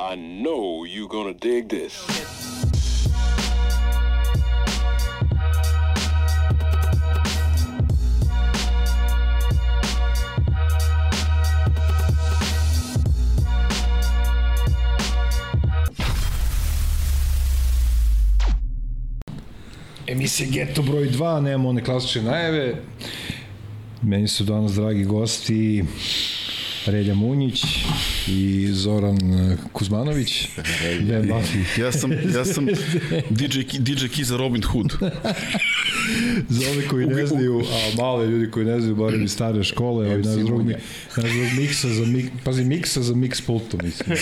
I know you're gonna dig this. Emisija Geto broj 2, nemamo one klasične najave. Meni su danas dragi gosti Relja Munjić i Zoran Kuzmanović. Ja sam, ja sam DJ, DJ Key za Robin Hood. Za ove koji ne znaju, a malo je ljudi koji ne znaju, barem iz stare škole, ovaj naš drug, naš drug miksa za mik, pazi, miksa za mix pultom, mislim.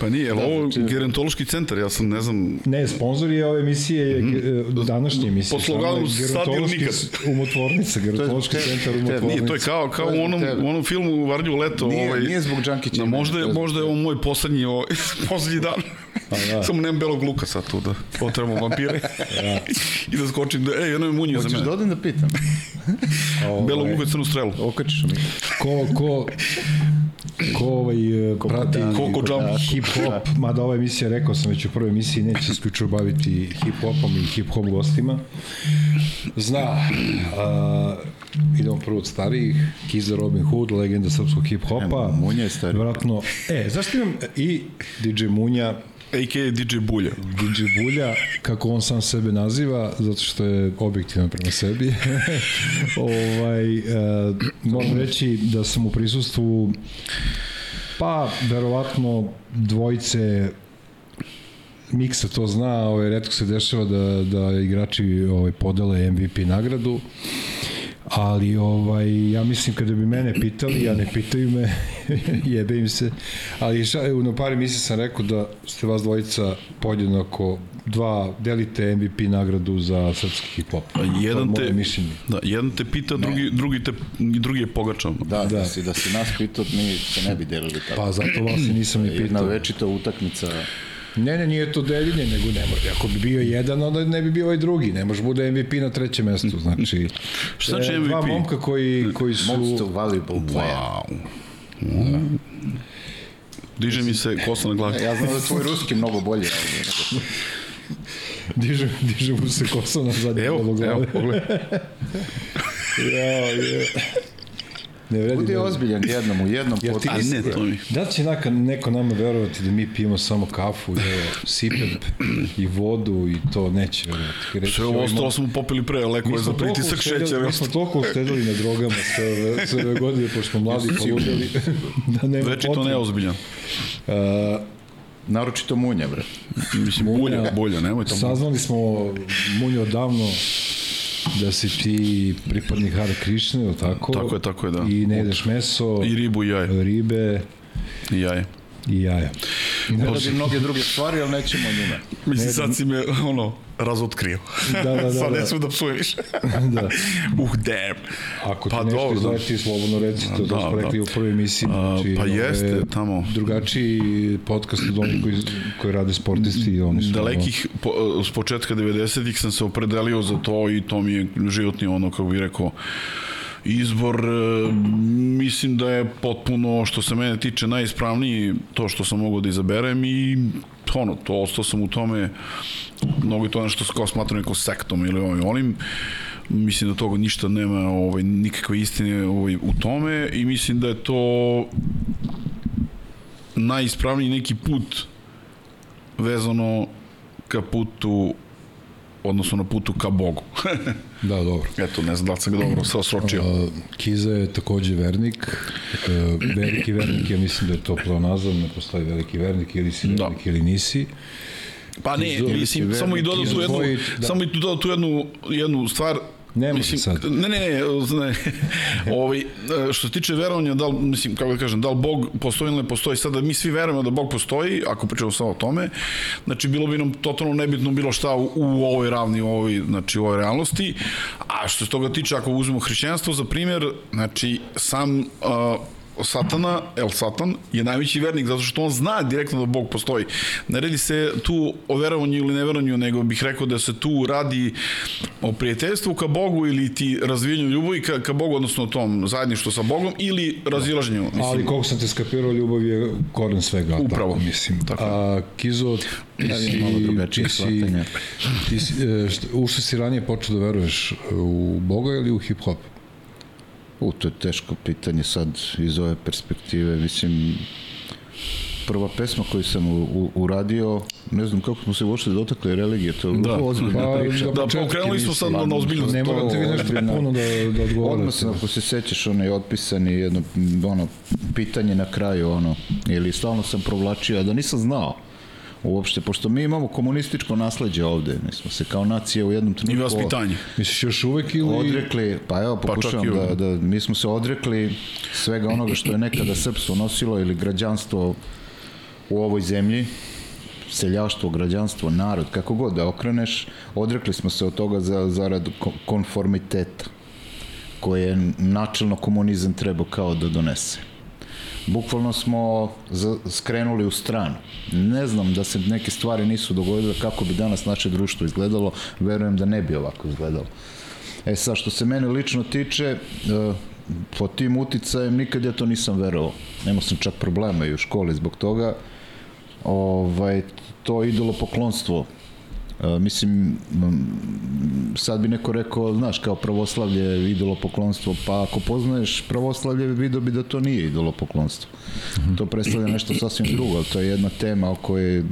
Pa nije, jel ovo gerontološki centar, ja sam, ne znam, Ne, sponsor je ove emisije, je mm današnje emisije. Po sloganu sad ili nikad. Umotvornica, gerontološki To je- centar umotvornica. nije, to je kao, kao u onom, u onom filmu Varnju leto. Nije- ovaj, nije zbog Đankića Da, možda, možda je ovo moj poslednji, ovaj, poslednji dan. Da. Samo nemam belog luka sad tu da otremo vampire. I da skočim da, ej, jedno je munje za Hoćeš mene. da odem da pitam? Belog luka i crnu strelu. Okačiš mi. ko, ko, ko ovaj, e, prati Koko jump. hip hop, mada ova emisija, rekao sam već u prvoj emisiji, neće se isključivo baviti hip hopom i hip hop gostima. Zna, a, idemo prvo od starijih, Kiza Robin Hood, legenda srpskog hip hopa. E, Munja je stariji. Vratno, e, zašto imam i DJ Munja, A.k.a. DJ Bulja. DJ Bulja, kako on sam sebe naziva, zato što je objektivan prema sebi. ovaj, e, moram reći da sam u prisustvu pa, verovatno dvojice Miksa to zna, ovaj, redko se dešava da, da igrači ovaj, podele MVP nagradu, ali ovaj, ja mislim kada bi mene pitali, ja ne pitaju me, jebe im se, ali ša, na par emisija sam rekao da ste vas dvojica podjednako dva, delite MVP nagradu za srpski hip-hop. A jedan te, mišljenje. da, jedan te pita, drugi, drugi, te, drugi je pogačan. Da, da, Da. da, si, da si nas pitao, mi se ne bi delili tako. Pa zato vas i nisam ni Jedna pitao. večita utakmica. Ne, ne, nije to deljenje, nego ne može. Ako bi bio jedan, onda ne bi bio ovaj drugi. Ne može bude MVP na trećem mestu. Znači, Šta znači e, Dva MVP? momka koji, koji su... Most valuable player. Wow. Diže mi se kosa na glavi. Ja znam da je tvoj ruski mnogo bolje. ali Diže, diže mu se kosa na zadnje Evo, evo, pogledaj. ja, je. Ne vredi. Budi ne- ozbiljan jednom, u jednom Jer ti A podcastu. ne, to mi. Da će naka, neko nama verovati da mi pijemo samo kafu i evo, sipep i vodu i to neće verovati. Reći, Sve ovo "Joj, ostalo mo- smo popili pre, leko je za pritisak šećera. Mi smo toliko uštedili na drogama sve ove, sve ove godine, pošto smo mladi poludeli, da nema Već je to potrebe. neozbiljan. Uh, Naročito munja, bre. Mislim, bulja, bulja, nemoj tamo. Saznali smo, Munjo, odavno da si ti pripadnik Hare Krišne, ili tako? Tako je, tako je, da. I ne jedeš meso, I ribu i jaje. ribe I jaje. i jaja. Ne radi mnoge druge stvari, ali nećemo njima. Mislim, sad si me, ono, razotkrio. Da, da, da, sad da. ne smem da psujem više. da. uh, damn. Ako ti Pa nešto dobro, da. izleti, slobodno reci, to, Da, to smo da. rekli u prvoj emisiji. Znači, pa jeste, tamo. Drugačiji podcast od onih koji, koji rade sportisti i oni su... Dalekih, po, s početka 90-ih sam se opredelio za to i to mi je životni ono, kako bih rekao, izbor, e, mislim da je potpuno, što se mene tiče, najispravniji to što sam mogao da izaberem i ono, to ostao sam u tome, mnogo je to nešto kao smatram neko sektom ili ovim, onim, mislim da toga ništa nema ovaj, nikakve istine ovaj, u tome i mislim da je to najispravniji neki put vezano ka putu odnosno na putu ka Bogu. Da, dobro. Eto, ne znam da li sam ga dobro sve osročio. Uh, Kiza je takođe vernik, uh, veliki vernik, ja mislim da je to pleonazam, ne postoji veliki vernik, ili si Da. vernik ili nisi. Pa ne, Kizo, mislim, samo i dodao tu jednu, da. samo i dodao tu jednu, jednu stvar, Ne može mislim, sad. Ne, ne, ne, ne ovaj, što se tiče verovanja, da li, mislim, kako da kažem, da li Bog postoji ili ne postoji, sada mi svi verujemo da Bog postoji, ako pričamo samo o tome, znači bilo bi nam totalno nebitno bilo šta u, u ovoj ravni, u ovoj, znači u ovoj realnosti, a što se toga tiče, ako uzmemo hrišćanstvo za primjer, znači sam uh, satana, El Satan, je najveći vernik zato što on zna direktno da Bog postoji. Ne radi se tu o verovanju ili neverovanju, nego bih rekao da se tu radi o prijateljstvu ka Bogu ili ti razvijanju ljubavi ka, ka Bogu, odnosno tom zajedništvu sa Bogom ili razilaženju. Mislim, Ali koliko sam te skapirao, ljubav je koren svega. Upravo. Tako, mislim. Tako. A, Kizo, ti si, malo drugačije ti si, ti si, e, u što si ranije počeo da veruješ? U Boga ili u hip-hop? U, to je teško pitanje sad iz ove perspektive. Mislim, prva pesma koju sam u, u, uradio, ne znam kako smo se uopšte dotakli religije, to je Da. ozbiljna Pa, priča. Da, početke pokrenuli smo sad na, ozbiljnost. Ne To morate vi nešto ozbiljno. puno da, da odgovorite. Odmah sam, ako se sećaš, onaj otpisani jedno, ono, pitanje na kraju, ono, ili stalno sam provlačio, a da nisam znao uopšte, pošto mi imamo komunističko nasledđe ovde, mi smo se kao nacija u jednom I trenutku vaspitanje. Misliš još uvek ili... odrekli, pa evo pokušavam čak i da, da, mi smo se odrekli svega onoga što je nekada srpstvo nosilo ili građanstvo u ovoj zemlji, seljaštvo, građanstvo, narod, kako god da okreneš, odrekli smo se od toga za, zarad ko- konformiteta koje je načelno komunizam trebao kao da donese. Bukvalno smo skrenuli u stranu. Ne znam da se neke stvari nisu dogodile kako bi danas naše društvo izgledalo, verujem da ne bi ovako izgledalo. E sad, što se mene lično tiče, e, po tim uticajem nikad ja to nisam verovao. Nemao sam čak problema i u školi zbog toga. Ovaj, to idolo poklonstvo. E, mislim, sad bi neko rekao, znaš, kao pravoslavlje, idolopoklonstvo, pa ako poznaješ pravoslavlje, vidio bi da to nije idolopoklonstvo. To predstavlja nešto sasvim drugo, ali to je jedna tema o kojoj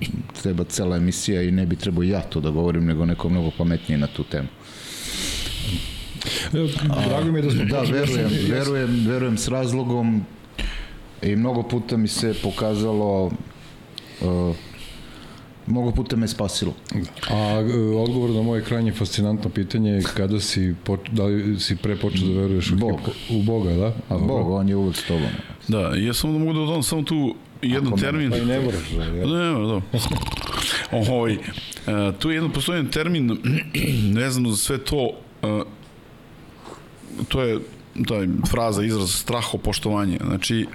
treba cela emisija i ne bi trebao ja to da govorim, nego neko mnogo pametnije na tu temu. Evo, Drago mi je da smo Da, verujem, verujem, verujem s razlogom i mnogo puta mi se pokazalo uh, mnogo puta me spasilo. A e, odgovor na moje krajnje fascinantno pitanje je kada si, poč, da li si pre počeo da veruješ u, Bog. hip- u Boga, da? A Bog, on je uvek s tobom. Da, ja samo da mogu da dodam samo tu jedan Ako termin. Pa i ne moraš, da, ja. Ne, ne, da. Ovaj, e, tu je jedan postojen termin vezano za sve to, e, to je taj fraza, izraz strahopoštovanje. Znači,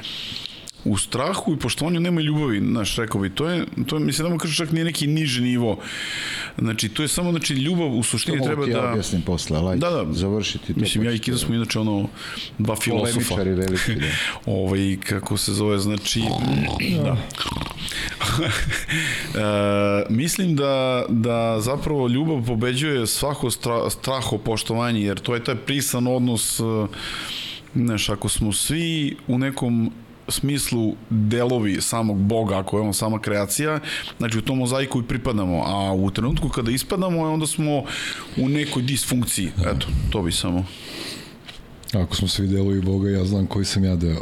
u strahu i poštovanju nema ljubavi, znaš, rekao bi, to je, to je, mislim, da mu kažem, čak nije neki niži nivo. Znači, to je samo, znači, ljubav u suštini Mogu treba da... objasnim posle, ali Da, da, završiti to. Mislim, ja i ćete- smo inače ono dva filosofa. Polemičari veliki, da. ovaj, kako se zove, znači, da. e, mislim da, da zapravo ljubav pobeđuje svako stra, straho poštovanje, jer to je taj prisan odnos, e, znaš, ako smo svi u nekom smislu delovi samog Boga, ako je on sama kreacija, znači u tom mozaiku i pripadamo, a u trenutku kada ispadamo, onda smo u nekoj disfunkciji. Eto, to bi samo. Ako smo svi delovi Boga, ja znam koji sam ja deo.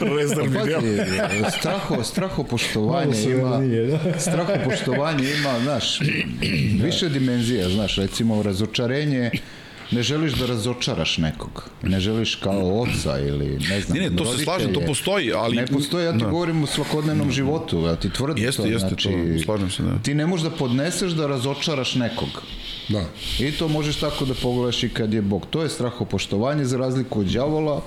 Rezdar Pazi, straho, straho poštovanje ima, nije, da. straho poštovanje ima, znaš, više dimenzija, znaš, recimo razočarenje, ne želiš da razočaraš nekog, ne želiš kao oca ili ne znam, Ne, ne, to se slažem, to postoji, ali... Ne postoji, ja ti Da. govorim u svakodnevnom životu, ja ti tvrdim Jeste, to, jeste, znači, to, slažem se, da. Ti ne možeš da podneseš da razočaraš nekog. Da. I to možeš tako da pogledaš i kad je Bog. To je strahopoštovanje za razliku od đavola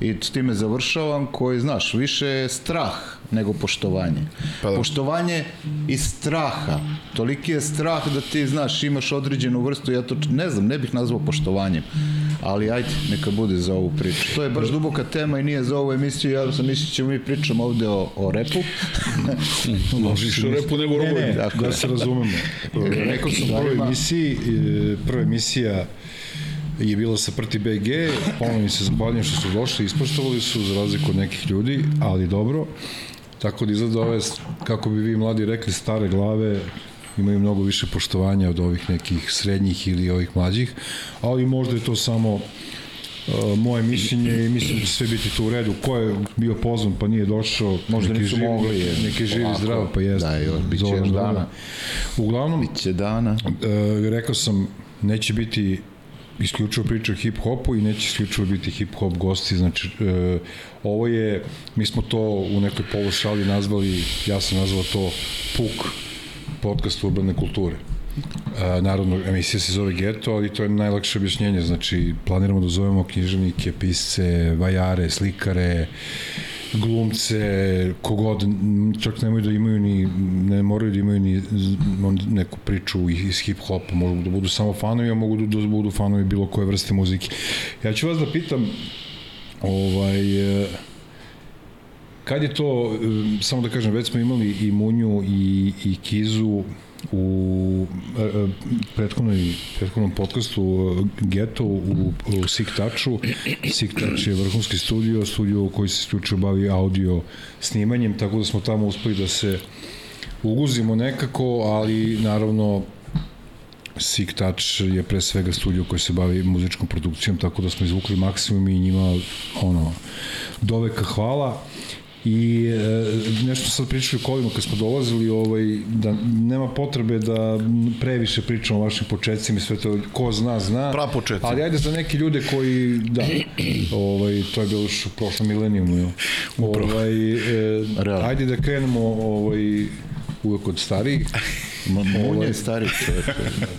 i s time završavam koji, znaš, više je strah nego poštovanje. Pa da. Poštovanje iz straha. Toliki je strah da ti, znaš, imaš određenu vrstu, ja to ne znam, ne bih nazvao poštovanjem. Ali ajde, neka bude za ovu priču. To je baš duboka tema i nije za ovu emisiju, ja sam mislio ćemo mi pričamo ovde o, o repu. Može više repu nego Ne, robovi. ne, Tako da se razumemo. Rekao sam u prvoj emisiji, e, prva emisija je bila sa Prti BG, ponovno mi se zahvaljujem što su došli, ispoštovali su za razliku od nekih ljudi, ali dobro. Tako da izgleda ove, kako bi vi mladi rekli, stare glave imaju mnogo više poštovanja od ovih nekih srednjih ili ovih mlađih, ali možda je to samo uh, moje mišljenje i mislim da će sve biti tu u redu. Ko je bio pozvan pa nije došao, Možda neki nisu živi, mogli, jer- Neki živi Ovako. zdravo, pa jeste. Da, još, bit će dana. Uglavnom, Će dana. e, rekao sam, neće biti isključivo priča o hip-hopu i neće isključivo biti hip-hop gosti, znači e, ovo je, mi smo to u nekoj polušali nazvali, ja sam nazvao to PUK, podcast urbane kulture. A, naravno, emisija se zove Geto, ali to je najlakše objašnjenje. Znači, planiramo da zovemo književnike, pisce, vajare, slikare, glumce, kogod, čak nemaju da imaju ni, ne moraju da imaju ni neku priču iz hip-hopa, mogu da budu samo fanovi, a mogu da budu fanovi bilo koje vrste muzike. Ja ću vas da pitam, ovaj, e, Kad je to, um, samo da kažem, već smo imali i Munju i, i Kizu u e, e, prethodnoj, prethodnom podcastu e, Geto u, u Sick Touchu. Sick Touch je vrhunski studio, studio koji se isključio bavi audio snimanjem, tako da smo tamo uspeli da se uguzimo nekako, ali naravno Sick Touch je pre svega studio koji se bavi muzičkom produkcijom, tako da smo izvukli maksimum i njima ono, doveka hvala. I e, nešto sad pričali u kolima kad smo dolazili, ovaj, da nema potrebe da previše pričamo o vašim početcima i sve to, ko zna, zna. Pra početci. Ali ajde za neke ljude koji, da, ovaj, to je bilo još u prošlom milenijumu, jel? Ovaj, e, Realno. ajde da krenemo ovaj, uvek od starijih. Munja Ovaj- je stari čovjek.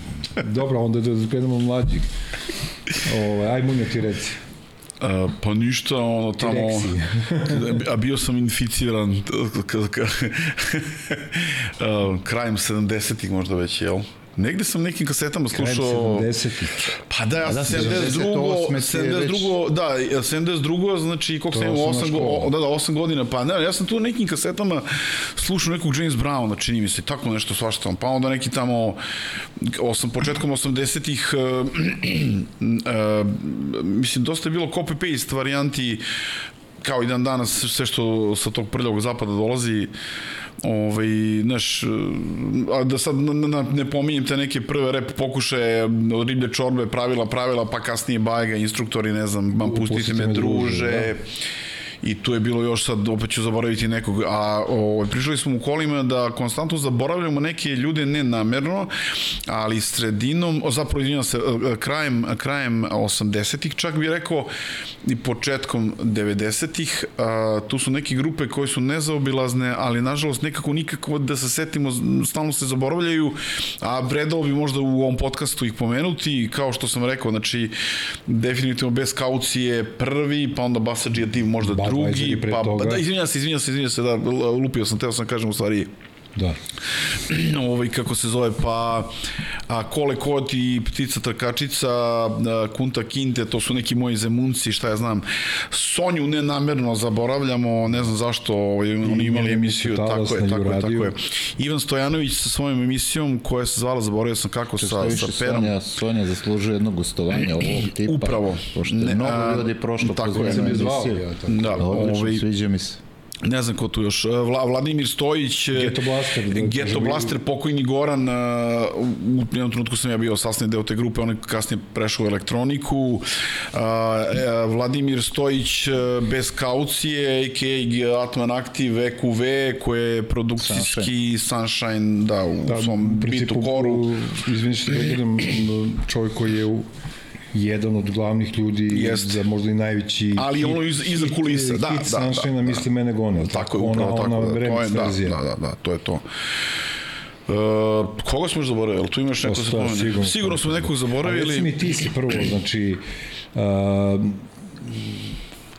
Dobro, onda da krenemo mlađih. Ovaj, aj Munja ti reci. Uh, pa ništa, ono tamo... A bio sam inficiran k- uh, krajem 70-ih možda već, jel? Negde sam nekim kasetama Krajem slušao... 70-ih. Pa da, ja da, sam 78 72, ti je već- 72, da, 72, znači koliko sam imao, osnovna 8, go, da, da, 8 godina, pa ne, ja sam tu nekim kasetama slušao nekog James Browna, čini mi se, tako nešto svašta, pa onda neki tamo, osam, početkom 80-ih, uh, uh, mislim, dosta je bilo copy-paste varijanti, kao i dan danas sve što sa tog prljavog zapada dolazi ovaj, znaš, a da sad na, na, ne pominjem te neke prve rep pokušaje od riblje čorbe, pravila, pravila, pa kasnije bajega, instruktori, ne znam, mam pustite me druže, i tu je bilo još sad, opet ću zaboraviti nekog, a o, prišli smo u kolima da konstantno zaboravljamo neke ljude ne namerno, ali sredinom, o, zapravo izvinjam se, e, krajem, krajem 80-ih čak bih rekao i početkom 90-ih, a, tu su neke grupe koje su nezaobilazne, ali nažalost nekako nikako da se setimo, stalno se zaboravljaju, a vredalo bi možda u ovom podcastu ih pomenuti, kao što sam rekao, znači definitivno bez kaucije prvi, pa onda Basadžija Div možda drugi, pa da, izvinjam se, izvinjam se, izvinjam se, da, lupio sam, teo sam da kažem u stvari Da. ovaj, kako se zove, pa a, Kole Koti, Ptica Trkačica, a, Kunta Kinte, to su neki moji zemunci, šta ja znam. Sonju nenamerno zaboravljamo, ne znam zašto, ovaj, oni imali emisiju, tako je, tako je, tako je. Ivan Stojanović sa svojom emisijom koja se zvala, zaboravio sam kako, Što sa, sa Perom. Sonja, Sonja zaslužuje jedno gostovanje ovog tipa. Upravo. Pošto je mnogo ljudi prošlo tako kroz je. zvao, emisiju. tako. Da, Odlično, ovaj, sviđa mi se. Ne znam ko tu još, Vla, Vladimir Stojić, Geto Blaster, da Geto Blaster, pokojni Goran, a, u jednom trenutku sam ja bio sasni deo te grupe, on je kasnije prešao u elektroniku, Vladimir Stojić bez kaucije, a.k.a. Atman Active, EQV, koje je produkcijski Sunshine, da, u Da, svom bitu koru. Izvini što prekidam, čovjek koji je u, jedan od glavnih ljudi Jest. za možda i najveći Ali ono iz- iza hit- kulisa, da, hit da, da, Sunshine, da. misli mene gone, Tako je, upravo ona, tako. ona da, to je, da, da, da, da, to je to. Uh, koga smo još zaboravili? Tu imaš neko sta, pomene? sigurno. Sigurno smo nekog zaboravili. mi ti si prvo, znači, uh,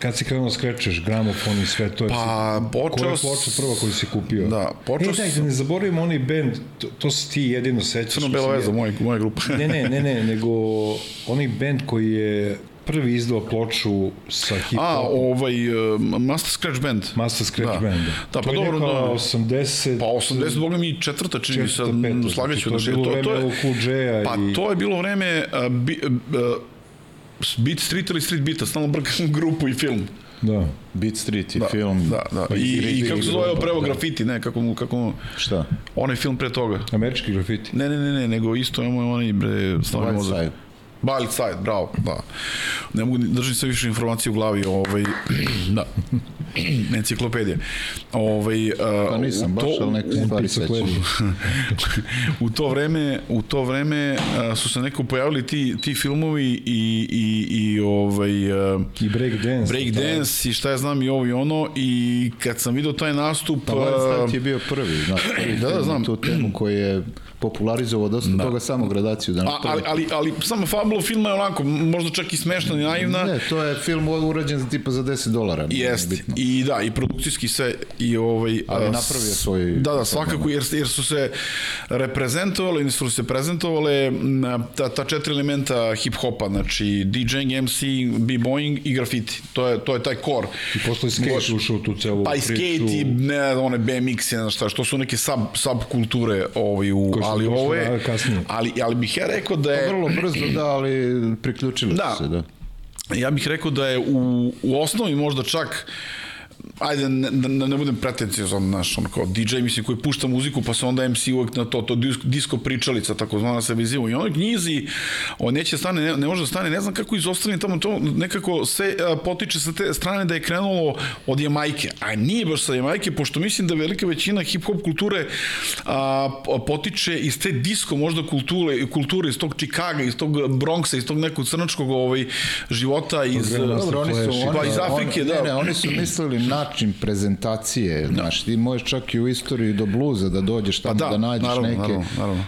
kad si krenuo da skrećeš gramofon i sve to, Pa, jesi- počeo koja je ploča prva koju si kupio? Da, počeo E, daj, da ne zaboravimo onaj band, to, to si ti jedino sećaš. Crno što bela si veza, je- moja, grupa. Ne, ne, ne, ne, nego onaj band koji je prvi izdao ploču sa hip A, hop ovaj, uh, Master Scratch Band. Master Scratch da. Band. Da, to pa je dobro, da. 80... Pa 80, boga mi četvrta, čini mi se, slagaću znači, da to je bilo vreme LL Cool J-a Pa i- to je bilo vreme uh, bi, uh, Beat Street ili Street Beata, stalno brkam grupu i film. Da. Beat Street i Da, film. Da, da. Pa I, i- i, i- kako se zove da. pravo grafiti, ne, kako mu, kako mu, Šta? onaj film pre toga. Američki grafiti. Ne, ne, ne, ne, nego isto imamo onaj bre, stavljamo White. Side. Wild Side, bravo, da. Ne mogu, držim se više informacije u glavi, ovaj, da. enciklopedija. Ovaj, uh, Pa nisam baš, ali neke stvari sećam. u to vreme, u to vreme uh, su se neko pojavili ti, ti filmovi i, i, i ovaj, uh, I breakdance. breakdance i šta ja znam i ovo i ono i kad sam video taj nastup Pa uh, Knight je bio prvi, znaš, prvi Da, da, znam. tu temu koji je popularizovao dosta da. toga samo gradaciju da a, ali, ali, ali sama fabula filma je onako možda čak i smešna i naivna Ne, to je film urađen za tipa za 10 dolara. Jeste. I da, i produkcijski sve i ovaj Ali a, napravio svoj- Da, da, svakako jer jer su se reprezentovali, ili su se prezentovale ta ta četiri elementa hip hopa, znači DJing, MC, b-boying i graffiti. To je to je taj core. I posle skate ušao tu celu Pa i priču. skate i ne, one BMX, ne znam šta, što su neke sub, subkulture ovaj, u, ali ovo je, kasnije. ali, ali bih ja rekao da je, Vrlo brzo da, ali priključili Da. su se, da. ja bih rekao da je u, u osnovi možda čak ajde, ne, da ne budem pretencijozan, znaš, on kao DJ, mislim, koji pušta muziku, pa se onda MC uvek na to, to disko, disko pričalica, takozvana se vizivo. I onoj knjizi, on neće stane, ne, ne može da stane, ne znam kako izostrani tamo to, nekako se a, potiče sa te strane da je krenulo od Jamajke, a nije baš sa Jamajke, pošto mislim da velika većina hip-hop kulture a, potiče iz te disko možda kulture, kulture iz tog Čikaga, iz tog Bronxa, iz tog nekog crnačkog ovaj, života, iz... Dobro, oni su, oni, Pa iz Afrike, oni, da. Ne, ne, oni su mislili način prezentacije, znaš, ti možeš čak i u istoriji do bluza da dođeš tamo Pa da, da, nađeš naravno, neke naravno, naravno.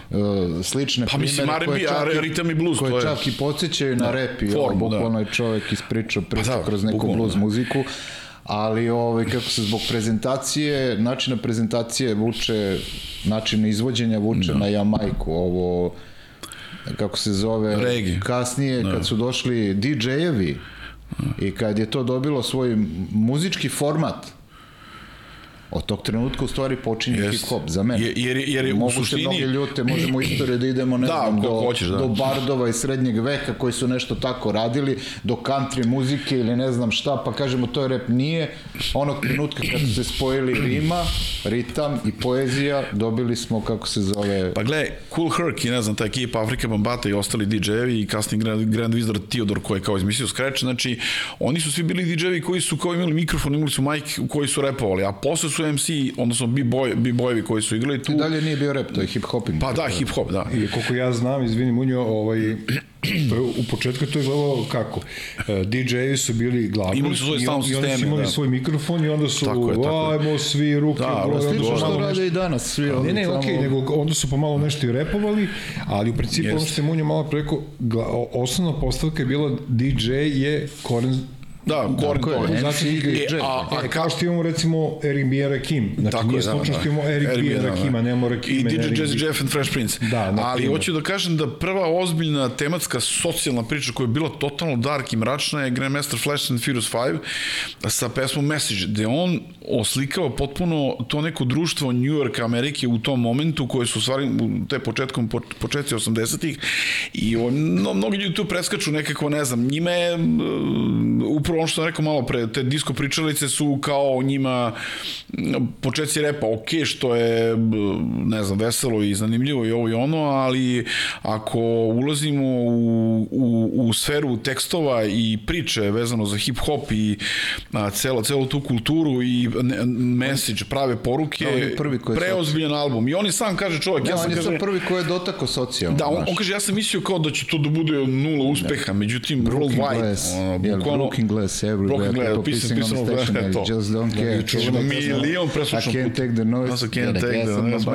uh, slične Pa mislim, primere R&B, a čak i- ritam i blues, koje to je- čak i podsjećaju na rep i ovo, Formu, da. bukvalno je čovek ispričao priču da, kroz neku bukvalno, blues da. muziku, ali ovaj, kako se zbog prezentacije, načina prezentacije vuče, načina izvođenja vuče Da. na Jamajku, ovo kako se zove Reggae. kasnije Da. kad su došli DJ-evi i kad je to dobilo svoj muzički format od tog trenutka u stvari počinje Jest. hip-hop za mene. Je- jer je- jer je u Mogu se suštini- mnoge ljute, možemo u istoriju da idemo ne Da, znam, do, hoćeš, da. do bardova iz srednjeg veka koji su nešto tako radili, do country muzike ili ne znam šta, pa kažemo to je rap nije. Onog trenutka kad su se spojili rima, ritam i poezija, dobili smo, kako se zove, Pa gle, Cool Herc i ne znam, ta ekipa Afrika Bambata i ostali DJ-evi i kasni Grand, Grand Wizard Theodore koji je kao izmislio Scratch, znači oni su svi bili DJ-evi koji su kao imali mikrofon, imali su u koji su repovali, a posle su MC, odnosno b-boy, b-boyevi koji su igrali tu. i dalje nije bio rap, to je hip-hoping. Pa da, hip-hop, da. I koliko ja znam, izvini Munjo, ovaj, to je, u početku to je gledalo kako? E, DJ-evi su bili glavni. Imali su on- sound I oni su imali da. svoj mikrofon i onda su, Tako je, tako je. ajmo svi ruke, Da, broj, su Slično što rade i danas svi. Ne, ne, samo- okej, nego onda su pomalo nešto i repovali, ali u principu ono Jeste. što je Munjo malo preko, gla- osnovna postavka je bila DJ je koren Da, Korin Tako je, Korin. MC Znači, DJ. E, a, a E, kao što imamo recimo Eric B. Rakim. Znači, Tako nije je, da, slučajno da. što imamo Eric, Eric B. B, da, Rakima, da. nemamo I Rakime. DJ Eric Jazzy. Jeff and Fresh Prince. Da, na Ali hoću da kažem da prva ozbiljna tematska socijalna priča koja je bila totalno dark i mračna je Grandmaster Flash and Furious 5 sa pesmom Message, gde on oslikao potpuno to neko društvo New York Amerike u tom momentu koje su stvari u te početkom po- početci 80-ih i on, no, mnogi ljudi tu preskaču nekako, ne znam, njima je upravo ono što sam rekao malo pre, te disko pričalice su kao njima početci repa, ok, što je ne znam, veselo i zanimljivo i ovo i ono, ali ako ulazimo u, u, u sferu tekstova i priče vezano za hip hop i a, celo, celu tu kulturu i ne, message, prave poruke, Da, prvi koji preozbiljan album. I on je sam kaže čovjek, Ne, ja sam on kaže, prvi koji je dotako socijalno. Da, on, on kaže, ja sam mislio kao da će to da bude nula uspeha, međutim, Broken worldwide, glass, ono, bukvalno- broken glass everywhere, Broken glass, people pisano, pissing on the pisano, station, eto. I just don't care. čuvena pesma. Milion preslušan I can't take the noise, I can't gotta take the noise,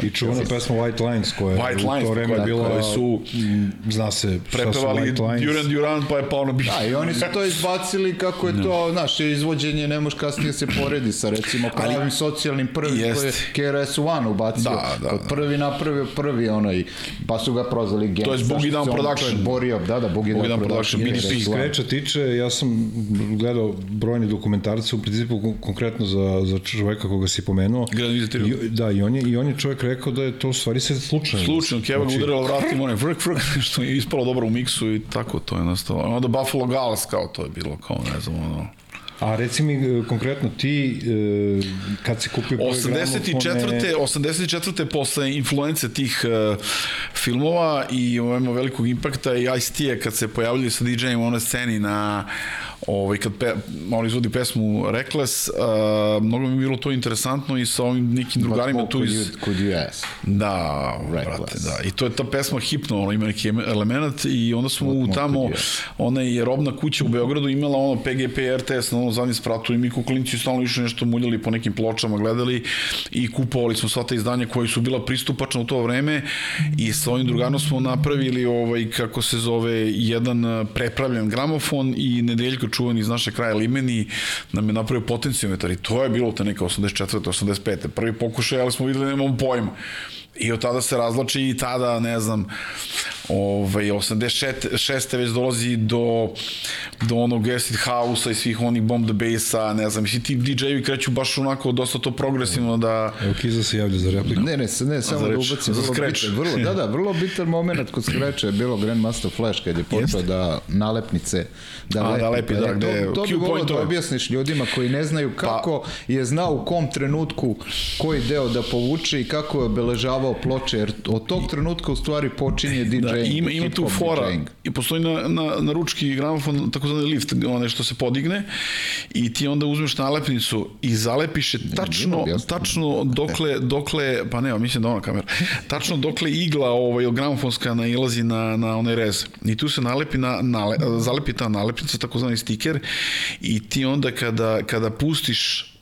I I čuvena pesma White Lines koja White je u Lines, to vreme koja- bila, koje su mm, zna se šta su Prepevali White Lines. Duran Duran, pa je pao na bit. Da, i oni su to izbacili kako je to, znaš, izvođenje ne može kasnije se poredi sa recimo pravim socijalnim prvim koje je KRS-One ubacio. Da, da, Kod da. prvi napravio prvi onaj, pa su ga prozvali Gang. To je Boogie Down Production. Borio, da, da, Boogie, Down Production. Što se Skreča tiče, ja sam gledao brojne dokumentarce, u principu kon- konkretno za, za čoveka koga si pomenuo. I, da, i on, je, i on je čovjek rekao da je to u stvari sve slučajno. Slučajno, Kevin znači, udarila vratima, onaj vrk, vrk, što je ispalo dobro u miksu i tako to je nastalo. Onda Buffalo Gals, kao to je bilo, kao ne znam, ono... A reci mi e, konkretno ti, e, kad si kupio prve 84. 84. posle influence tih filmova i ima velikog impakta i Ice-T kad se pojavljaju sa DJ-em u onoj sceni na ovaj, kad pe, on izvodi pesmu Reckless, uh, mnogo mi je bilo to interesantno i sa ovim nekim drugarima tu iz... could you ask? Da, Reckless. brate, da. I to je ta pesma Hipno, ona ima neki element i onda smo u tamo, ona je robna kuća u Beogradu imala ono PGP RTS na onom zadnjem spratu i mi kuklinci stalno išli nešto muljali po nekim pločama, gledali i kupovali smo sva ta izdanja koji su bila pristupačna u to vreme i sa ovim drugarom smo napravili ovaj, kako se zove, jedan prepravljen gramofon i nedeljko čuvan iz naše kraja Limeni nam je napravio potencijometar i to je bilo te neka 84. 85. Prvi pokušaj, ali smo videli da nemamo pojma. I od tada se razlači i tada, ne znam, ovaj, 86. već dolazi do, do onog acid house-a i svih onih bomb the bass-a, ne znam, i ti DJ-evi kreću baš onako dosta to progresivno da... Evo Kiza se javlja za repliku. Ne, ne, ne, samo da ubacim, za bitan, vrlo, da, da, vrlo bitan moment kod Scratcha je bilo Grandmaster Flash kad je počeo da nalepnice da A, lepi. da lepi, Pa, da, gde je to, to bi volio da objasniš ljudima koji ne znaju kako je znao u kom trenutku koji deo da povuče i kako je obeležavao ploče, jer od tog trenutka u stvari počinje DJing. Ima, ima tu fora DJing. i postoji na, na, na ručki gramofon takozvani lift, onaj što se podigne i ti onda uzmeš nalepnicu i zalepiš je tačno, objasni. tačno dokle, dokle, pa ne, mislim da ona kamera, tačno dokle igla ovaj, gramofonska nailazi na, na onaj rez. I tu se nalepi, na, nale, zalepi ta nalepnica, takozvani stiker i ti onda kada, kada pustiš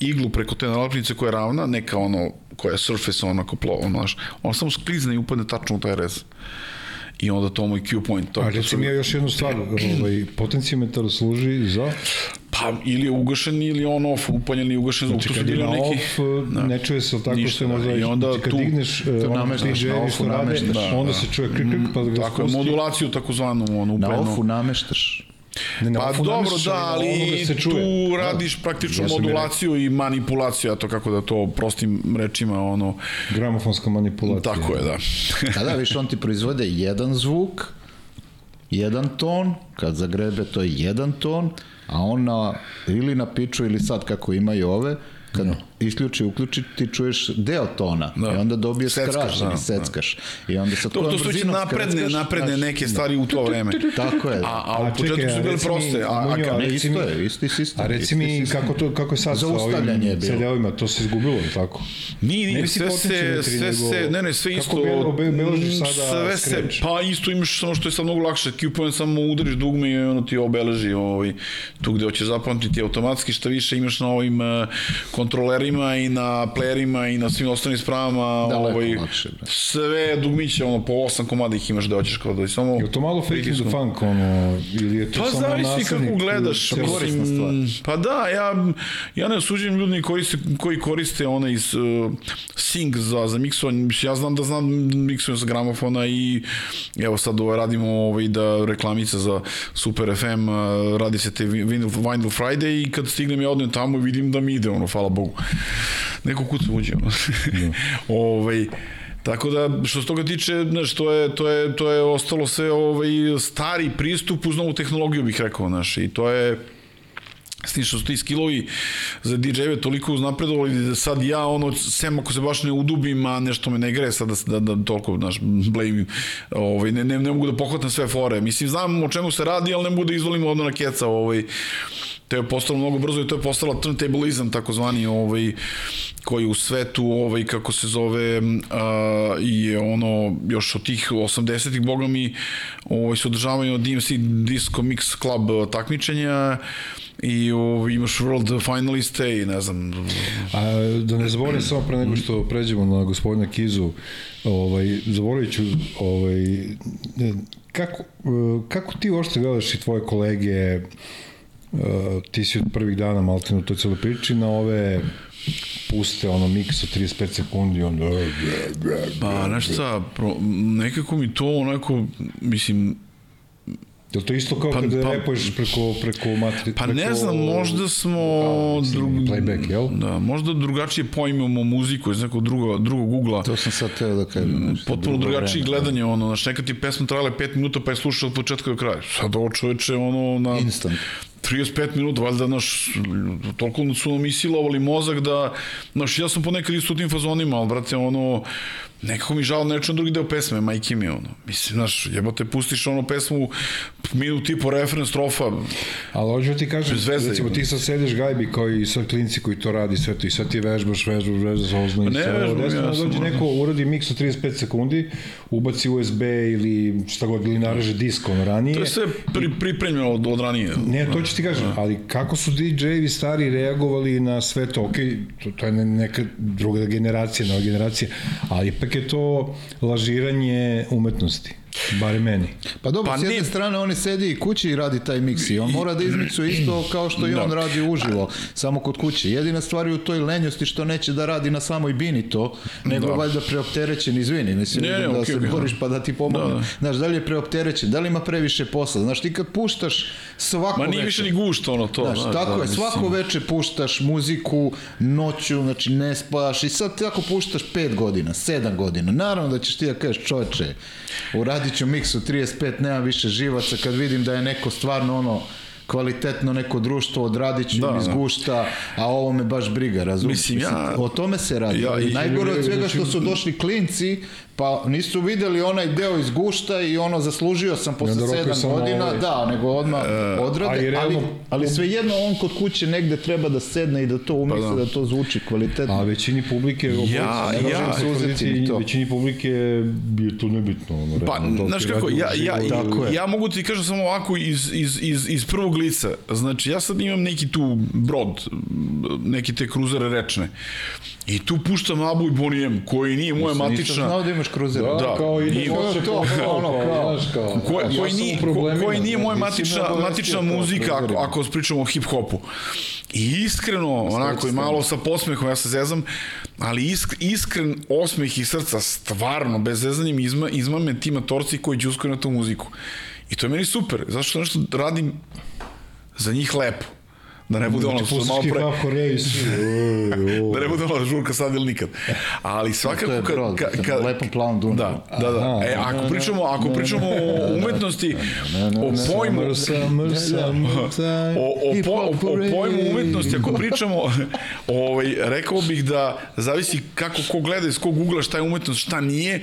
iglu preko te nalepnice koja je ravna, neka ono, koja je surface onako plo, ono, znaš, ona samo sklizne i upadne tačno u taj rez. I onda to je moj cue point. To, A to reci sam- mi ja još jednu stvar, ovaj, potencijometar služi za... Pa, ili je ugašen ili on off, upaljen i ugašen zvuk. Znači Tu su bili na neki... off, ne čuje se tako Ništa, što je da. možda... I onda znači, kad tu- digneš, to ono, DJ-evi na što offu rade, nameštaš. Da, onda da. se čuje krik, krik, pa da ga Tako je, modulaciju takozvanu, ono, Na upredno. ofu nameštaš. Ne, na Pa dobro, da, ali čuje. tu Da. radiš praktično Ja modulaciju i manipulaciju, a to kako da to prostim rečima, ono, Gramofonska manipulacija. tako je, da. Da, da, viš, on ti proizvode jedan zvuk, jedan ton, kad zagrebe to je jedan ton, a on na, ili na piču ili sad kako imaju ove, kad isključi, uključi, ti čuješ deo tona Da. i onda dobiješ Seckaš, skraš da, ili da. seckaš. I onda sa To, to su već napredne, skrackaš, napredne neke stvari u to vreme. Tako je. A, a, A u početku su bile proste. A, a, a Ne, isto je, isti sistem. A reci mi kako, to, kako je sad sa ovim. CD-ovima, to se izgubilo, tako? Nije, Ne nije, sve se, sve se, ne, ne, sve kako isto. obe- obeležiš sada sve se, pa isto imaš samo što je sad mnogo lakše. Q-point samo udariš dugme i ono ti obeleži ovaj, tu gde hoće zapamtiti automatski, šta više imaš na ovim uh, kontrolerima i na playerima i na svim ostalim spravama. Daleko ovaj, lakše, bre. sve dugmiće, ono, po osam komada ih imaš da hoćeš kao da samo... Je to malo fake in the funk, ono, ili je to Pa samo zavisi nasadnik? kako gledaš. Celo- korisna stvar. Pa da, ja, ja ne osuđujem ljudi koji koriste, koji koriste onaj uh, sync za, za miksovanje. Mislim, Ja znam da znam miksujem sa gramofona i evo sad ovo radimo ovaj, da reklamica za Super FM, uh, radi se te Vinyl, Friday i kad stignem ja odem tamo i vidim da mi ide, ono, hvala Bogu. Neko kuca uđe, ono. ovaj, Tako da, što se toga tiče, znaš, to je, to je, to je ostalo sve ovaj, stari pristup uz novu tehnologiju, bih rekao, znaš, i to je, S tim što su ti skillovi za DJ-eve toliko uznapredovali da sad ja ono, sem ako se baš ne udubim, a nešto me ne gre sad da, da, da toliko, znaš, blame, ovaj, ne, ne, ne mogu da pohvatam sve fore. Mislim, znam o čemu se radi, ali ne mogu da izvolim odmah na keca, ovaj, to je postalo mnogo brzo i to je postala turntableizam takozvani ovaj koji u svetu ovaj kako se zove a, je ono još od tih 80-ih boga mi ovaj su održavaju DMC Disco Mix Club takmičenja i ovaj, imaš World finaliste i ne znam A da ne zaboravim samo pre nego što pređemo na gospodina Kizu, ovaj, zaboravit ću, ovaj, kako, kako ti uopšte gledaš i tvoje kolege, Uh, ti si od prvih dana malten u toj celoj priči na ove puste ono miks od 35 sekundi onda pa nešto šta, pro, nekako mi to onako mislim Je to isto kao Pa- kada pa- repuješ preko, preko matri... Pa preko, ne znam, možda smo... mislim, playback, jel? Da, možda drugačije pojmemo muziku iz nekog drugog, drugog ugla. To sam sad teo da kažem. nešto potpuno drugo drugačije vreme. gledanje, ono, znaš, nekad ti pesma trajala 5 minuta pa je slušao od početka do kraja. Sad ovo čoveče, ono, na Instant. 35 minuta, valjda, znaš, toliko su nam isilovali mozak da, znaš, ja sam ponekad isto u tim fazonima, ali, brate, ono, nekako mi žao nečem drugi deo pesme, majke mi, ono. Mislim, znaš, jebote, pustiš ono pesmu, minut i po referens strofa, Ali hoću ti kažem, veze recimo ti sad sediš gajbi kao i sad klinci koji to radi sve to i sad ti vežbaš, vežbaš, vežbaš, ozno i Pa ne sve. vežbam, Desno ja dođe neko, uradi miks od 35 sekundi, ubaci USB ili šta god, ili nareže disk ono ranije. to je sve pri, pripremljeno od, od ranije. Ne, to ću ti kažem, ali kako su DJ-evi stari reagovali na sve to, ok, to, to je ne- neka druga generacija, nova generacija, ali ipak je to lažiranje umetnosti, bare meni. Pa dobro, Pa s jedne ne- strane on sedi i kući i radi taj miks i on mora da izmiksuje isto kao što i on Da. radi uživo, samo kod kuće. Jedina stvar je u toj lenjosti što neće da radi na samoj bini to, nego Da. valjda preopterećen, izvini, mislim Ne, ne, da okej, se boriš pa da ti pomogne. Da, da. Znaš, da li je preopterećen, da li ima previše posla? Znaš, ti kad puštaš svako Ma nije više ni gušta ono to. Znaš, tako da, je, svako mislim. veče puštaš muziku, noću, znači ne spaš i sad tako puštaš 5 godina, 7 godina. Naravno da ćeš ti da kažeš čoveče, uradit ću miks u 35, nema više živaca, kad vidim da je neko stvarno ono kvalitetno neko društvo odradit ću Da, da, da. iz gušta, a ovo me baš briga, razumiješ? Mislim, ja- o tome se radi. Ja- i- Najgore od svega znači- što su došli klinci, pa nisu videli onaj deo iz gušta i ono zaslužio sam posle onda rokaju 7 samo godina, ovaj. da, nego odmah a odrade, ali, realno- ali svejedno on kod kuće negde treba da sedne i da to umisli, Pa da. da. to zvuči kvalitetno. A većini publike, Ja- obojica, ne ja- se uzeti, to. većini publike je to nebitno. Ono, Pa, realno, da znaš kako, ja, ja, je. ja mogu ti kažem samo ovako iz, iz, iz, iz prvog lica. Znači, ja sad imam neki tu brod, neki te kruzere rečne. I tu puštam Abu i Bonijem, koji nije moja Nisam matična... znao da imaš kruzer. Da, Da, kao i- posle to, posao, ono, kao, kao- znaš, kao, Ko, ja koji, nije, ko, koji nije moj nisi me matična, matična kao muzika ako, ako pričamo o hip-hopu. I iskreno, onako i malo sa posmehom, ja se zezam, ali isk, iskren osmeh i srca, stvarno, bez zezanjem izma, izmame ti matorci koji džuskaju na tu muziku. I to je meni super, zašto nešto radim za njih lepo. Da ne bude ono što Pustiš malo pre... Koreju svi. oj, oj. Da ne bude ono žurka sad ili nikad. Ali svakako... To brod, ka- ka- lepom plavom Dunavu. Da, da, da. E, ako pričamo, ako pričamo o umetnosti, o pojmu, po, o, o pojmu umetnosti, ako pričamo, ovaj, rekao bih da zavisi kako ko gleda iz kog ugla šta je umetnost, šta nije,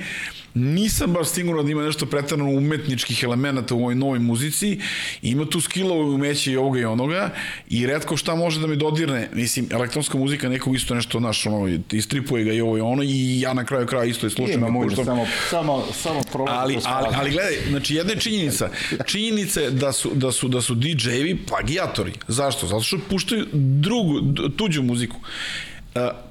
nisam baš siguran da ima nešto pretarano umetničkih elemenata u ovoj novoj muzici, ima tu skillova i umeće i ovoga i onoga i redko šta može da me dodirne, mislim, elektronska muzika nekog isto nešto, naš, ono, istripuje ga i ovo i ono i ja na kraju kraja isto je slučajno Ima puštam. samo, samo, samo prolazi Ali, kroz ali, ali gledaj, znači jedna je činjenica. Činjenica je da su, da su, da su DJ-evi plagijatori. Zašto? Zato što puštaju drugu, tuđu muziku.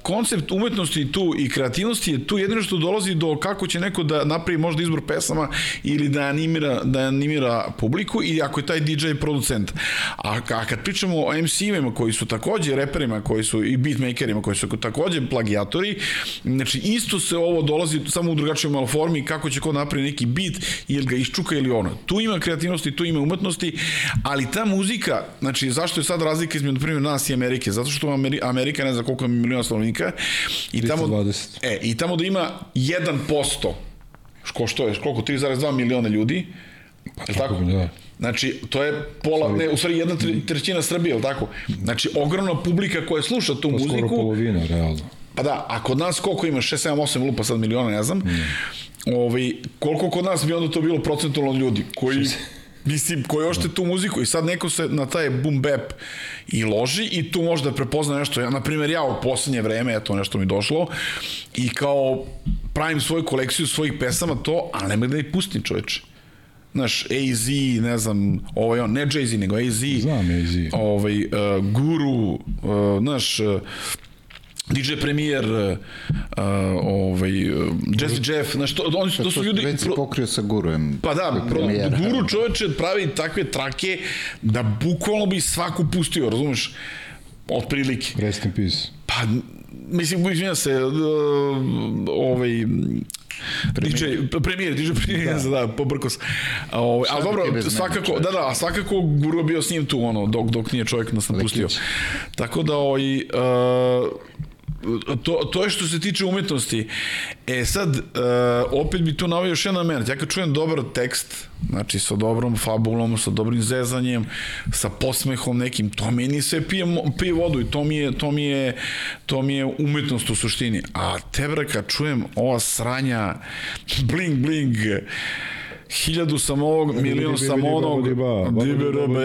Koncept umetnosti tu i kreativnosti je tu jedino što dolazi do kako će neko da napravi možda izbor pesama ili da animira, da animira publiku i ako je taj DJ producent. A, a kad pričamo o MC-ima koji su takođe reperima, koji su i beatmakerima, koji su takođe plagijatori, znači isto se ovo dolazi samo u drugačijoj malo formi kako će ko napravi neki beat ili ga iščuka ili ono. Tu ima kreativnosti, tu ima umetnosti, ali ta muzika, znači zašto je sad razlika između na primjer nas i Amerike? Zato što Ameri Amerika ne zna koliko ima miliona stanovnika i tamo 320. e i tamo da ima 1% Ko što je, koliko, 3,2 miliona ljudi, je li tako? Da. Znači, to je pola, ne, u stvari jedna tre- trećina Srbije, je li tako? Znači, ogromna publika koja sluša tu Pa skoro muziku. polovina, realno. Pa da, a kod nas koliko ima? 6, 7, 8 lupa sad miliona, ne znam. Mm. Ovaj, koliko kod nas bi onda to bilo procentualno ljudi koji Mislim, koji ošte tu muziku i sad neko se na taj boom bap i loži i tu može da prepozna nešto. Ja, na primjer, ja u poslednje vreme, eto nešto mi došlo i kao pravim svoju kolekciju svojih pesama to, a nemoj da ih pustim čoveče. Znaš, AZ, ne znam, ovaj on, ne Jay-Z, nego AZ. Znam AZ. Ovaj, uh, Guru, uh, znaš, uh, DJ Premier, uh, ovaj, uh, Jesse Jeff, znaš, to, oni su, to su ljudi... Već si pokrio sa gurujem. Pa da, pro. Guru čoveče pravi takve trake da bukvalno bi svaku pustio, razumeš? Otprilike. Rest in peace. Pa, mislim, izvinjam se, uh, ovaj, DJ, premijer, DJ premijer, da, da pobrko se. Ovaj, ali Šta dobro, svakako, da, da, a svakako Guru je bio s njim tu, ono, dok, dok nije čovjek nas napustio. Lekić. Tako da, ovaj, uh, to, to je što se tiče umetnosti. E sad, uh, opet bi tu navio još jedan moment. Ja kad čujem dobar tekst, znači sa dobrom fabulom, sa dobrim zezanjem, sa posmehom nekim, to meni sve pije, pije vodu i to mi, je, to, mi je, to mi je umetnost u suštini. A tebra kad čujem ova sranja, bling, bling, hiljadu sam ovog, milion sam onog, dibe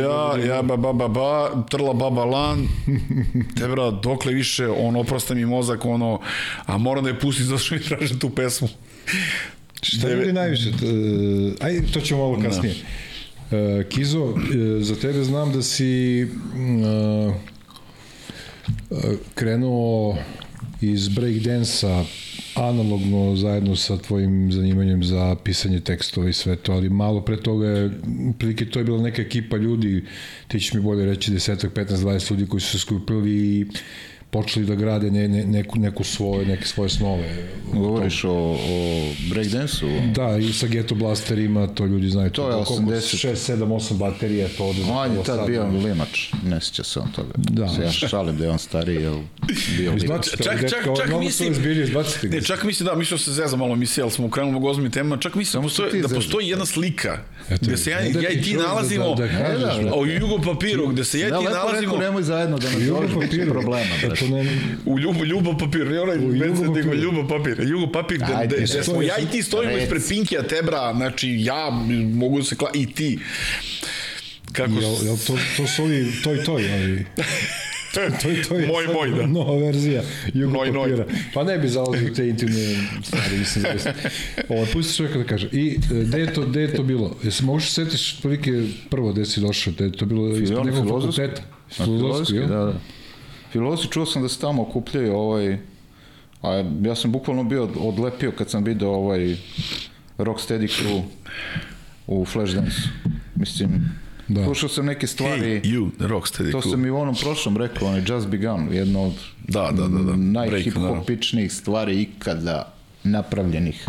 ja, ja ba ba ba ba, trla baba lan, te bra, dokle više, on oprosta mi mozak, ono, a moram da je pusti zato što mi traže tu pesmu. Šta ljudi najviše? Ajde, to ćemo ovo kasnije. Da. Kizo, e, za tebe znam da si uh, krenuo iz breakdansa analogno zajedno sa tvojim zanimanjem za pisanje tekstova i sve to, ali malo pre toga je, prilike to je bila neka ekipa ljudi, ti ćeš mi bolje reći desetak, 15, 20 ljudi koji su se skupili i počeli da grade ne, ne, neku, neku svoje, neke svoje snove. Govoriš o, o breakdance-u? Da, i sa Ghetto Blasterima, to ljudi znaju. To je 80. 6, 7, 8 baterija, to od... On je tad bio limač, ne sjeća se on toga. Da. Se ja šalim da je on stariji, jel bio limač. Čak, čak, čak, čak mislim... Ne, čak mislim, da, mislim da se zeza malo emisija, ali smo ukrenuli mogu ozbiljni tema, čak mislim da postoji, da postoji jedna slika Eto, gde se ja, ja i ti nalazimo da, da, da, da, u jugo papiru, gde se ja i ti nalazimo... Nemoj zajedno da nas dođe problema. U ljubo, ljubo papir, ne onaj Vincent, nego ljubo papir. Ljubo papir, gde, Ajde, gde, gde smo ja i ti stojimo ispred Pinkija Tebra, znači ja mogu da se kla... i ti. Kako... Jel, jel to, to su ovi toj toj, ali... to, to, to je moj, moj, da. Nova verzija jugo noj, papira. Noj. Pa ne bi zalazio te intimne stvari, mislim, zavisno. Ovo, pusti čovjeka da kaže. I e, gde je to, gde je to bilo? Jesi možeš setiš prilike prvo gde si došao, gde je to bilo ispod nekog fakulteta? Filozofski, da, da. Filozofi, čuo sam da se tamo okupljaju ovaj, a ja sam bukvalno bio odlepio kad sam video ovaj Rocksteady crew u Flashdance. Mislim, da. slušao sam neke stvari. Hey, you, Rocksteady To sam i u onom prošlom rekao, on je Just Begun, jedno od da, da, da, da. najhip-hopičnijih stvari ikada napravljenih.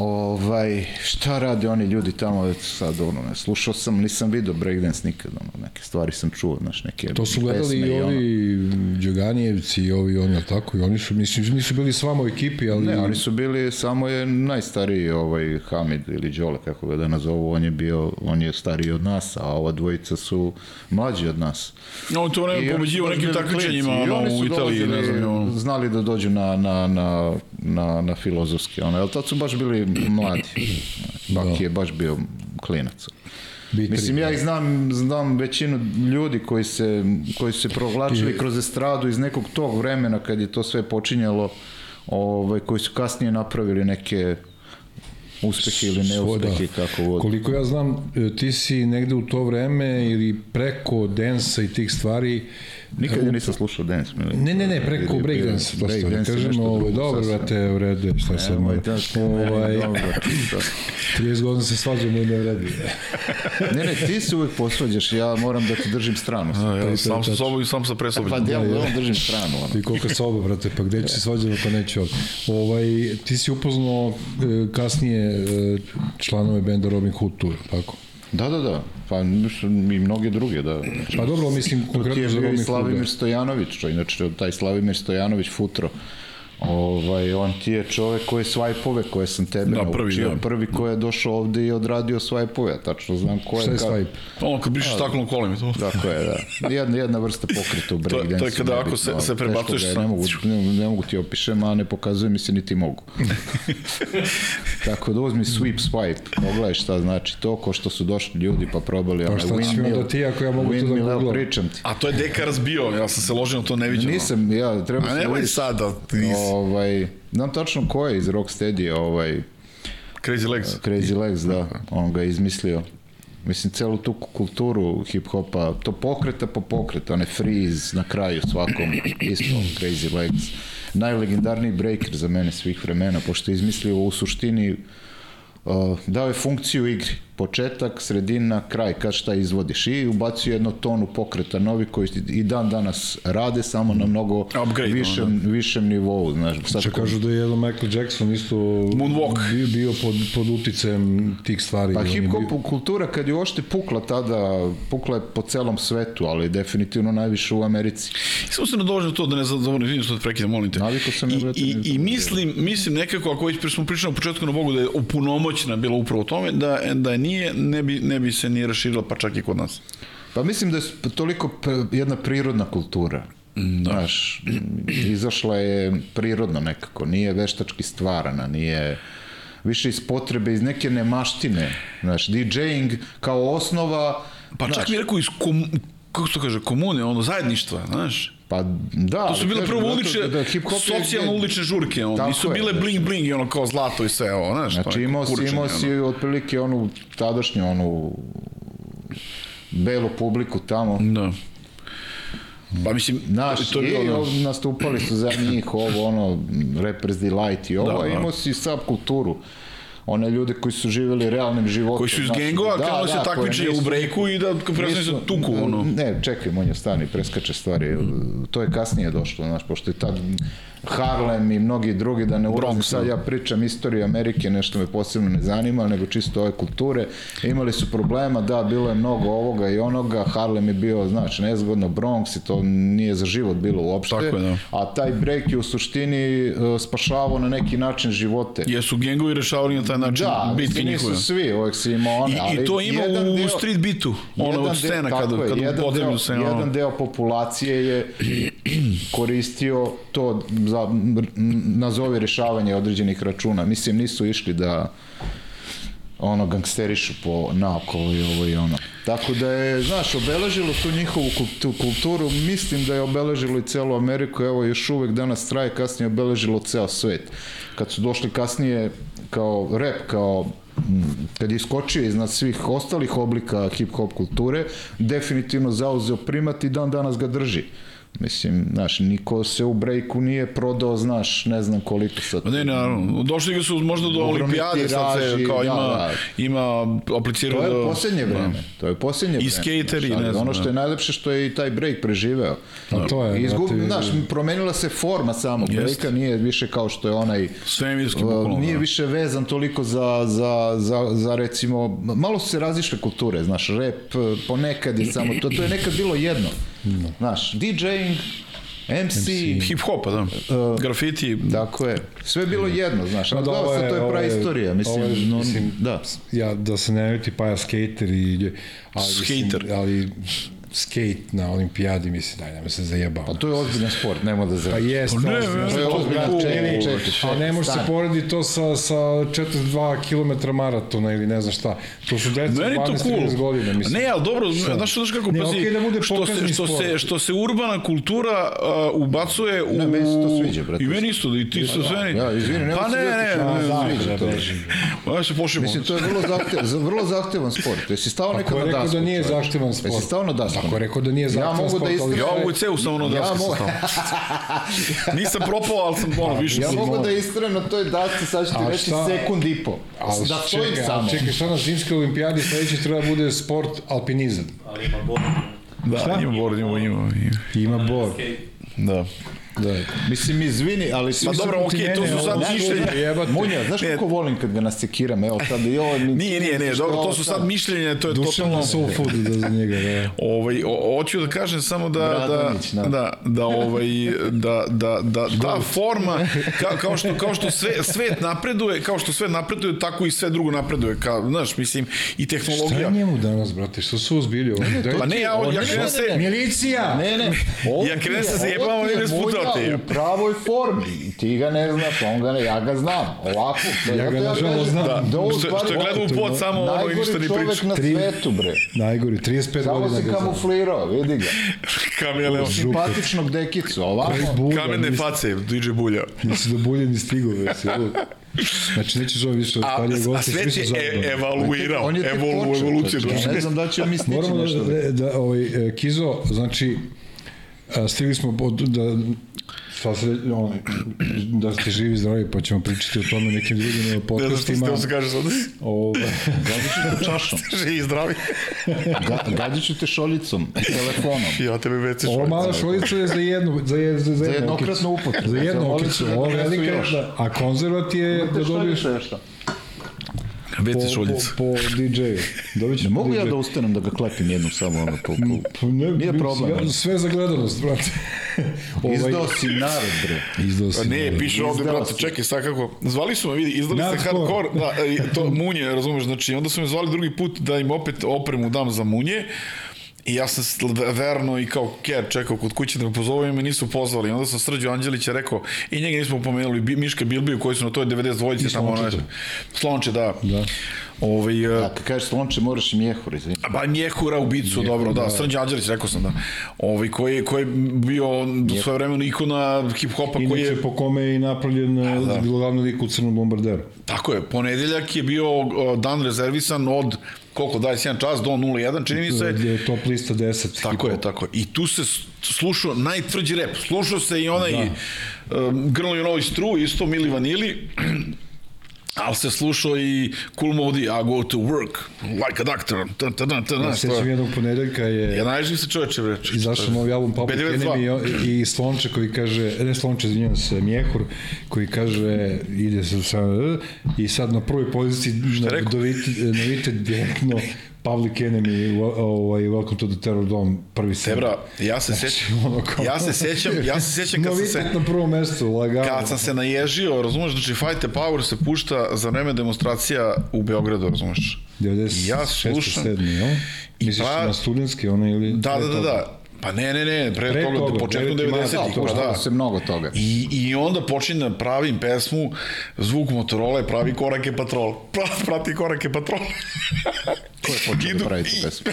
Ovaj, šta rade oni ljudi tamo već sad, ono, ne, slušao sam, nisam video breakdance nikad, ono, neke stvari sam čuo, znaš, neke To su gledali i ovi ono. Đoganijevci i ovi, oni, tako, i oni su, mislim, nisu bili s vama u ekipi, ali... Ne, oni su bili, samo je najstariji, ovaj, Hamid ili Đole, kako ga da nazovu, on je bio, on je stariji od nas, a ova dvojica su mlađi od nas. No, to ne pobeđivo nekim takmičenjima, ono, u Italiji, ne znam, znali da dođu na, na, na, na, na filozofski, ono, jel, tad su baš bili mladi. Baki da. je baš bio klinac. Bitri, Mislim, ja ih znam, znam većinu ljudi koji se, koji se provlačili kroz estradu iz nekog tog vremena kad je to sve počinjalo, ovaj, koji su kasnije napravili neke uspehe ili neuspehe, da. kako god. Koliko ja znam, e, ti si negde u to vreme ili preko densa i tih stvari Nikad ja nisam slušao dance. Ne, ne, ne, preko breakdance, break da kažemo, ovaj, dobro, brate, u redu, šta sad moj. Ovaj, 30 godina se svađamo i ne vredi. ne, ne, ti se uvek posvađaš, ja moram da ti držim stranu. A, ja, sam sa sobom i sam sa presobom. Pa ja, ja držim stranu. Ono. I koliko soba, brate, pa gde će se svađati ako neće ovdje. Ovaj, ti si upoznao e, kasnije e, članove benda Robin Hood Tour, tako? Da, da, da. Pa i mnoge druge, da. Pa dobro, mislim, konkretno za Robin Hood. Slavimir Stojanović, čo inače taj Slavimir Stojanović Futro Ovaj, on ti je čovek koji je svajpove koje sam tebe da, prvi, naučio, da. prvi koji je došao ovde i odradio svajpove, tačno znam ko je. Šta je svajp? Ono kad brišeš staklom kolima to. Tako je, da. Jedna, jedna vrsta pokreta u breakdance. to, to je kada ako se, se prebacuješ sa... Ne mogu, ne, ne mogu ti opišem, a ne pokazuje mi se niti mogu. Tako da uzmi sweep swipe, pogledaj šta znači to, ko što su došli ljudi pa probali pa šta ću da ti ako ja mogu to da googlam? Pričam ti. A to je deka razbio, ja sam se ložio na to neviđeno. Nisam, ja treba se... A nemoj sada, nisi ovaj, znam tačno ko je iz Rocksteady, ovaj, Crazy Legs. Crazy Legs, da, on ga je izmislio. Mislim, celu tu kulturu hip-hopa, to pokreta po pokreta, one freeze na kraju svakom, isto Crazy Legs. Najlegendarniji breaker za mene svih vremena, pošto je izmislio u suštini, uh, dao je funkciju igri početak, sredina, kraj, kad šta izvodiš i ubacio jednu tonu pokreta novi koji i dan danas rade samo na mnogo Upgrade, višem, višem nivou, znaš. Sad Če kažu da je jedan Michael Jackson isto Moonwalk. bio, bio pod, pod uticajem tih stvari. Pa hip bio- hop kultura kad je uopšte pukla tada, pukla je po celom svetu, ali definitivno najviše u Americi. Samo se nadođe to da ne zadovoljim, vidim što te prekidam, molim te. Navikao sam I, brate, i, I mislim, mislim nekako, ako već smo pričali na početku na Bogu da je opunomoćena bila upravo u tome, da, da je nije, ne bi, ne bi se nije raširila pa čak i kod nas. Pa mislim da je toliko jedna prirodna kultura. Da. Znaš, izašla je prirodno nekako, nije veštački stvarana, nije više iz potrebe, iz neke nemaštine. Znaš, DJing kao osnova... Pa čak znaš, mi rekao iz kom, kako se to kaže, komune, ono, zajedništva, znaš. Pa da, To su bile kažem, prvo ulične, da hip-hop je- socijalno ulične žurke, Tako nisu je, bile bling bling i ono kao zlato i sve ovo, znaš. Znači imao si, imao si otprilike onu tadašnju onu belu publiku tamo. Da. Pa mislim, Naš, to je bilo, ono, nastupali su za njih ovo, ono, Rappers Delight i ovo, Da, da, da. imao si subkulturu. One ljude koji su živjeli realnim životom. koji su iz znaš, gengova, da, kao da, se takmiče u brejku i da presne se tuku, ono. Ne, čekaj, on je stani, preskače stvari. To je kasnije došlo, znaš, pošto je tad Harlem i mnogi drugi, da ne ulazim sad, da. ja pričam istoriju Amerike, nešto me posebno ne zanima, nego čisto ove kulture. Imali su problema, da, bilo je mnogo ovoga i onoga, Harlem je bio, znači, nezgodno, Bronx i to nije za život bilo uopšte. Tako je, da. A taj break je u suštini uh, spašavao na neki način živote. Jesu gengovi rešavali na taj način Da, bitke njihove. nisu svi, uvek si imao one, I, ali I to ima u deo- street bitu, ono od scena deo- kad, tako je, kad jedan deo, jedan deo populacije je koristio to za nazovi rešavanje određenih računa. Mislim, nisu išli da ono gangsterišu po naokolo i ovo i ono. Tako da je, znaš, obeležilo tu njihovu kultu- kulturu, mislim da je obeležilo i celu Ameriku, evo još uvek danas traje, kasnije je obeležilo ceo svet. Kad su došli kasnije kao rap, kao kad je iskočio iznad svih ostalih oblika hip-hop kulture, definitivno zauzeo primat i dan danas ga drži. Mislim, znaš, niko se u brejku nije prodao, znaš, ne znam koliko sad. Ne, naravno. Došli ga su možda do olimpijade, sad se kao da, ima, da. ima aplicirao To je do... posljednje vreme. To je posljednje vreme. skateri, znaš, ne znam, Ono što da. je najlepše što je i taj break preživeo. A to je, Izgub, brate, znaš, promenila se forma samog breaka, nije više kao što je onaj Svemirski, Uh, bukvalno. nije da. više vezan toliko za, za, za, za recimo, malo su se različile kulture, znaš, uh, ponekad je samo, to, to je nekad bilo jedno, znaš, DJing, MC, Hip-hopa, da. Uh, Grafiti, tako je, sve je bilo jedno, znaš, Pa da, ovo se, to je praistorija, mislim, ovo je, no, mislim, da. Ja, da se ne ljuti pa ja skater i... Ali, Skater. Mislim, ali skate na olimpijadi, mislim, daj, nema se zajebao. Pa to je ozbiljan sport, nema da Pa zaraš. jeste, Pa ne, ozbiljno, ne, ozbiljan, cool. čekaj, čekaj, čekaj, Ali ne može se porediti to sa, sa 42 km maratona ili ne znam šta. To su deca Meni je to 12 cool. 30 godina, mislim. Ne, ali dobro, znaš, znaš kako, Ne, pazi, okej da bude što, se, što, se, sport. što se urbana kultura uh, ubacuje u... Ne, meni se to sviđa, brate. I meni isto, i ti se sve... Ja, izvini, nema Pa se ne, ljutiti, ne, ja, ne, da, ne, sviđa to. Ja se pošimo. Mislim, to je vrlo, zahtev, za- vrlo zahtevan sport. Jesi stao nekad Ako na je dasku? rekao da nije čoveče? zahtevan sport. Jesi stao na dasku? Ako je rekao da nije Ja zahtevan mogu sport, da istražim. Ja ovu ceu sam ono Ja daske mogu- stao. Nisam propao, ali sam ono više Ja sam... mogu da istrajem na toj dasci, sad ću ti A reći šta? sekund i po. Ali Da stojim čekaj, samo. čekaj, šta na zimskoj olimpijadi sledeći treba da bude sport alpinizam. ali ima bod. Da, ima board, ima, ima. ima. Ima bor. Da. Da. Mislim, izvini, ali... Pa dobro, okej, to su sad mišljenja. Munja, znaš Ne. kako volim kad ga nasekiram, evo sad i ovo... mi- Nije, nije, nije, dobro, to su sad mišljenje, to je Dušan na totalno... soul food da za njega, da. Ovaj, o, hoću da kažem samo da, da, Bradanić, da. da, da, ovaj, da, da, da, ta forma, ka, kao što, kao što sve, svet napreduje, kao što sve napreduje, tako i sve drugo napreduje, kao, znaš, mislim, i Šta je tehnologija. njemu danas, brate? Što su uzbili ovo? Pa ne, ja, ja krenem se, Milicija! Ne, ne. Ja krenem se je i ne sputao ti. U pravoj formi. Ti ga ne znaš, on ga ne, ja ga znam. Ovako. Ja ga nažalost kažem znam. Da, ovo u što, stvari- što je gledao u pod samo ono i Najgori ništa ni čovek priča. na Tri- svetu, bre. Najgori, 35 Samo godina si ga znam. kamuflirao, vidi ga. Kameleon. Simpatičnog dekicu, ovako. Bulja, Kamene face, DJ Bulja. Nisi do bulje ni stigao, već si lud. Znači, nećeš ovo više od A, starije a goste, su je zajedno. e, evaluirao, On je evolu, počeo, evoluciju znači, Ja ne znam da će mi stići Moramo nešto. da, da, ovaj, e, Kizo, znači, a, stigli smo od, da sva se, on, da ste živi zdravi, pa ćemo pričati o tome nekim drugim Ne znam što podcastima. ste se kažeš sad. Ovaj, Gadit ću te čašom, Živi i zdravi. Ga, gadit ću te šoljicom, telefonom. Ja tebe već Ovo mala šolica je za jednu, za, je, za, za, jednu jednokratnu okicu. upotrebu. Za jednu Za okicu. Ovo velika, da, a konzervat je da dobiješ Već po, se po, šoljica. po DJ-u. Dobit ćeš Ne mogu po ja da ustanem da ga klepim jednom samo ono po, po... Pa ne, Nije problem. Sve, sve za gledanost, brate. Izdao si narod, bre. Izdao Pa si. ne, da. piše ovde, Izdao brate, si. čekaj, sad kako, zvali su me, vidi, izdali ste Hardcore. da, to munje, razumeš, znači, onda su me zvali drugi put da im opet opremu dam za munje, I ja sam verno i kao ker čekao kod kuće da me pozove i me nisu pozvali. I onda sam Srđo Anđelića rekao, i njega nismo pomenuli, Bi- Miška Bilbiju koji su na toj 92 I tamo Slončeta. onaj- Slonče, da. Da. Ovaj, e, A kad kažeš slonče, moraš i mjehur, izvini. Ba njehura u bicu, dobro, da, Srđan Anđelić, rekao sam da. Ovaj, koji, je- koji je bio do svoje vremena ikona hip-hopa koji Inače, je po kome je i napravljen da. glavni lik u Crnom bombarderu. Tako je, ponedeljak je bio dan rezervisan od koliko, 21 čas do 01, čini mi se. Je top lista 10. Tako je, tako je. I tu se slušao najtvrđi rep. Slušao se i onaj da. um, Grlo know stru, isto Mili Vanili, ali se slušao i Cool Modi, I go to work, like a doctor. Ta, ta, ta, ta, Ja sećam jednog ponedeljka je Ja najživ se čoveče, bre. izašao novi album Public B92. Enemy i, i Slonče koji kaže, ne Slonče, izvinjam se, Mjehur, koji kaže, ide se sa, i sad na prvoj poziciji rekao? dovite, navite direktno Public Enemy, ovaj, Welcome to the Terror Dome, prvi sam. Tebra, ja se sećam, ono kao- ja se sećam, ja se sećam kad sam se... Na prvom mestu, lagano. Kad sam se naježio, razumeš, znači Fight the Power se pušta za vreme demonstracija u Beogradu, razumeš? 96. Ja slušam. 7. jel? Misliš pra- na studentski, ono ili... Da, da, da, da. Pa ne, ne, ne, pre, Pre toga, toga, početkom deveti mart, 90-ih, da, pa da. se mnogo toga. I, I onda počinje da pravim pesmu, zvuk Motorola pravi korake patrol. Pra, prati korake patrol. Ko je počeo da pravi tu pesmu?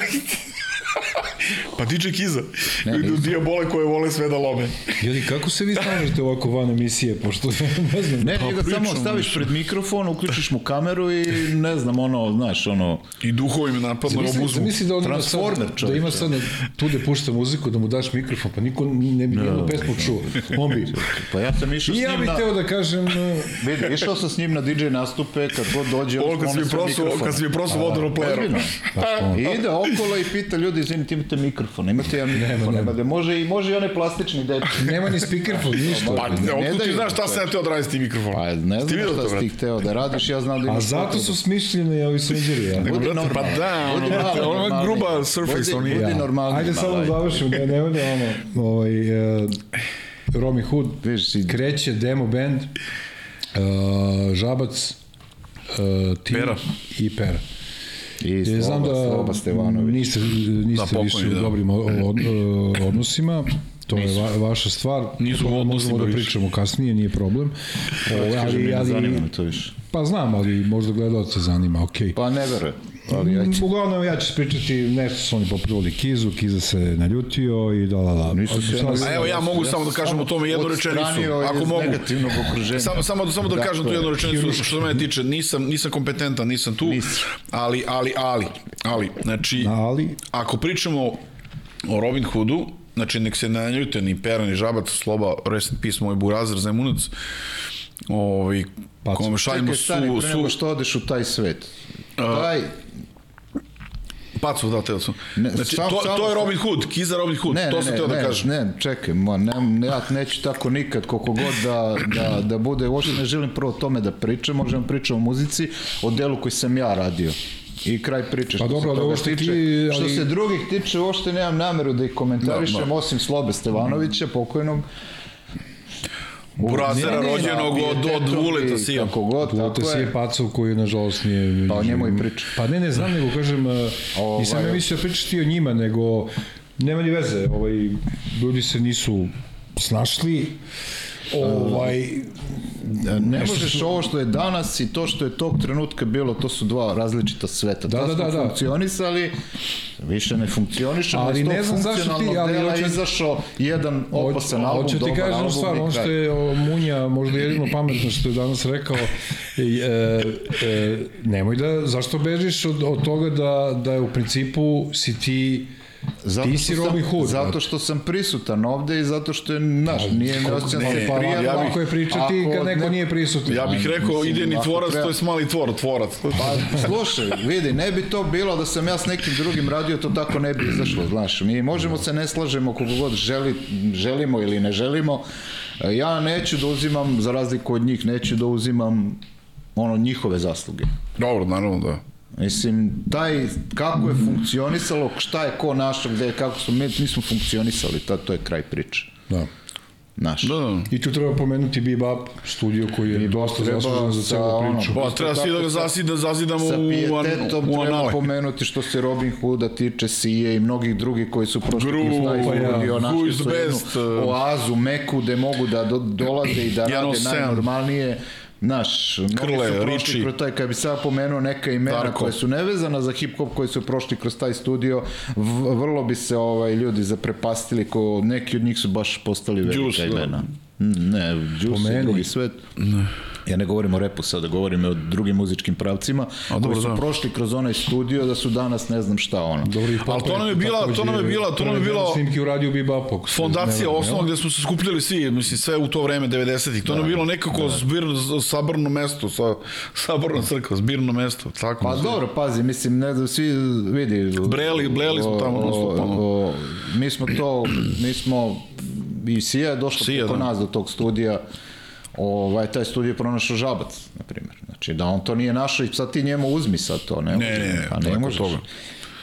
Pa DJ Kiza. Ne, Ne, nisam. Dijabole koje vole sve da lome. Jeli, kako se vi snažite ovako van emisije, pošto ne znam. Ne, Pa njega samo pričamo staviš više. pred mikrofon, uključiš mu kameru i ne znam, ono, znaš, ono, I duhovi me napadno obuzmu. zamisli da on ima sad, Transformer, da ima sad na- tu da pušta muziku, da mu daš mikrofon, pa niko ne bi nijednu pesmu čuo. On bi. pa ja sam išao I s ja njim bih na... teo da kažem, e, Vidi, išao sam s njim na DJ nastupe, kad god dođe, Ovo kad si mi prosuo, kad si mi prosuo vodu na pleru. Ozbiljno. I ide okolo i pita ljudi, izvinite, imate mikrofon, imate jedan mikrofon, nema, da može i može i onaj plastični dečki. nema ni speakerfon, ništa. Pa, Ne ne, otkud ti znaš šta sam ja teo da radim s tim mikrofonom? Pa ne Ti znam šta si ti hteo da radiš, ja znam da A imaš zato potrebu. su smišljeni ovi sređeri, ja. Nego, Budi brate, pa da, Budi ono, je gruba surface, Budi- on je. budi normalniji Ajde samo završim, ne, ne bude ono, ovaj, uh, Romy Hood, kreće demo band, uh, Žabac, uh, Tim Pera. i Pera. I Ja znam Sloba, da Stevanović. niste, niste Da, više u da. dobrim od, o- odnosima, to je va, vaša stvar. Nisu u odnosima Možemo da više. pričamo kasnije, nije problem. O, Kažem, ali, zanima ali, me to više. pa znam, ali možda gledalce zanima, okej. Pa ne verujem. Ali ajde. Uglavnom ja ću pričati nešto su oni popljuvali Kizu, Kiza se naljutio i da la la. Nisu se A evo ja mogu samo da kažem o tome jednu rečenicu, ako mogu. negativnog okruženja. Samo, samo, samo da Dakle, kažem tu jednu rečenicu što se mene tiče, nisam, nisam kompetentan, nisam tu, Nisi. ali, ali, ali, ali, znači, Ali, ako pričamo o Robin Hoodu, znači nek se ne naljute ni Pera ni Žabac, Sloba, rest in peace, moj burazir, Zemunac, ovaj, Paco. kome šaljemo Čekaj, stani, su, pre nego su, što odeš u taj svet. Taj, Pacu, da, teo sam. Ne, Znači, sam- to, samo- to je Robin Hood, Kiza Robin Hood, ne, to sam ne, teo da ne, kažem. ne, čekaj, ma, ne, ne, ja neću tako nikad, koliko god da, da, da bude, uopšte ne želim prvo o tome da pričam, možemo pričati o muzici, o delu koji sam ja radio. I kraj priče. Pa što dobro, se ali toga ovo što ti, tiče. ali- Što se drugih tiče, uopšte nemam nameru da ih komentarišem, Da, da. osim Slobe Stevanovića, pokojnog. Burazera ne, rođenog od, od Vuleta i Sija. Kako god, Vuleta tako si je. Pacov koji nažalost nije... Pa o njemu i pričam. Pa ne, ne znam, nego kažem, uh, Ovaj, nisam ja mislio da pričaš ti o njima, nego nema ni veze, ovaj, ljudi se nisu snašli, ovaj, Ne možeš ovo što je danas i to što je tog trenutka bilo, to su dva različita sveta. Da, Da, da, da, da, da. funkcionisali, više ne funkcioniše, Ali ne znam zašto ti, ali dela hoću- izašao jedan opasan album, Hoću ti kažem stvar, ono što je o, Munja možda jedino pametno što je danas rekao, e, e, nemoj da, zašto bežiš od, od toga da, da je u principu si ti Zato Ti si Robin Hood. Zato što sam prisutan ovde i zato što je, znaš, nije mi osjećam ne, se Pa prijatno. ja bih- lako je pričati Ako kad neko ne- nije prisutan. Ja bih Ajde, rekao, idejni ako tvorac, treba- to je mali tvor, tvorac. Pa, slušaj, vidi, ne bi to bilo da sam ja s nekim drugim radio, to tako ne bi izašlo, znaš. Mi možemo se ne slažemo koliko god želi, želimo ili ne želimo. Ja neću da uzimam, za razliku od njih, neću da uzimam ono njihove zasluge. Dobro, naravno da. Mislim, taj, kako je funkcionisalo, šta je ko našao, gde, je, kako smo, mi, mi smo funkcionisali, to, to je kraj priče. Da. Naš. Da, da. I tu treba pomenuti Bebop studio koji je dosta treba zaslužen za celu ono, priču. Pa treba svi da ga zasida, zazidamo Sa u, pijetetom u treba anale. pomenuti što se Robin Hooda tiče Sije i mnogih drugih koji su prošli Gru, kroz taj pa ja, našli is su jednu best, uh, oazu, meku, gde mogu da do, dolaze i da rade 107. najnormalnije. Naš, Krle, su prošli Richie. kroz taj, kad bi sad pomenuo neka imena Darko. koje su nevezana za hip-hop koji su prošli kroz taj studio, vrlo bi se ovaj ljudi zaprepastili, ko, neki od njih su baš postali velika Juice, da. imena. Mm, Ne, Juice i drugi svet. Ja ne govorim o repu sada, govorim o drugim muzičkim pravcima A, dobro, koji su da. prošli kroz onaj studio da su danas ne znam šta ono. Dobro, i Ali to nam je bila- to nam je bila- to nam je bila- Snimki u radiju Bebopu. Fondacija osnova gde smo se skupljali svi, mislim sve u to vreme 90-ih. To nam je bilo nekako zbirno, saborno mesto, sa, saborna crkva, zbirno mesto, tako. Pa dobro, pazi, mislim, ne znam, svi vidi... Breli- bleli smo tamo o- non stop, ono. o- Mi smo to, mi smo, i Sija je došla Sija, preko da. nas do tog studija, ovaj, taj studio je pronašao žabac, na primjer. Znači, da on to nije našao i sad ti njemu uzmi sad to, ne, Ne, ne, ne, pa ne od možeš. toga.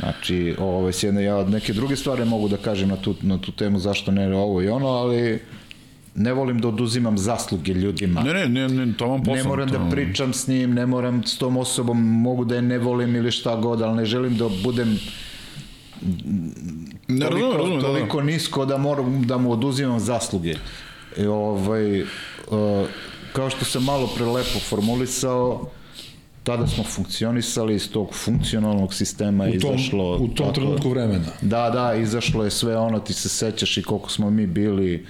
Znači, ovaj, s jedne, ja neke druge stvari mogu da kažem na tu, na tu temu zašto ne ovo i ono, ali ne volim da oduzimam zasluge ljudima. Ne, ne, ne, ne, to vam posao. Ne moram da pričam s njim, ne moram s tom osobom, mogu da je ne volim ili šta god, ali ne želim da budem Ne, toliko, razumem, razumem, da, da. toliko nisko da moram da mu oduzimam zasluge. I, ovaj, uh, kao što sam malo pre lepo formulisao, tada smo funkcionisali iz tog funkcionalnog sistema U tom, izašlo... u tom tako- trenutku vremena. Da, da, izašlo je sve ono, ti se sećaš i koliko smo mi bili,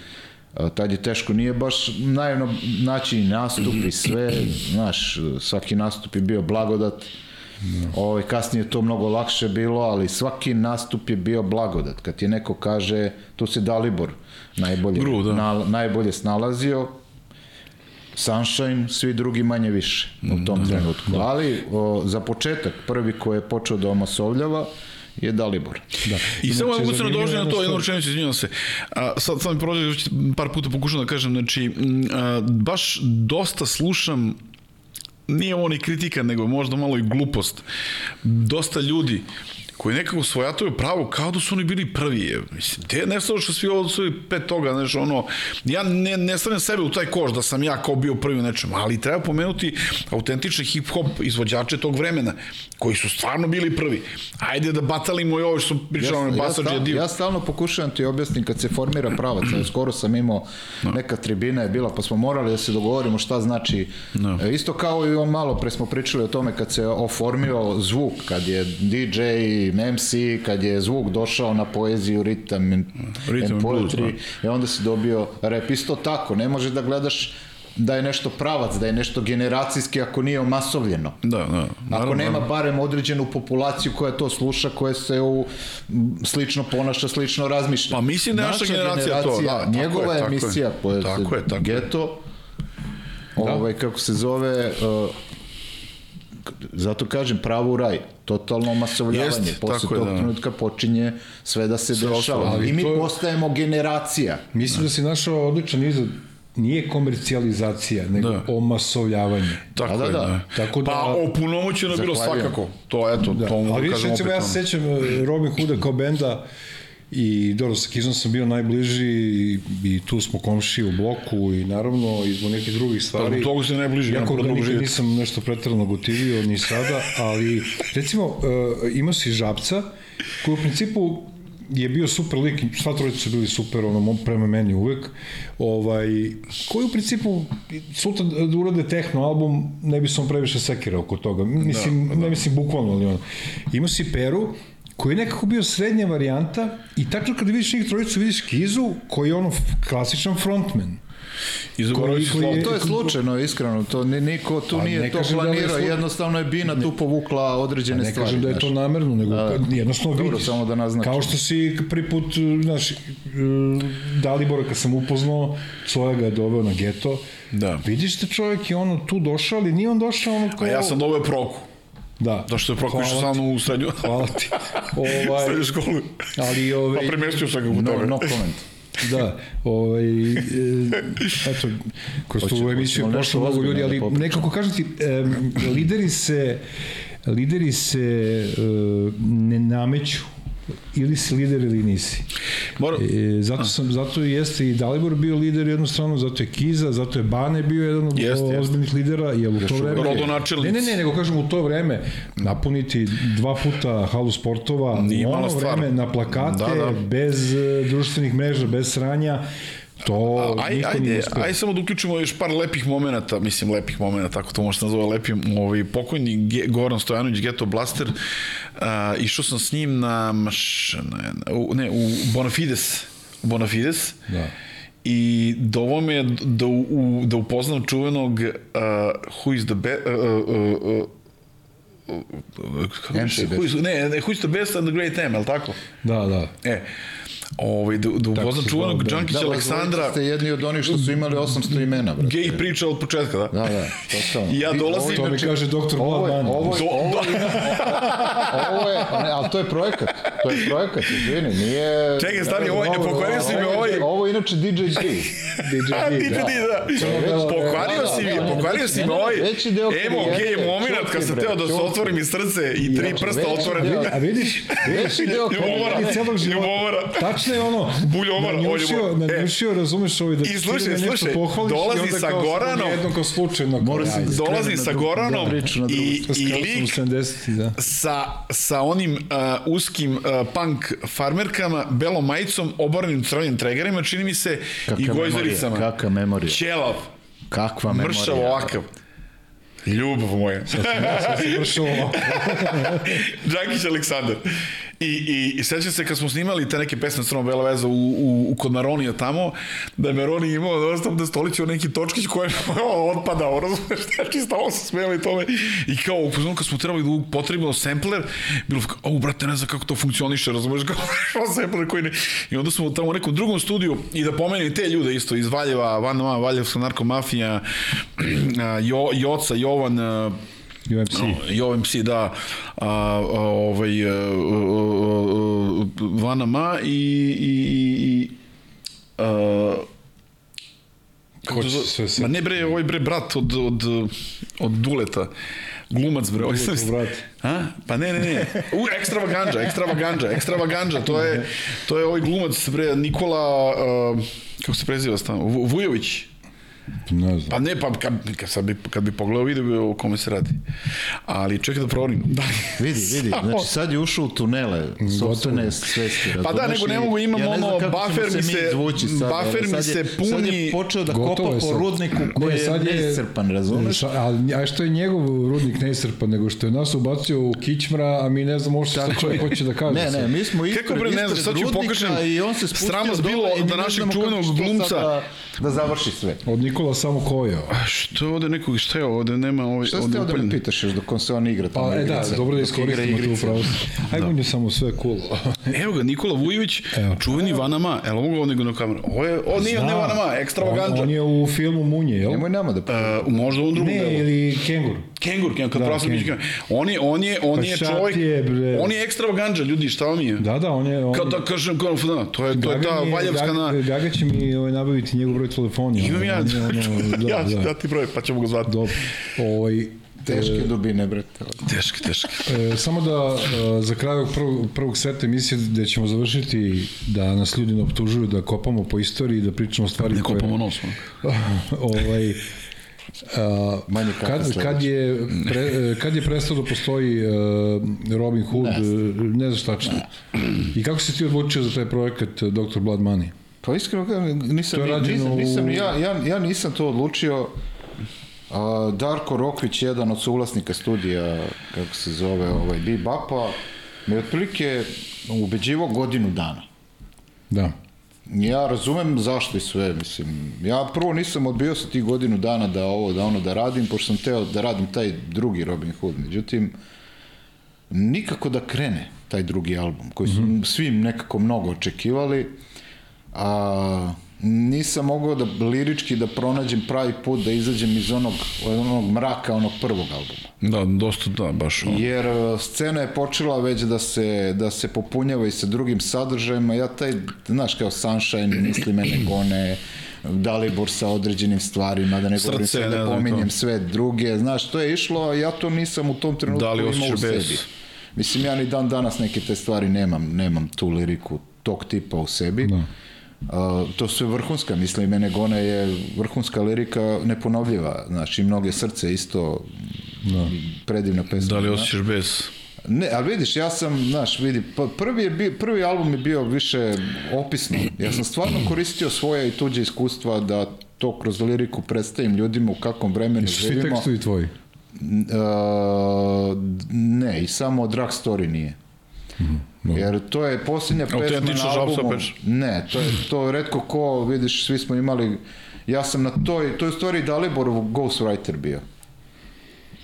a, tad je teško, nije baš naivno naći nastup i sve, znaš, svaki nastup je bio blagodat, Ovaj, kasnije je to mnogo lakše bilo, ali svaki nastup je bio blagodat. Kad ti neko kaže, tu se Dalibor najbolje, Gru, da. na, najbolje snalazio, Sunshine, svi drugi manje više u tom trenutku. Ali o, za početak, prvi ko je počeo da omasovljava je Dalibor. Da. I samo Inače, mogu se zanimljivo nadožiti je na to, jednu rečenicu, izvinjam se. A, sad, sad mi prođe, već par puta pokušam da kažem, znači, a, baš dosta slušam nije ovo ni kritika, nego možda malo i glupost. Dosta ljudi koji nekako svojataju pravo kao da su oni bili prvi. Je. Mislim, te ne što svi ovo su pet toga, znaš, ono, ja ne, ne stavljam sebe u taj koš da sam ja kao bio prvi u nečem, ali treba pomenuti autentične hip-hop izvođače tog vremena, koji su stvarno bili prvi. Ajde da batalimo i ovo što su pričali, ja, ja, Basađe, stal, Dio. ja stalno pokušavam ti objasnim kad se formira pravac, no. skoro sam imao neka tribina je bila, pa smo morali da se dogovorimo šta znači, No. E, isto kao i on malo pre smo pričali o tome kad se oformio zvuk, kad je DJ, MC, kad je zvuk došao na poeziju, ritam, and, Ritam and blues, poetry, i onda si dobio rap, isto tako, ne možeš da gledaš da je nešto pravac, da je nešto generacijski ako nije omasovljeno. Da, da. Ako naravno, nema naravno. barem određenu populaciju koja to sluša, koja se u, slično ponaša, slično razmišlja. Pa mislim da je naša generacija to, da, njegova je, tako je. emisija, Tako je, tako je. Geto, ovaj, kako se zove, uh, zato kažem pravo u raj, totalno masovljavanje. Jest, Posle je, tog da. trenutka počinje sve da se ostalo, dešava. ali I mi to- postajemo generacija. Mislim da si našao odličan izraz nije komercijalizacija, nego Da. omasovljavanje. Tako Da, da, da. da. Tako da- Pa opunomoćeno je bilo svakako. To, eto, Da. to mogu Ali vidiš, kažem recimo, ja se sećam e, Robin Hooda kao benda i dobro, sa Kizom sam bio najbliži i, i tu smo komši u bloku i naravno i zbog nekih drugih stvari. Pa toga si najbliži, Jako ga nikad nisam nešto pretrano gotivio ni sada, ali recimo uh, imao si Žabca koji u principu je bio super lik, sva trojica su bili super, ono, prema meni uvek, ovaj, koji u principu, sutra da urade tehno album, ne bi sam previše sekirao oko toga, mislim, da, da. ne mislim bukvalno, ali ono. Imao si Peru, koji je nekako bio srednja varijanta i tačno kada vidiš njih trojicu, vidiš Kizu, koji je ono klasičan frontman. I Koliko je- je... To je slučajno, iskreno, to ni, niko tu Pa nije ne to da je planirao, slu- jednostavno je Bina tu povukla određene Ne stvari. kažem da je to namerno, nego Da, da. jednostavno Dobro, vidiš. samo da naznačim. Kao što si prvi put, znaš, e, Dalibora kad sam upoznao, Coja ga je doveo na geto, Da. vidiš da čovjek je ono tu došao, ali nije on došao ono kao... A ja sam doveo Proku. Da. Zašto je Proko išao Hvala sa ti. mnom u srednju, Hvala ti. Ovaj, srednju školu. ali Pa ovaj, premestio sam ga u No, tebe. no comment. Da, ovaj, e, eto, kroz tu Hoćemo- emisiju je prošlo mnogo ljudi, da ali popričamo. nekako kažem ti, em, lideri se, lideri se e, ne nameću ili si lider ili nisi. Mora, E, zato sam zato i jeste i Dalibor bio lider jednostrano, zato je Kiza, zato je Bane bio jedan od jeste. ozbiljnih lidera, jer u to vreme... rodonačelnici. Ne, ne, ne, nego kažem u to vreme napuniti dva puta halu sportova, Nije ono stvar. vreme na plakate, Da, da. bez e, društvenih mreža, bez sranja, to aj, niko nije ajde, ajde samo da uključimo još par lepih momenata, mislim lepih momenata, tako to može se nazove lepim, ovaj, pokojni Ge, Goran Stojanović, Geto Blaster, a, išao sam s njim na, maš, ne, u, ne, u Bonafides, u Bonafides, Da. i dovo me je da, u, da upoznam čuvenog uh, Who is the best uh, uh, uh, uh, kako MC ne, ne, Who is the best and the great M, je li tako? Da, da. E, ovaj, da, da upoznam zvao, da. Đankića Da, Aleksandra, ste jedni od onih što su imali 800 imena, brate. gej priča od početka, da? Da, da, totalno. I ja dolazim- ovo To mi inače- kaže doktor Ovo je, ovo je, Do- ovo do- je, ovo je, ne, ali to je projekat, to je projekat, izvini, nije... Čekaj, stani, ovaj, dobro, pokvario si mi Ovo ovaj... je- Ovo je inače DJ G. DJ ti da. ti, da. Da, Pokvario da, si da, mi, pokvario si mi ne, ne, ovaj... veći deo Evo, gej moment kad sam teo da se čuti. otvori mi srce i tri Znači, prsta otvorene. A vidiš, Veći deo karijere. celog života. Tačno je ono, Buljomara, nanjušio, ovo nanjušio, razumeš ovaj da I slušaj, slušaj, pohvališ i dolazi sa kao Goranom. Jedno kao slučajno. Mora se Dolazi sa Goranom da i, i sam lik 70, da. sa, sa onim uh, uskim uh, punk farmerkama, belom majicom, oborenim crvenim tregerima, čini mi se, i Kakva gojzaricama. memorija, kakva memorija. Ćelav, Kakva memorija. mršav ovakav. Ljubav moja. Sad se vršilo ovako. Đankić Aleksandar. I, i, i sećam se kad smo snimali te neke pesme Crno Bela veza u, u, u kod Maronija tamo, da je Maroni imao da ostav da stolići neki točkić koji je otpadao, razumeš, znači stalo se smijeli tome. I kao, upoznano kad smo trebali da upotrebimo sampler, bilo kao, au, brate, ne znam kako to funkcioniše, razumeš, kao, sampler koji ne... I onda smo tamo u nekom drugom studiju i da pomenem te ljude isto iz Valjeva, Van Valjevska narkomafija, jo, Joca, Jovan, UMC. i OMC, da, a, a, ovaj, a, a, a, Vana Ma i, i, i a, Ko će sve se- Ma ne bre, ovaj bre brat od, od, od Duleta, glumac bre, ovaj sam... Brat. A? Pa ne, ne, ne. U, ekstravaganđa, ekstravaganđa, ekstravaganđa, to je, to je ovaj glumac, bre, Nikola, uh, kako se preziva stano, Vu- Vujović. Ne znam. Pa ne, pa kad, kad, sad bi, kad bi pogledao video bi o kome se radi. Ali čekaj da proverim. Da. Vidi, vidi, znači sad je ušao u tunele sobstvene svesti. Pa da, nego ne mogu, imam ja ne ono, buffer mi se- izvući sad, buffer mi se puni- Sad je počeo da Gotovo kopa po sad. rudniku koji Ne, je sad je- neiscrpan, razumeš? Ali, a što je njegov rudnik neisrpan, nego što je nas ubacio u kičmra, a mi ne znamo što Tako čovjek je. hoće da kaže. Ne, ne, mi smo ispred, Kako bre, ne znam, sad ću pokažem. i on se spustio Sram vas dole bilo da našeg čuvenog glumca- Da, da završi sve. Od Nikola samo koja. A što je ovde nekog, šta je ovde, nema ovaj, Šta ste ovde pitaš još dok on se on igra tamo Pa, e, da, dobro da iskoristimo tu upravo. Ajde, on je samo sve cool. Evo ga, Nikola Vujović, Evo. čuveni Vanama. Evo mogu ovo nego na kameru. Ovo je, o, nije, ne Vanama, on, ekstravaganđa. on je u filmu Munje, jel? Nemoj nama da Uh, možda u drugom Ne, delu. ili Kengur. Kengur, Kengur, kad Da, pravo sam Kengur. On je, on je, on Pa je čovjek, ti je, bre? on je ekstravaganđa, ljudi, šta vam je? Da, da, on je... On, Kao da kažem, kao, da, to je, to je ta valjevska na... Gaga će mi ovaj, nabaviti njegov broj telefona. Imam ja, ono, da, ja ću da. dati broj, pa ćemo ga zvati. Dobro. Ovaj, Teške dubine, brate. Teški, teški. E, samo da e, za kraj ovog prvog, prvog seta emisije gde ćemo završiti da nas ljudi ne optužuju da kopamo po istoriji da pričamo stvari Ne koje kopamo nos. ono. ovaj a, Manje kafe kad, sledeće. kad, je pre, e, kad je prestao da postoji uh, Robin Hood, ne, ne znaš tačno. I kako si ti odlučio za taj projekat eh, Dr. Blood Money? Pa iskreno nisam, To nisam, nisam, u- ja, ja, ja nisam to odlučio. A, Darko Rokvić, jedan od suvlasnika studija, kako se zove, ovaj, Bebapa, me otprilike ubeđivo godinu dana. Da. Ja razumem zašto i sve, mislim. Ja prvo nisam odbio sa tih godinu dana da ovo, da ono da radim, pošto sam teo da radim taj drugi Robin Hood. Međutim, nikako da krene taj drugi album, koji su mm -hmm. svi nekako mnogo očekivali, a nisam mogao da lirički da pronađem pravi put da izađem iz onog, onog mraka onog prvog albuma. Da, dosta da, baš ono. Jer uh, scena je počela već da se, da se popunjava i sa drugim sadržajima. Ja taj, znaš, kao Sunshine, misli mene gone, Dalibor sa određenim stvarima, da ne Srce, govorim sve, da pominjem sve druge. Znaš, to je išlo, ja to nisam u tom trenutku Da li imao u sebi. Mislim, ja ni dan danas neke te stvari nemam, nemam tu liriku tog tipa u sebi. Da. Uh, to su vrhunska, mislim, mene Gone je vrhunska lirika neponovljiva, znači mnoge srce isto da. predivna pesma. Da li osjećaš bes? Ne, ali vidiš, ja sam, znaš, vidi, pa prvi, je bio, prvi album je bio više opisno. Ja sam stvarno koristio svoje i tuđe iskustva da to kroz liriku predstavim ljudima u kakvom vremenu Su svi živimo. tekstovi tvoji? Uh, ne, i samo Drag Story nije. Mm, Jer to je posljednja pesma Autentično na albumu. Ne, to je to redko ko, vidiš, svi smo imali ja sam na toj, to je u stvari Daliborov ghostwriter bio.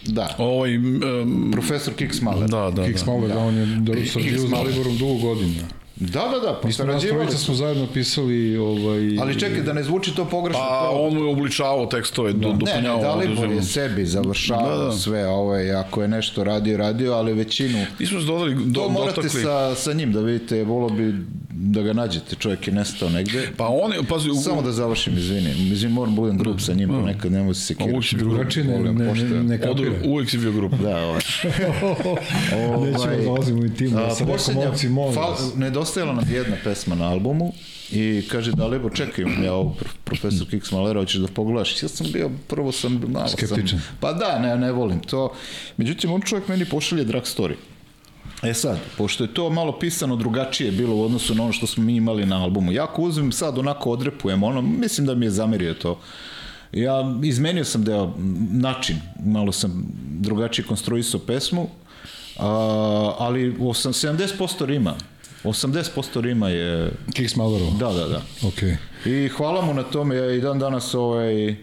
Da, Ovaj, um, profesor Kix Mahler. da, da, Kix da. Da, on je do- sarađivao s Mahler. Daliborom dugo godina. Da, da, da, pa Mi smo nas sarađivali smo. smo zajedno pisali ovaj... Ali čekaj, da ne zvuči to pogrešno. Pa to... on mu je obličavao tekstove, do, Ne, ne, dopunjavao. Dalibor je sebi završavao Da, da, da. da. sve, a ovo je, ako je nešto radio, radio, ali većinu Nismo se dodali, do, To morate dotakli. sa, sa njim da vidite, volo bi da ga nađete, čovjek je nestao negde. Pa on je, pazi, u, Samo da završim, izvini. Izvini, moram budem grub sa njim, ponekad ne može se uvijek sekirati. si bio grup. Drugačije ne, ne, ne, ne kapira. uvijek si bio grup. Da, ovaj. Nećemo da dolazimo u intimno, a, ja sam rekao, poslednja- momci, molim vas. Nedostajala nam jedna pesma na albumu i kaže Dalibor, čekaj, imam ja prof- profesor Kiks Malera, hoćeš da pogledaš? Ja sam bio, prvo sam malo Skeptičan. Sam, pa da, ne, ne volim to. Međutim, on čovjek meni pošalje drag story. E sad, pošto je to malo pisano drugačije bilo u odnosu na ono što smo mi imali na albumu, ja ako uzmem sad onako odrepujem, ono, mislim da mi je zamerio to. Ja izmenio sam deo, način, malo sam drugačije konstruisao pesmu, a, ali osam, 70% rima, 80% rima je, Kix Mahlerova. da, da, da. Okej. I hvala mu na tome, ja i dan danas ovaj,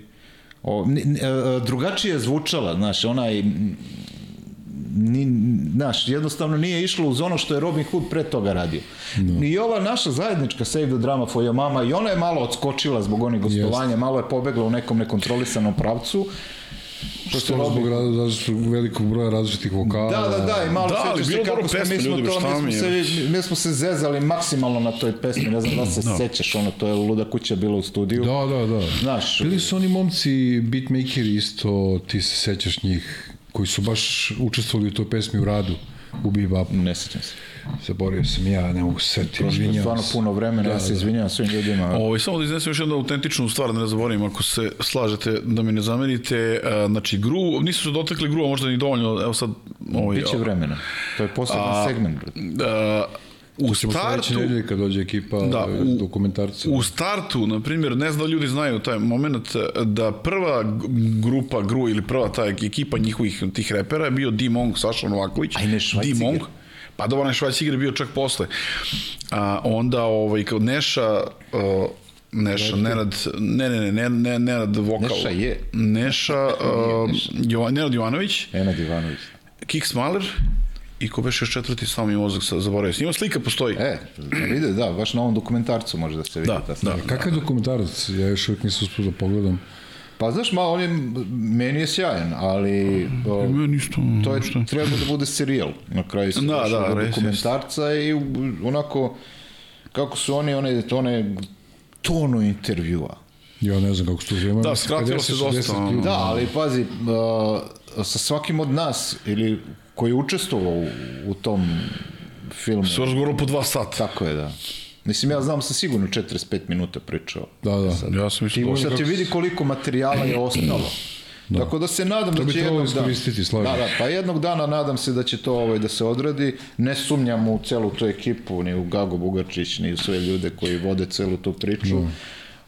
o, ni- ni- e, e, drugačije je zvučala, znaš, onaj, ni, znaš, jednostavno nije išlo uz ono što je Robin Hood pre toga radio. No. I ova naša zajednička Save the Drama for your mama, i ona je malo odskočila zbog onih gostovanja, malo je pobegla u nekom nekontrolisanom pravcu. Što se zbog raz- različitog velikog broja različitih vokala. Da, da, da, i malo Da, da, sećaš se kako smo, mi smo ljudi, to, mi mi smo, se, mi smo se zezali maksimalno na toj pesmi, ne znam da se Da. sećaš, ono, to je Luda kuća bila u studiju. Da, da, da. Znaš, Bili su oni momci beatmakeri isto, ti se sećaš njih, koji su baš učestvovali u toj pesmi u radu, u Bebop. ne sećam se. Zaboravio sam ja, ne mogu se setiti, Prošlo je izvinjavam stvarno se. puno vremena, ja se izvinjavam svim ljudima. Ovo, samo da iznesem još jednu autentičnu stvar, da ne zaboravim, ako se slažete da mi ne zamerite. A, Znači, gru, nisu se dotakli gru, a možda ni dovoljno, evo sad... Ovaj, Biće vremena. To je poseban A, segment. brate. a, u Ćemo sledeće startu... nedelje kad dođe ekipa Da, da, u- dokumentarca. U startu, na primjer, ne znam da ljudi znaju taj moment da prva grupa Gru ili prva ta ekipa njihovih tih repera je bio D-Monk, Saša Novaković. A i. Pa dobro, Švajciger je bio čak posle. A onda, ovaj, kao Neša, uh, Neša, Nenad, ne, ne, ne, ne, ne, Nenad vokal. Neša je. Neša, uh, Jovan, Nenad Jovanović, Enad Ivanović. Kiks Mahler i ko beše još četvrti, samo mi mozak sa- zaboravio. Ima slika, postoji. E, vide, da, baš na ovom dokumentarcu može da se vidi Da, ta stvar. da. Kakav je dokumentarac? Ja još uvijek nisam uspio da pogledam. Pa znaš, malo on je, meni je sjajan, ali o, isto, to je, šta? treba da bude serijal. Na kraju se Da, da, res, dokumentarca i onako, kako su oni, one, one tonu intervjua. Ja ne znam kako se to zove. Da, skratilo se 50, dosta, 60 ono. ljudi. Da, ali pazi, uh, sa svakim od nas, ili koji je učestvovao u, u tom filmu, Su razgovorili po dva sata. tako je, da. Mislim, ja znam sa sigurno 45 minuta pričao. Da, da. Ja sam Ti mislio sad ti vidi koliko materijala je ostalo. Da. Tako da se nadam To da će jednog dana... Da, da, pa jednog dana nadam se da će to ovaj, da se odradi. Ne sumnjam u celu tu ekipu, ni u Gago Bugarčić, ni u sve ljude koji vode celu tu priču. Da.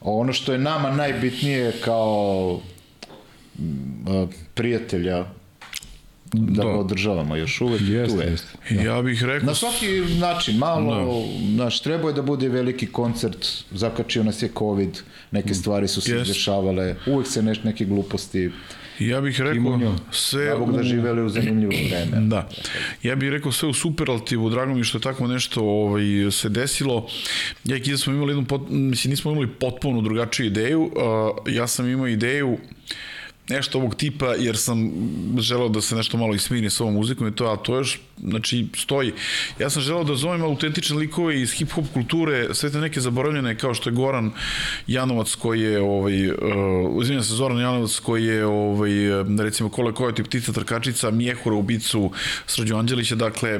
Ono što je nama najbitnije kao prijatelja da, Da. ga održavamo još uvek i tu je. jeste. Ja bih rekao... Na svaki način, malo, naš, trebao je da bude veliki koncert, zakačio nas je COVID, neke stvari su se Jest. dešavale, uvek se neš, neke gluposti, Ja bih rekao sve da Bog da u- živeli u zanimljivo vreme. Da. Ja bih rekao sve u superlativu, drago mi što je tako nešto ovaj, se desilo. Ja i smo imali jednu, pot, mislim, nismo imali potpuno drugačiju ideju. Uh, ja sam imao ideju nešto ovog tipa, jer sam želeo da se nešto malo ismiri sa ovom muzikom i to, a to još, znači, stoji. Ja sam želeo da zovem autentične likove iz hip-hop kulture, sve te neke zaboravljene, kao što je Goran Janovac, koji je, ovaj, uh, uzimam se Zoran Janovac, koji je, ovaj, recimo, Kole Kojoti, Ptica Trkačica, Mijehura, ubicu Srđu Anđelića, dakle,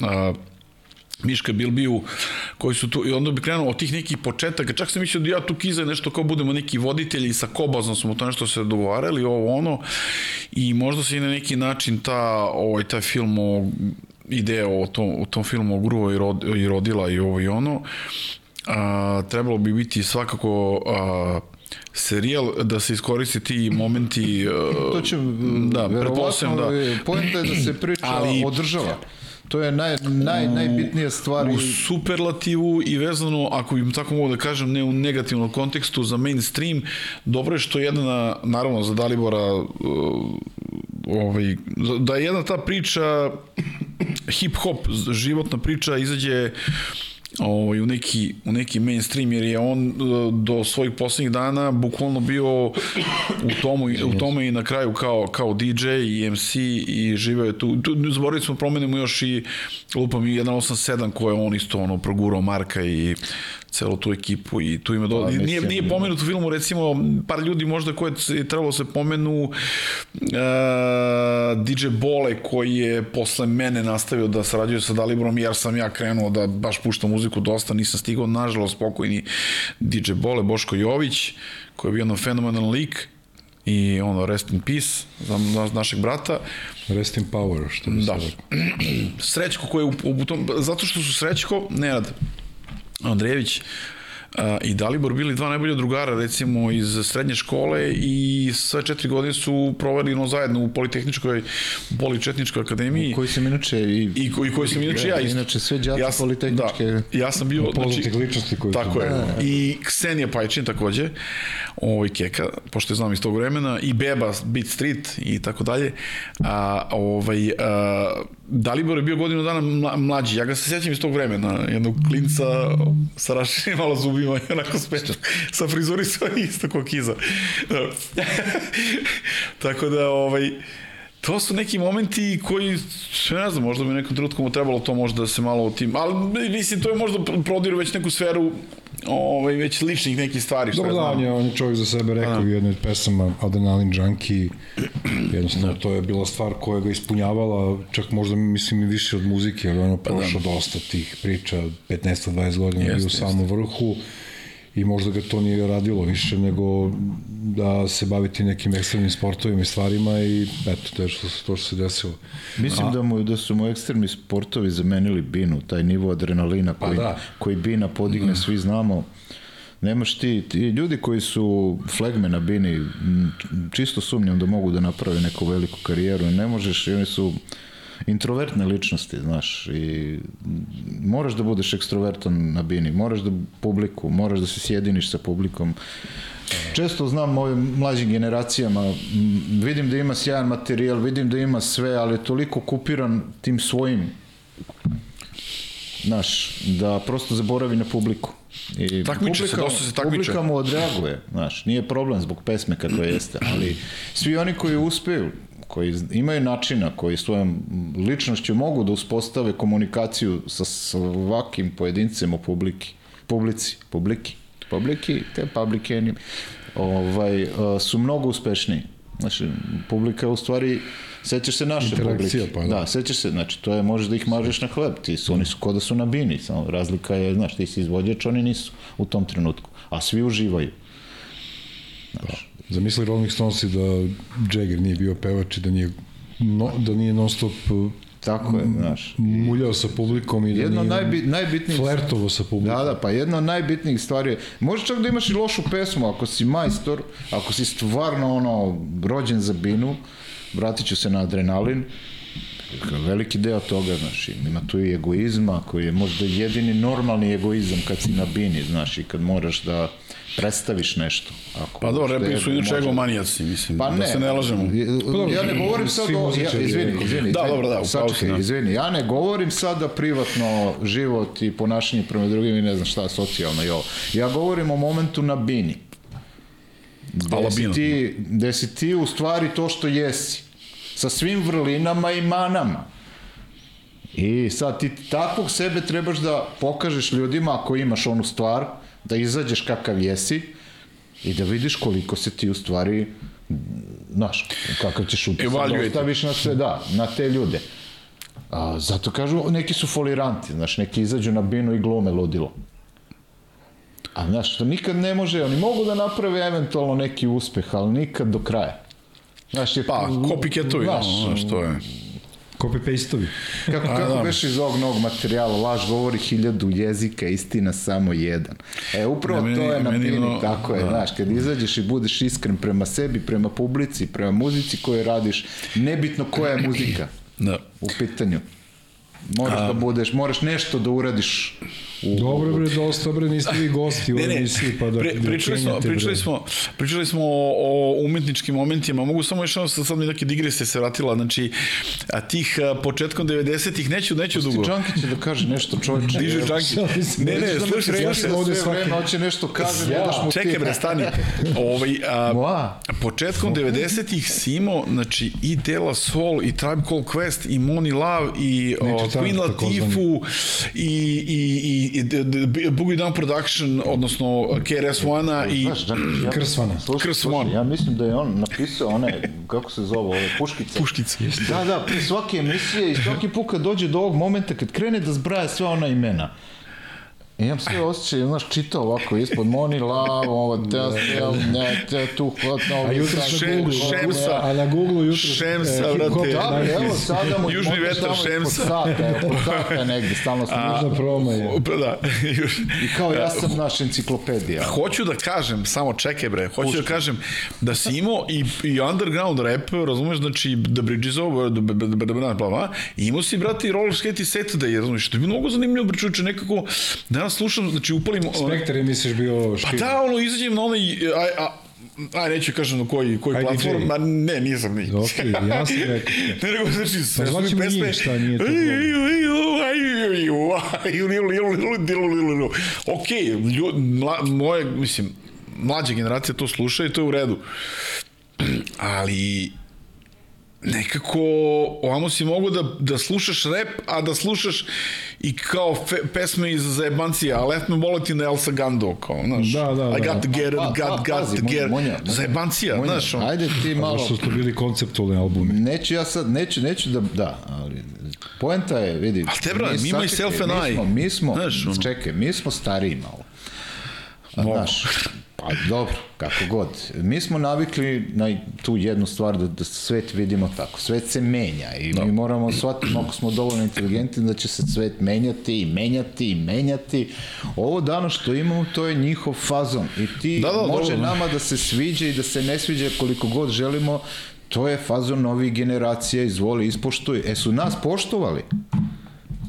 uh, Miška Bilbiju, koji su tu, i onda bi krenuo od tih nekih početaka, čak sam mislio da ja tu kiza nešto kao budemo neki voditelji sa Kobazom smo to nešto se dogovarali, ovo ono, i možda se i na neki način ta, ovaj, taj film o, ideja o tom, o tom filmu o Gruvo i, rod, i Rodila i ovo i ono, a, trebalo bi biti svakako a, serijal da se iskoristi ti momenti To će, da, pretpostavljam da. poenta je da se priča Ali- o država. To je naj, naj, najbitnija stvar. u superlativu i vezano, ako bih tako mogu da kažem, ne u negativnom kontekstu za mainstream, dobro je što jedna, naravno za Dalibora, uh, ovaj, da je jedna ta priča, hip-hop, životna priča, izađe ovaj, u, neki, u neki mainstream, jer je on uh, do svojih poslednjih dana bukvalno bio u tomu, u tome i na kraju kao, kao DJ i MC i živeo je tu. tu zaboravili smo, promenimo još i lupam i 187 koje je on isto ono, progurao Marka i celu tu ekipu i tu ima do... Pa, nije, nije pomenut u filmu recimo par ljudi možda koje je trebalo se pomenu uh, DJ Bole koji je posle mene nastavio da sarađuje sa Daliborom jer sam ja krenuo da baš puštam muziku dosta, nisam stigao nažalost pokojni DJ Bole, Boško Jović koji je bio jedan fenomenalan lik i ono rest in peace za na- našeg brata Rest in power, što bi Da. se rekao. Srećko koji je u, u tom, zato što su Srećko, Nenad Andrejević i Dalibor bili dva najbolja drugara recimo iz srednje škole i sve četiri godine su proveli no, zajedno u Politehničkoj Poličetničkoj akademiji koji sam inače i, i koji, koji sam inače ja isto. Inače, sve đaci sam- Politehničke- Da, ja sam bio... znači, ličnosti koji Tako je. I Ksenija Pajčin takođe, ovaj Keka, pošto je znam iz tog vremena, i Beba, Beat Street i tako dalje. A, ovaj, a, Dalibor je bio godinu dana mla, mlađi. Ja ga se sjećam iz tog vremena. Jednog klinca sa raširenim malo zubima i onako spečan. Sa frizurisom isto kao kiza. tako da, ovaj, to su neki momenti koji, ne znam, možda bi nekom trenutku mu trebalo to možda da se malo u tim, ali mislim, to je možda prodiru već neku sferu ovaj, već ličnih nekih stvari, što Dobro ja da, znam. on je, on je čovjek za sebe rekao u jednoj od pesama Adrenalin Junkie, jednostavno to je bila stvar koja ga ispunjavala, čak možda mislim i više od muzike, jer ono prošao dosta tih priča, 15-20 godina Jeste, bio u samom vrhu i možda ga to nije radilo više nego da se baviti nekim ekstremnim sportovima i stvarima i eto, to je što, to što se desilo. Mislim da, mu, da su mu ekstremni sportovi zamenili binu, taj nivo adrenalina koji, da. koji bina podigne, svi znamo. Nemaš ti, ti ljudi koji su flegme na bini, čisto sumnjam da mogu da naprave neku veliku karijeru, ne možeš, i oni su introvertne ličnosti, znaš, i moraš da budeš ekstrovertan na bini, moraš da publiku, moraš da se sjediniš sa publikom. Često znam ovim mlađim generacijama, vidim da ima sjajan materijal, vidim da ima sve, ali je toliko kupiran tim svojim znaš, da prosto zaboravi na publiku. I Takmiče se, dosta se takmiče. Publika mu odreaguje, znaš, nije problem zbog pesme kakva jeste, ali svi oni koji uspeju, koji imaju načina, koji svojom ličnošću mogu da uspostave komunikaciju sa svakim pojedincem u publiki, publici, publiki, publiki, te publikeni, ovaj, uh, su mnogo uspešniji. Znači, publika u stvari, sećaš se naše publike. pa da. da. sećaš se, znači, to je, možeš da ih mažeš na hleb, ti su, oni su ko da su na bini, samo razlika je, znaš, ti si izvođač, oni nisu u tom trenutku, a svi uživaju. Zamisli Rolling Stonesi da Jagger nije bio pevač i da nije, no, da nije non stop uh, Tako je, znaš. muljao sa publikom i da Jedno od nije najbi, najbitnijih flertovo sa publikom. Da, da, pa jedna od najbitnijih stvari je, možeš čak da imaš i lošu pesmu, ako si majstor, ako si stvarno ono, rođen za binu, vratit ću se na adrenalin, veliki deo toga, znaš, ima tu i egoizma, koji je možda jedini normalni egoizam kad si na bini, znaš, i kad moraš da predstaviš nešto. Ako Pa dobro, je- su inače egomanijaci, mislim, Pa da ne, se ne lažemo. Ja ne govorim sad o... Ja, izvini, izvini. Da, dobro, da, u sačekaj, pauzi, da. izvini. Ja ne govorim sada privatno život i ponašanje prema drugim i ne znam šta, socijalno i ovo. Ja govorim o momentu na bini. Gde si, ti, gde si ti u stvari to što jesi. Sa svim vrlinama i manama. I sad ti takvog sebe trebaš da pokažeš ljudima ako imaš onu stvar, da izađeš kakav jesi i da vidiš koliko se ti u stvari znaš, kakav ćeš utisak da ostaviš na sve, da, na te ljude. A, zato kažu, neki su foliranti, znaš, neki izađu na binu i glume ludilo. A znaš, to nikad ne može, oni mogu da naprave eventualno neki uspeh, ali nikad do kraja. Znaš, je, Pa, copycatovi, znaš, ono, znaš, to je... Copy-pasteovi. Kako, A, kako da. beš iz ovog novog materijala, laž govori hiljadu jezika, istina samo jedan. E, upravo Ne, meni- to je na pini, tako je, da. znaš, kad izađeš i budeš iskren prema sebi, prema publici, prema muzici koju radiš, nebitno koja je muzika Da. u pitanju. Moraš da budeš, moraš nešto da uradiš Dobro bre, dosta bre, niste vi gosti u Ne, ne, emisiji, pa da, pri, pričali smo, pričali smo, pričali smo o, o umetničkim momentima, mogu samo još jedno, sad mi neke digresije se vratila, znači, a tih a, početkom 90-ih, neću, neću dugo. Džanki će da kaže nešto čovječe. Diže mislim, Ne, ne, Nećeš da slušaj, slušaj. sam ovde sve svaki- vreme, hoće nešto kaže, ne daš mu ti. Čekaj bre, stani. Ovaj, a, početkom 90-ih si imao, znači, i Dela Soul, i Tribe Called Quest, i Moni Love, i o, Queen Latifah, i, i, i, Boogie Down Production, odnosno KRS-One-a, i... Ja, Krsvana. Slušaj, Krs slušaj, One. ja mislim da je on napisao one, kako se zove, ove puškice. Puškice. Da, da, pri svake emisije i svaki put kad dođe do ovog momenta, kad krene da zbraja sva ona imena, imam sve osjećaj, znaš, čitao ovako ispod Moni Love, ovo, te, te, ne, te, tu, hvatno, A jutro na Šem- Google, Šemsa. a na Google jutro Šemsa, hop brate. Da, evo, sada mu Južni vetar, Šemsa. Sata, evo, pod sata je negde, stalno smo Južna proma je. Pa da, još. I kao ja sam naš enciklopedija. Hoću da kažem, samo čekaj bre, hoću da kažem da si imao i, i underground rap, razumeš, znači The Bridge is Over, imao si, brate, i Roller Skate i Saturday, razumeš, to je mnogo zanimljivo, čuče, nekako, danas slušam, znači upalim... Spektar je misliš bio Pa štiv. da, ono, izađem na onaj, aj, a, aj, neću kažem na koji, koji Aj, platform, ma ne, nisam ni. Okej, ja sam rekao. ne, nego, znači, sve su mi pesme... šta, nije to Ok, ljud, mla, moje, mislim, mlađa generacija to sluša i to je u redu. Ali nekako ovamo si mogu da, da slušaš rap, a da slušaš i kao fe, pesme iz zajebancija, a let me voliti na Elsa Gando, kao, znaš, Da, da, I da. got to get it, Pa, got, pa, got pazi, to get Munja, zajebancija, znaš, ono. Ajde ti malo... Zašto su to bili konceptualni albumi? Neću ja sad, neću, neću da, da, ali poenta je, vidi. Ali te, brate, mi imamo i self and mi I. smo, mi smo, Znaš, čekaj, mi smo stariji malo. A, Mogu. Znaš, pa dobro, kako god. Mi smo navikli na tu jednu stvar da, da svet vidimo tako. Svet se menja i mi moramo shvatiti ako smo dovoljno inteligentni da će se svet menjati i menjati i menjati. Ovo danas što imamo to je njihov fazon i ti Da, da, može dobro, da. nama da se sviđa i da se ne sviđa koliko god želimo, to je fazon novih generacija, izvoli, ispoštuj. E su nas poštovali.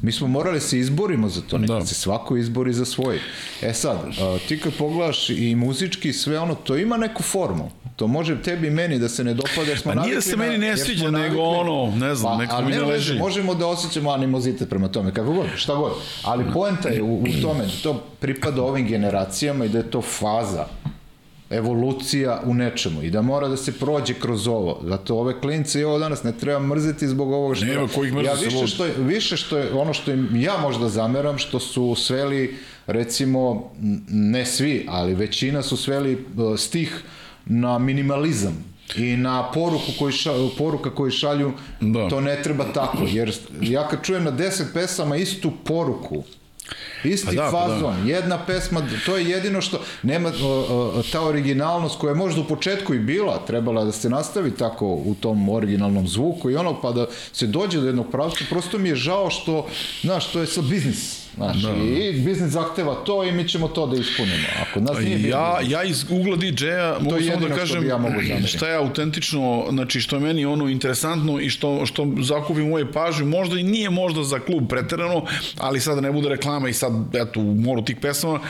Mi smo morali se izborimo za to, neka Da. se svako izbori za svoj. E sad, a, ti kad pogledaš i muzički sve ono, to ima neku formu. To može tebi i meni da se ne dopada jer smo Pa nije navikli da se meni ne sviđa, nego ono, ne znam, pa, ali mi ne leži. veze, Možemo da osjećamo animozitet prema tome, kako god, šta god. Ali poenta je u, u tome da to pripada ovim generacijama i da je to faza evolucija u nečemu i da mora da se prođe kroz ovo. Zato ove klince i ovo danas ne treba mrziti zbog ovoga što... Nema ko ih mrzi ja više što, je, više što je ono što im ja možda zameram, što su sveli, recimo, ne svi, ali većina su sveli uh, stih na minimalizam i na poruku koji ša, poruka koju šalju Da. to ne treba tako jer ja kad čujem na 10 pesama istu poruku Isti Pa da, da, pa da. fazon, jedna pesma, to je jedino što nema o, o, ta originalnost koja je možda u početku i bila, trebala da se nastavi tako u tom originalnom zvuku i ono pa da se dođe do jednog pravca, prosto mi je žao što, znaš, to je sad biznis. Znaš, i biznis zahteva to i mi ćemo to da ispunimo. Ako nas nije bitno, Ja, ja iz ugla DJ-a mogu samo da kažem ja zameriti. šta je autentično, znači što je meni ono interesantno i što, što zakupi moje pažnje, možda i nije možda za klub preterano, ali sad da ne bude reklama i sad, eto, u moru tih pesama,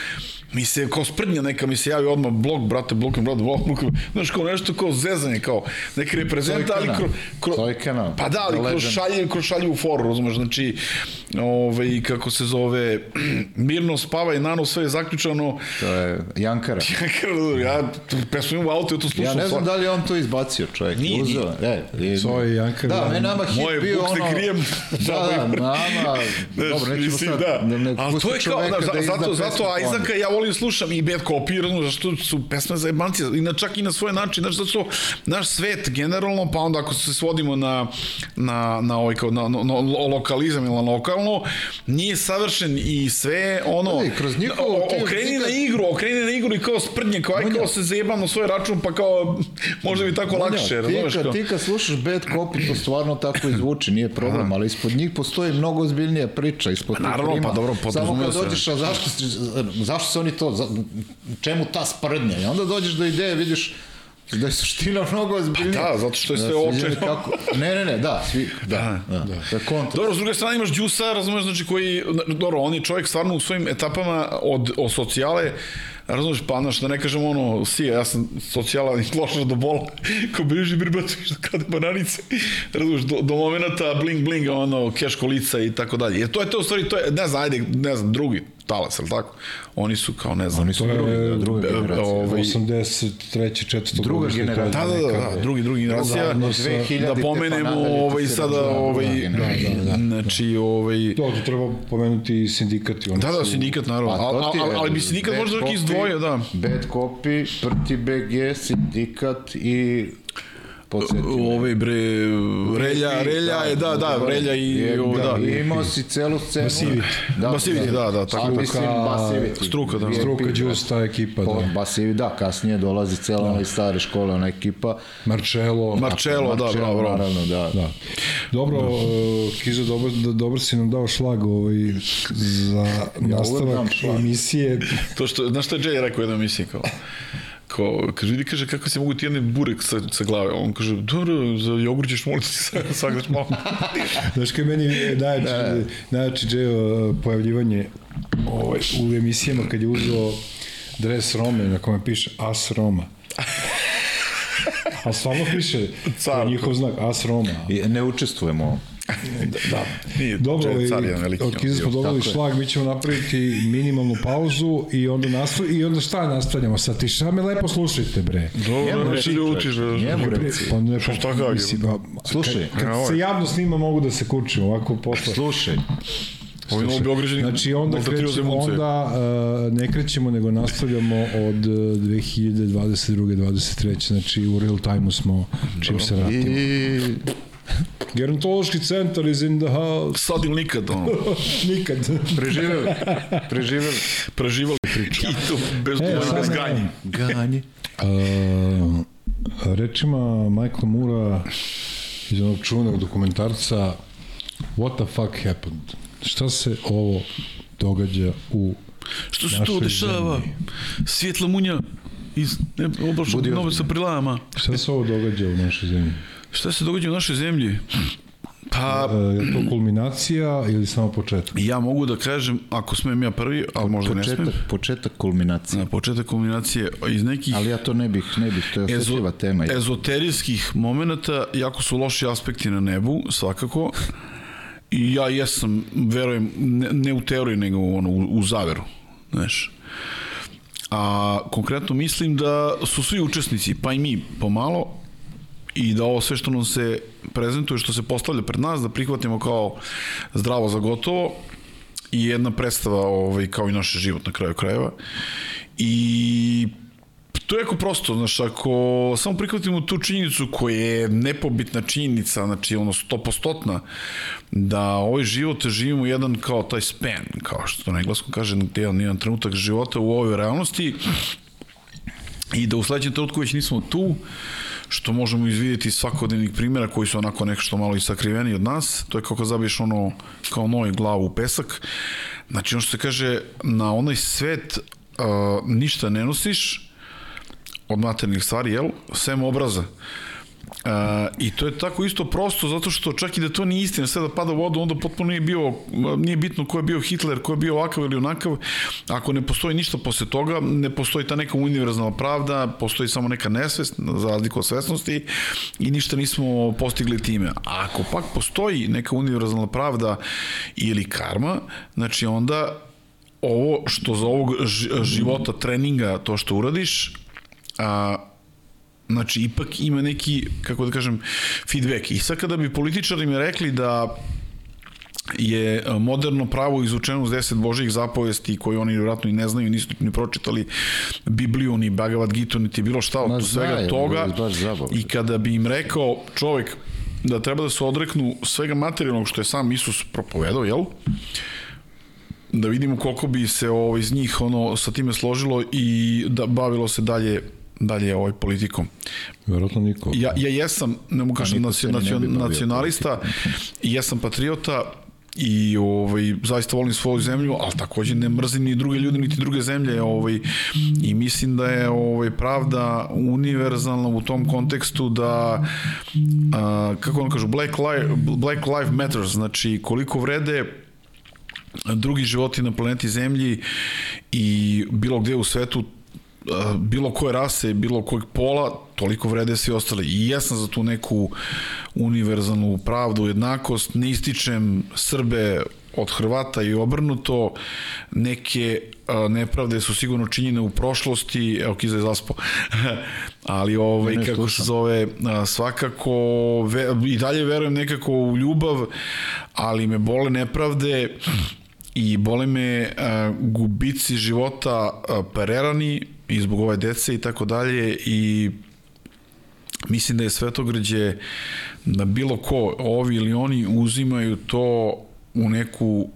mi se kao sprdnja neka mi se javi odmah blog, brate, blokom, brate, blokom, znaš, kao nešto kao zezanje, kao neki reprezenta, ali Cojkana. kro, kro, Cojkana. pa da, ali The kroz šalje, kroz šaljivu foru, razumeš, znači, ovaj, kako se zove, mirno spava i nano sve je zaključano, To je Jankara. ja pesmu imam u auto, ja to slušam. Ja ne znam da li je on to izbacio, čovjek. Nije, Uzeo. E, i, Zove Jankar, Da, da. me nama hit Moje bio ono... krijem. Da, da, nama... Dobro, nećemo sad... da. Da, ne Ali to je kao, da, da zato, zato Isaaca ja volim slušam i Bad Copy, zašto su pesme za jebanci, i na, čak i na svoj način, znaš, zato što naš svet generalno, pa onda ako se svodimo na, na, na, ovaj, kao, na, na, na lokalizam ili na lokalno, nije savršen i sve, ono, Da, i kroz njihovu o- ti- okreni ti na kad- igru, okreni na igru i kao sprdnje, kao aj kao se zajebam na svoj račun, pa kao, možda bi tako lakše, ti, razumiješ, kad, kao. ti kad slušaš bad copy, to stvarno tako izvuči, nije problem, ali ispod njih postoji mnogo ozbiljnija priča. Ispod Pa naravno, pa dobro, Samo podrazumeva kad se. dođeš, a zašto, zašto se oni to, za, čemu ta sprdnja? I onda dođeš do ideje, vidiš da je suština mnogo ozbiljnija. Pa da, zato što je sve Da, mi očajno. Kako, ne, ne, ne, da, svi, da, da, da. Je kontra. Dobro, s druge strane imaš Đusa, razumeš, znači koji, dobro, on je čovjek stvarno u svojim etapama od, od socijale, razumeš, pa znaš, da ne kažem ono, si, ja sam socijala i loša do bola, ko beži bribacu što kada bananice, razumeš, do, do momenta bling bling, ono, keško lica i tako dalje. Jer to je to, u stvari, to je, ne znam, ajde, ne znam, drugi talas, ali tako? Oni su kao, ne znam, Oni su To je drugi, da, druga e, generacija. ovaj, 83. 4. Druga generacija. Da, da, da, da, drugi, drugi generacija. Zajedno sa- 2000 Da pa pomenemo nadalje, to ovaj, sada, računa ovaj, druga generacija. znači, ovaj, To, to treba pomenuti i sindikati. Oni Da, da, sindikat, naravno. Pa, Ali to ti je, al, ali bi sindikat možda čak Copy, izdvojio, da. Bad Copy, Prti BG, sindikat i. Ovaj bre, Relja, Relja je, da, da, Relja i, Je, ovo, da. I imao si celu scenu. Basivity. Basivity, da, da, tako. A, mislim, Basivity. Struka, da. Struka, Juice, ta ekipa, Po, da. Basivity, da, kasnije dolazi cela ona iz stare škole, ona ekipa. Marcello. Marcello, da, bravo, bravo. Naravno, da. Da. Dobro, uh, Kizo, dobro, da- dobro si nam dao šlag ovaj, za nastavak emisije. To što, znaš što je Jay rekao u jednoj emisiji, kao, kao, kaže, vidi, kaže, kako se mogu ti jedne burek sa, sa glave. On kaže, dobro, za jogurt ćeš moliti sagdaš malo. Znaš kaj meni je najjači, najjači Džejo pojavljivanje ovaj, u emisijama kad je uzeo dres Rome na kome piše As Roma. A stvarno piše, to Car. je njihov znak, As Roma. I ne učestvujemo. Da. Nije, Dobro, je veliki, od Kiza smo dobili je. šlag, mi ćemo napraviti minimalnu pauzu i onda nastav, i onda šta nastavljamo sad? Ti šta me lepo slušajte, bre. Dobro, znači ljutiš, čovječe, da. njemu reci. Pa ne, Šta, šta pa, kažem? mislim, ba, Slušaj. kad, kad se javno snima mogu da se kučim, ovako posle. Slušaj, Beograđani Znači onda krećemo, onda uh, ne krećemo, nego nastavljamo od uh, 2022. 23. Znači u real time smo čim se vratimo. i Gerontološki centar is in the house. Sad ili nikad, ono, Nikad. preživeli, preživeli. preživali priču. I to bez, E, sad bez ganje. Ganje. Uh, rečima Michael Mura iz onog čuvenog dokumentarca What the fuck happened? Šta se ovo događa u Što se to dešava? zemlji? Svijetla munja iz ne, oblačnog Budi nove sa prilama. Šta se ovo događa u našoj zemlji? Šta se događa u našoj zemlji? Pa, Uh, je to kulminacija ili samo početak? ja mogu da kažem, ako smem ja prvi, ali možda ne smem, Početak, početak kulminacije. na početak kombinacije iz nekih Ali ja to ne bih, ne bih, to je osjetljiva tema. ezoterijskih momenta, jako su loši aspekti na nebu, svakako. I ja jesam, verujem, ne, ne u teoriji, nego ono, u, u zaveru. Znaš. A konkretno mislim da su svi učesnici, pa i mi pomalo, i da ovo sve što nam se prezentuje, što se postavlja pred nas, da prihvatimo kao zdravo za gotovo i jedna predstava ovaj, kao i naš život na kraju krajeva. I to je jako prosto, znaš, ako samo prihvatimo tu činjenicu koja je nepobitna činjenica, znači ono stopostotna, da ovaj život živimo jedan kao taj span, kao što to na engleskom kaže, jedan, jedan trenutak života u ovoj realnosti i da u sledećem trenutku već nismo tu, što možemo izvidjeti iz svakodnevnih primjera koji su onako nešto malo i sakriveni od nas, to je kako zabiješ ono kao noj glavu u pesak. Znači, ono što se kaže, na onaj svet uh, ništa ne nosiš od materijalnih stvari, jel? Sem obraza. Uh, I to je tako isto prosto zato što čak i da to nije istina, sve da pada u vodu, onda potpuno nije bio, nije bitno ko je bio Hitler, ko je bio ovakav ili onakav, ako ne postoji ništa posle toga, ne postoji ta neka univerzalna pravda, postoji samo neka nesvest, za razliku od svesnosti i ništa nismo postigli time. A ako pak postoji neka univerzalna pravda ili karma, znači onda ovo što za ovog života treninga, to što uradiš, a, Znači, ipak ima neki, kako da kažem, feedback. I sad kada bi političari mi rekli da je moderno pravo izučeno uz deset božih zapovesti koje oni vjerojatno i ne znaju, nisu ni pročitali Bibliju, ni Bhagavad Gita, niti bilo šta od svega znaju, toga. I kada bi im rekao čovek da treba da se odreknu svega materijalnog što je sam Isus propovedao, jel? Da vidimo koliko bi se ovo, iz njih ono sa time složilo i da bavilo se dalje dalje ovaj politikom. Verovatno niko. Ja, ja jesam, ne mogu kažem, niko se nacio, ni ne bi nacio, bavio nacionalista i jesam patriota i ovaj zaista volim svoju zemlju, ali takođe ne mrzim ni druge ljude niti druge zemlje, ovaj i mislim da je ovaj pravda univerzalna u tom kontekstu da a, kako on kažu Black life Black life matters, znači koliko vrede drugi životi na planeti Zemlji i bilo gde u svetu bilo koje rase, bilo kojeg pola, toliko vrede svi ostali. I ja sam za tu neku univerzalnu pravdu, jednakost, ne ističem Srbe od Hrvata i obrnuto, neke nepravde su sigurno činjene u prošlosti, evo Kiza je zaspo, ali ovaj, Ne, kako se zove, svakako ve, i dalje verujem nekako u ljubav, ali me bole nepravde i bole me gubici života a, prerani i zbog ove dece i tako dalje i mislim da je svetogrđe da bilo ko, ovi ili oni uzimaju to u neku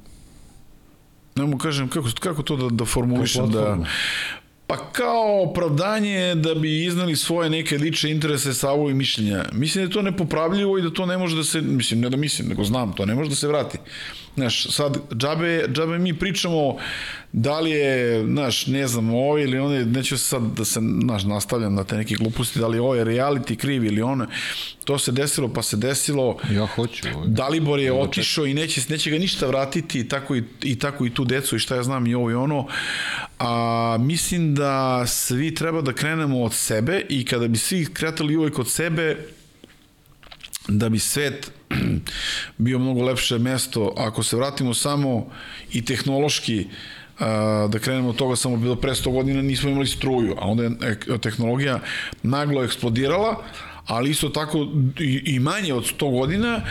ne mogu kažem kako, kako to da, da formulišem da. Pa kao opravdanje da bi iznali svoje neke lične interese, stavovi i mišljenja. Mislim da je to nepopravljivo i da to ne može da se, mislim, ne da mislim, nego znam, to ne može da se vrati. Znaš, sad, džabe, džabe mi pričamo da li je, znaš, ne znam, ovo ili one, neću sad da se, znaš, nastavljam na te neke gluposti, da li ovo je reality kriv ili ono, to se desilo pa se desilo, Ja hoću. ovaj. Dalibor je otišao i neće, neće ga ništa vratiti i tako i, i tako i tu decu i šta ja znam i ovo i ono. A, mislim da svi treba da krenemo od sebe i kada bi svi kretali uvek od sebe, da bi svet bio mnogo lepše mesto. Ako se vratimo samo i tehnološki da krenemo od toga samo bilo pre 100 godina nismo imali struju, a onda je e, tehnologija naglo eksplodirala, ali isto tako i, manje od 100 godina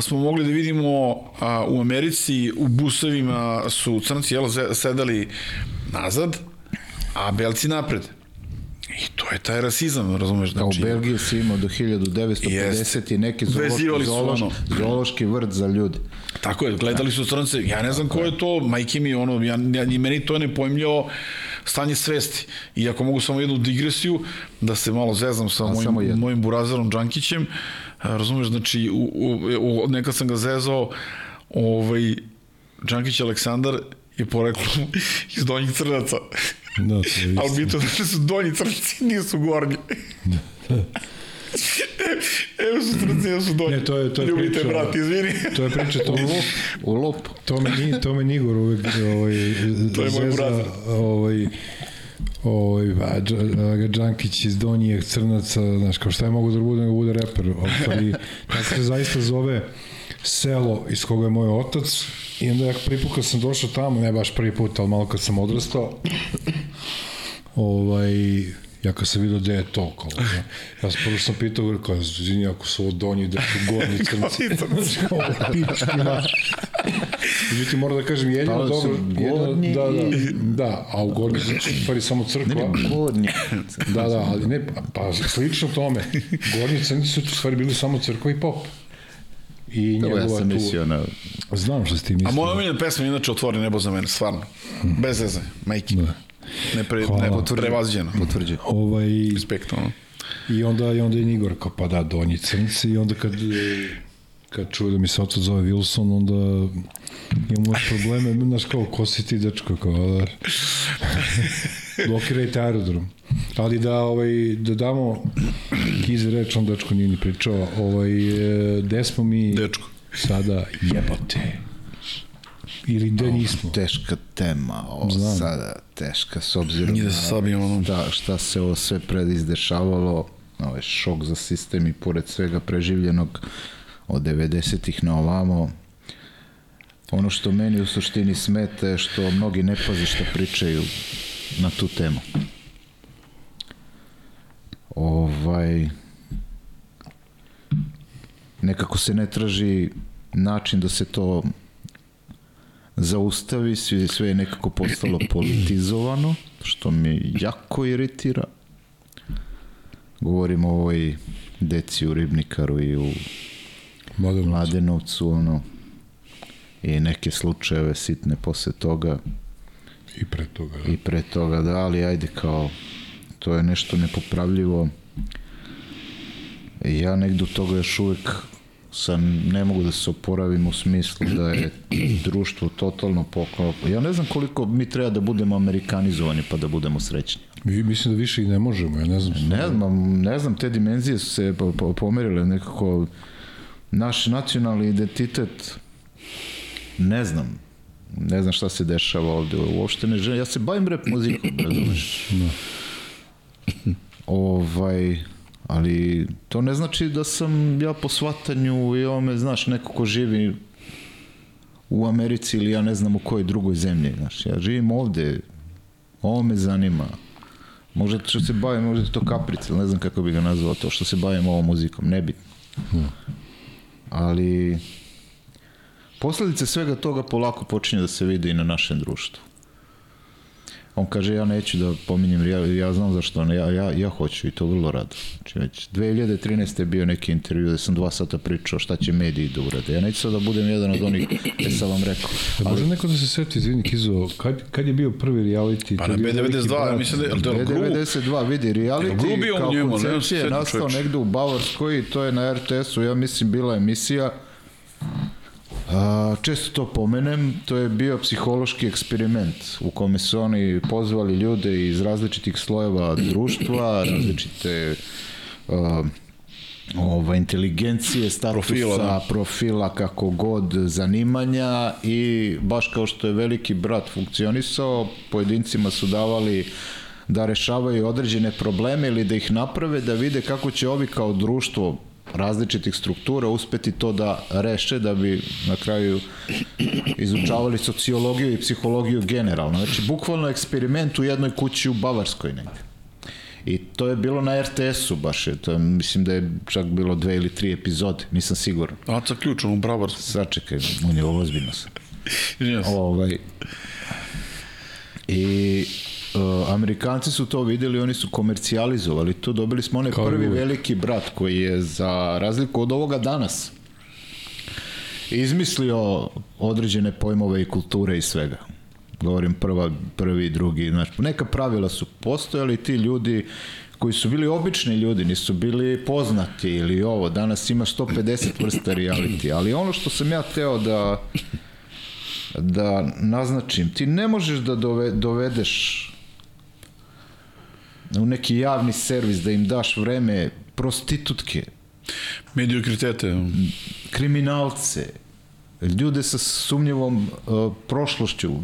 smo mogli da vidimo u Americi u busevima su crnci jel, sedali nazad, a belci napred. I to je taj rasizam, razumeš? A u Znači, Belgiji si imao do 1950 i neki zoološki, zoološ, ono. zoološki vrt za ljude. Tako je, gledali su crnce, ja ne znam ko je to, majke mi, ono, ja, ja, ni meni to je nepojmljivo stanje svesti. I ako mogu samo jednu digresiju, da se malo zezam sa A, mojim, mojim burazerom Džankićem, a, razumeš, znači, u, u, u, nekad sam ga zezao, ovaj, Džankić Aleksandar je poreklom iz Donjih Crnaca. Da, to je Ali istina. bitno da su donji crnci, nisu gornji. Evo su crnci, evo su donji. Ne, to je- to je Ljubite, priča- brat, izvini. To je priča, to, U lopu. to me, ni, to me Nigor uvek ovaj, To je moj zeza, brat. ovaj, ovaj, a, Dž- a, Džankić iz Donjih Crnaca, znaš, kao šta je mogu da bude, nego bude reper, ali tako se zaista zove selo iz koga je moj otac i onda ja prvi put kad sam došao tamo, ne baš prvi put, ali malo kad sam odrastao, ovaj, ja kad sam vidio gde je to, kao, ja, ja sam prvo sam pitao, govorio, kao, izvini, ako su ovo donji, da su gornji crnci. Kao, pički ma. Međutim, moram da kažem, jedino Pa, dobro, jedino, da, da, da, a u gornji u stvari samo crkva. Gornji. Da, da, ali ne, pa slično tome. Gornji crnci su u stvari bili samo crkva i pop. I Evo, njegova ja sam tu... mislio na... Znam što s tim A mislim. moja omiljena pesma je inače Otvori nebo za mene, stvarno. Bez veze, majke. Da. Ne pre, Hvala. ne, prevaziđeno. Potvrđujem. Ovaj, Respekt, ono. I onda, i onda je Igor kao, pa da, donji crnci, i onda kad, kad čuje da mi se otac zove Wilson, onda imamo probleme, znaš kao, ko si ti, dečko, kao, da, blokirajte aerodrom. Ali da, ovaj, da damo kize reč, on dečko nije ni pričao, ovaj, e, gde smo mi Dečko. sada jebote? Ili gde nismo? Teška tema, ovo Znam. sada teška, s obzirom Nije da se ono. da, šta se ovo sve predizdešavalo, ovaj šok za sistem i pored svega preživljenog od 90-ih na ovamo, ono što meni u suštini smeta je što mnogi ne paze šta pričaju na tu temu. Ovaj, nekako se ne traži način da se to zaustavi, sve, sve je nekako postalo politizovano, što me jako iritira. Govorimo o ovoj deci u Ribnikaru i u Model Mladenovcu, ono, i neke slučajeve sitne posle toga I pre toga, da. i pre toga, da, ali ajde kao, to je nešto nepopravljivo. Ja negde od toga još uvek sam, ne mogu da se oporavim u smislu da je društvo totalno poklop. Ja ne znam koliko mi treba da budemo amerikanizovani pa da budemo srećni. Mi, mislim da više i ne možemo, ja ne znam. Ne znam, ne znam, te dimenzije su se po- po- pomerile nekako naš nacionalni identitet ne znam ne znam šta se dešava ovde uopšte ne želim, ja se bavim rap muzikom razumeš ovaj ali to ne znači da sam ja po svatanju i ovome, znaš, neko ko živi u Americi ili ja ne znam u kojoj drugoj zemlji, znaš, ja živim ovde, ovo me zanima, možda što se bavim, možda je to kaprica, ne znam kako bi ga nazvao to, što se bavim ovom muzikom, nebitno. Ali posledice svega toga polako počinje da se vide i na našem društvu. On kaže, ja neću da pominjem, ja, ja znam zašto, ne, ja, ja, ja hoću i to vrlo rado. Znači, već 2013. je bio neki intervju da sam dva sata pričao šta će mediji da urade. Ja neću sad da budem jedan od onih, e sam vam rekao. Da može neko da se seti, izvini Kizo, kad, kad je bio prvi reality? Pa na je bio veliki B92, brat? mislim da je, ali to je Gru, B92 vidi reality kao njemu, koncepcija je se nastao negde u Bavarskoj i to je na RTS-u, ja mislim bila emisija A, često to pomenem, to je bio psihološki eksperiment u kome su oni pozvali ljude iz različitih slojeva društva, različite a, ova, inteligencije, statusa, Profila, profila, da. profila, kako god, zanimanja i baš kao što je veliki brat funkcionisao, pojedincima su davali da rešavaju određene probleme ili da ih naprave, da vide kako će ovi kao društvo različitih struktura uspeti to da reše da bi na kraju izučavali sociologiju i psihologiju generalno. Znači, bukvalno eksperiment u jednoj kući u Bavarskoj negde. I to je bilo na RTS-u baš, je, to je, mislim da je čak bilo dve ili tri epizode, nisam siguran. Aca ključ, ono bravar. Sačekaj, on je ozbiljno sam. Se. Ovaj, I uh, Amerikanci su to videli, oni su komercijalizovali to, dobili smo onaj prvi uvek. veliki brat koji je za razliku od ovoga danas izmislio određene pojmove i kulture i svega. Govorim prva, prvi, drugi, znači neka pravila su postojali ti ljudi koji su bili obični ljudi, nisu bili poznati ili ovo, danas ima 150 vrsta reality, ali ono što sam ja teo da da naznačim, ti ne možeš da dove, dovedeš u neki javni servis da im daš vreme prostitutke, Mediokritete. kriminalce, ljude sa sumnjivom uh, prošlošću, uh,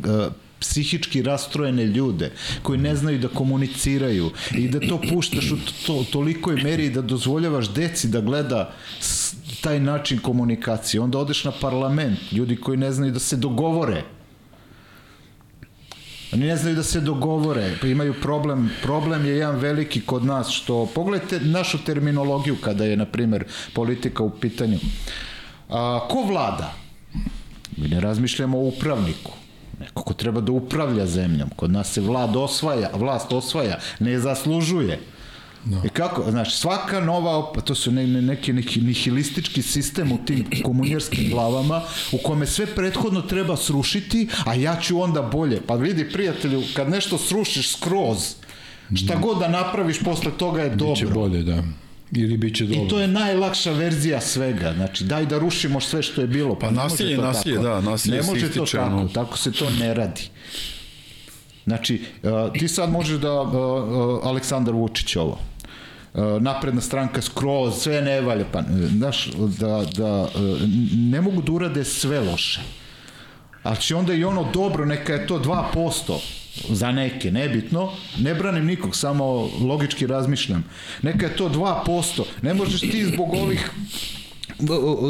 psihički rastrojene ljude koji ne znaju da komuniciraju i da to puštaš u to, tolikoj meri da dozvoljavaš deci da gleda taj način komunikacije. Onda odeš na parlament, ljudi koji ne znaju da se dogovore. Oni ne znaju da se dogovore, pa imaju problem. Problem je jedan veliki kod nas, što pogledajte našu terminologiju kada je, na primer, politika u pitanju. A, ko vlada? Mi ne razmišljamo o upravniku. Neko ko treba da upravlja zemljom. Kod nas se vlad osvaja, vlast osvaja, ne zaslužuje. No. I kako, znaš, svaka nova, op- to su ne, ne, neki, neki nihilistički sistem u tim komunjarskim glavama u kome sve prethodno treba srušiti, a ja ću onda bolje. Pa vidi, prijatelju, kad nešto srušiš skroz, Šta god da napraviš posle toga je dobro. Biće bolje, da. Ili biće dobro. I to je najlakša verzija svega. Znači, daj da rušimo sve što je bilo. Pa može nasilje, nasilje, tako. da, nasilje Ne može to tako, tako se to ne radi. Znači, uh, ti sad možeš da, uh, uh, Aleksandar Vučić ovo, napredna stranka skroz, sve ne valja, pa, uh, znaš, da, da uh, ne mogu da urade sve loše. Ali će onda i ono dobro, neka je to 2%, za neke, nebitno, ne branim nikog, samo logički razmišljam. Neka je to 2%, ne možeš ti zbog ovih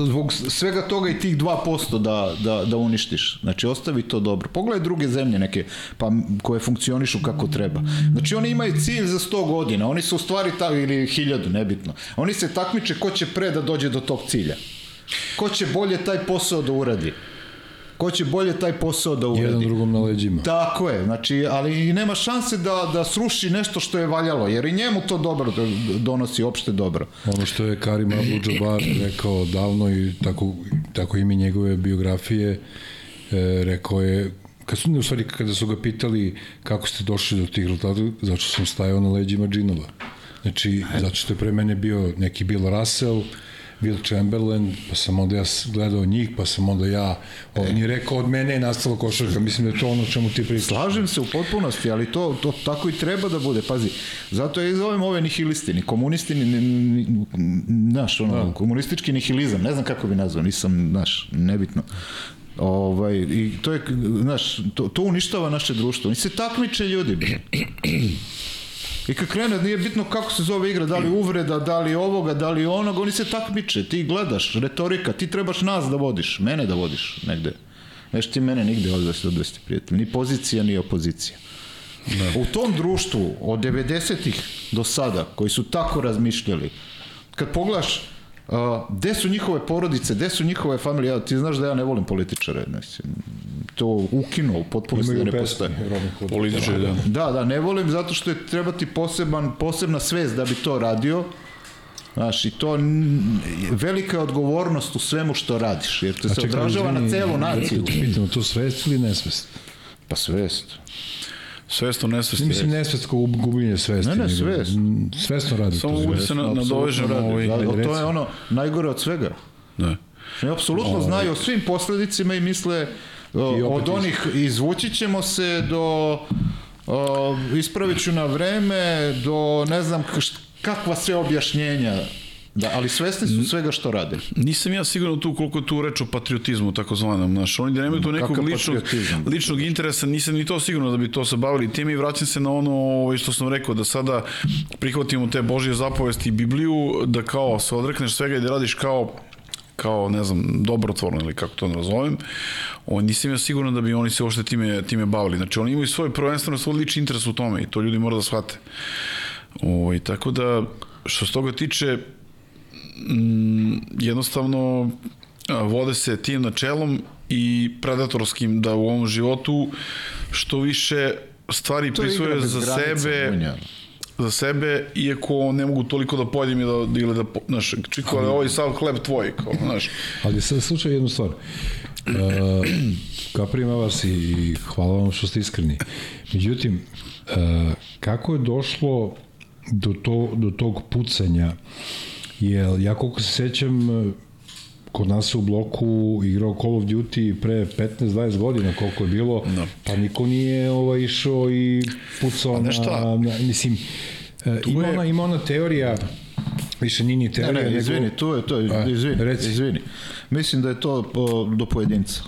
zbog svega toga i tih 2% da, da, da uništiš. Znači, ostavi to dobro. Pogledaj druge zemlje neke, pa koje funkcionišu kako treba. Znači, oni imaju cilj za 100 godina. Oni su u stvari, ta, ili 1000, nebitno. Oni se takmiče ko će pre da dođe do tog cilja. Ko će bolje taj posao da uradi. Ko će bolje taj posao da uradi. Jedan drugom na leđima. Tako je, znači, ali nema šanse da, da sruši nešto što je valjalo, jer i njemu to dobro do- donosi opšte dobro. Ono što je Karim Abdul-Jabbar rekao davno i tako, tako ime njegove biografije, e, rekao je, kad su, u stvari, kada su ga pitali kako ste došli do tih rezultata, zato sam stajao na leđima džinova. Znači, zato što je pre mene bio neki Bill Russell, Will Chamberlain, pa sam onda ja gledao njih, pa sam onda ja, on je rekao od mene je nastala košarka, mislim da je to ono čemu ti pričaš. Slažem se u potpunosti, ali to, to tako i treba da bude. Pazi, zato ja zovem ove nihilisti, ni komunisti, ni, ni, znaš, ono, komunistički nihilizam, ne znam kako bi nazvao, nisam, znaš, nebitno. Ovaj, I to je, znaš, to, to uništava naše društvo. Oni se takmiče ljudi, bre. I kad krene, nije bitno kako se zove igra, da li uvreda, da li ovoga, da li onoga, oni se takmiče, ti gledaš, retorika, ti trebaš nas da vodiš, mene da vodiš negde. Neš ti mene nigde odvesti, odvesti prijatelj, ni pozicija, ni opozicija. Da. U tom društvu od 90-ih do sada, koji su tako razmišljali, kad pogledaš Uh, gde su njihove porodice, gde su njihove familije, ja, ti znaš da ja ne volim političare, mislim, to ukinuo, u potpunosti da ne postoje. Političari, da. Da, da, ne volim zato što je treba ti poseban, posebna svest da bi to radio. Znaš, i to velika je odgovornost u svemu što radiš, jer te A se čekaj, odražava na izvini, celu naciju. da Pitamo, to svest ili nesvest? Pa svest. Svesto, nesvesti. Mislim, nesvest kao gubljenje svesti. Ne, ne, svest. m, Svesno radi Samo mogu se na, nadovežem ovaj... Da, to je ono najgore od svega. Da. Oni apsolutno znaju o svim posledicima i misle o, I od onih izvući ćemo se do o, ispravit ću na vreme do ne znam kakva sve objašnjenja da, ali svesni su svega što rade. Nisam ja siguran tu koliko tu reč o patriotizmu, takozvanom, znaš, oni da nemaju tu nekog Kakav ličnog, ličnog interesa, nisam ni to sigurno da bi to se bavili time i vraćam se na ono ovaj, što sam rekao, da sada prihvatimo te Božje zapovesti i Bibliju, da kao se odrekneš svega i da radiš kao kao, ne znam, dobrotvorno ili kako to nazovem, o, nisam ja siguran da bi oni se uopšte time, time bavili. Znači, oni imaju svoj prvenstveno svoj lični interes u tome i to ljudi mora da shvate. O, i tako da, što se toga tiče, jednostavno a, vode se tim načelom i predatorskim da u ovom životu što više stvari prisvoje za sebe za sebe, iako ne mogu toliko da pojedem i da, ili da, znaš, čiko, ali ovaj sav hleb tvoj, kao, znaš. Ali sad slušaj jednu stvar. Uh, kaprima vas i, hvala vam što ste iskreni. Međutim, uh, kako je došlo do, to, do tog pucanja? Jer ja koliko se sećam, kod nas u bloku igrao Call of Duty pre 15-20 godina koliko je bilo, Da. pa niko nije ovaj, išao i pucao na, na, mislim, uh, ima, je- ona, ima ona teorija, više nije ni Ne, teorija, ne, nego- izvini, tu je to, A, izvini, reci. izvini. Mislim da je to po, do pojedinca.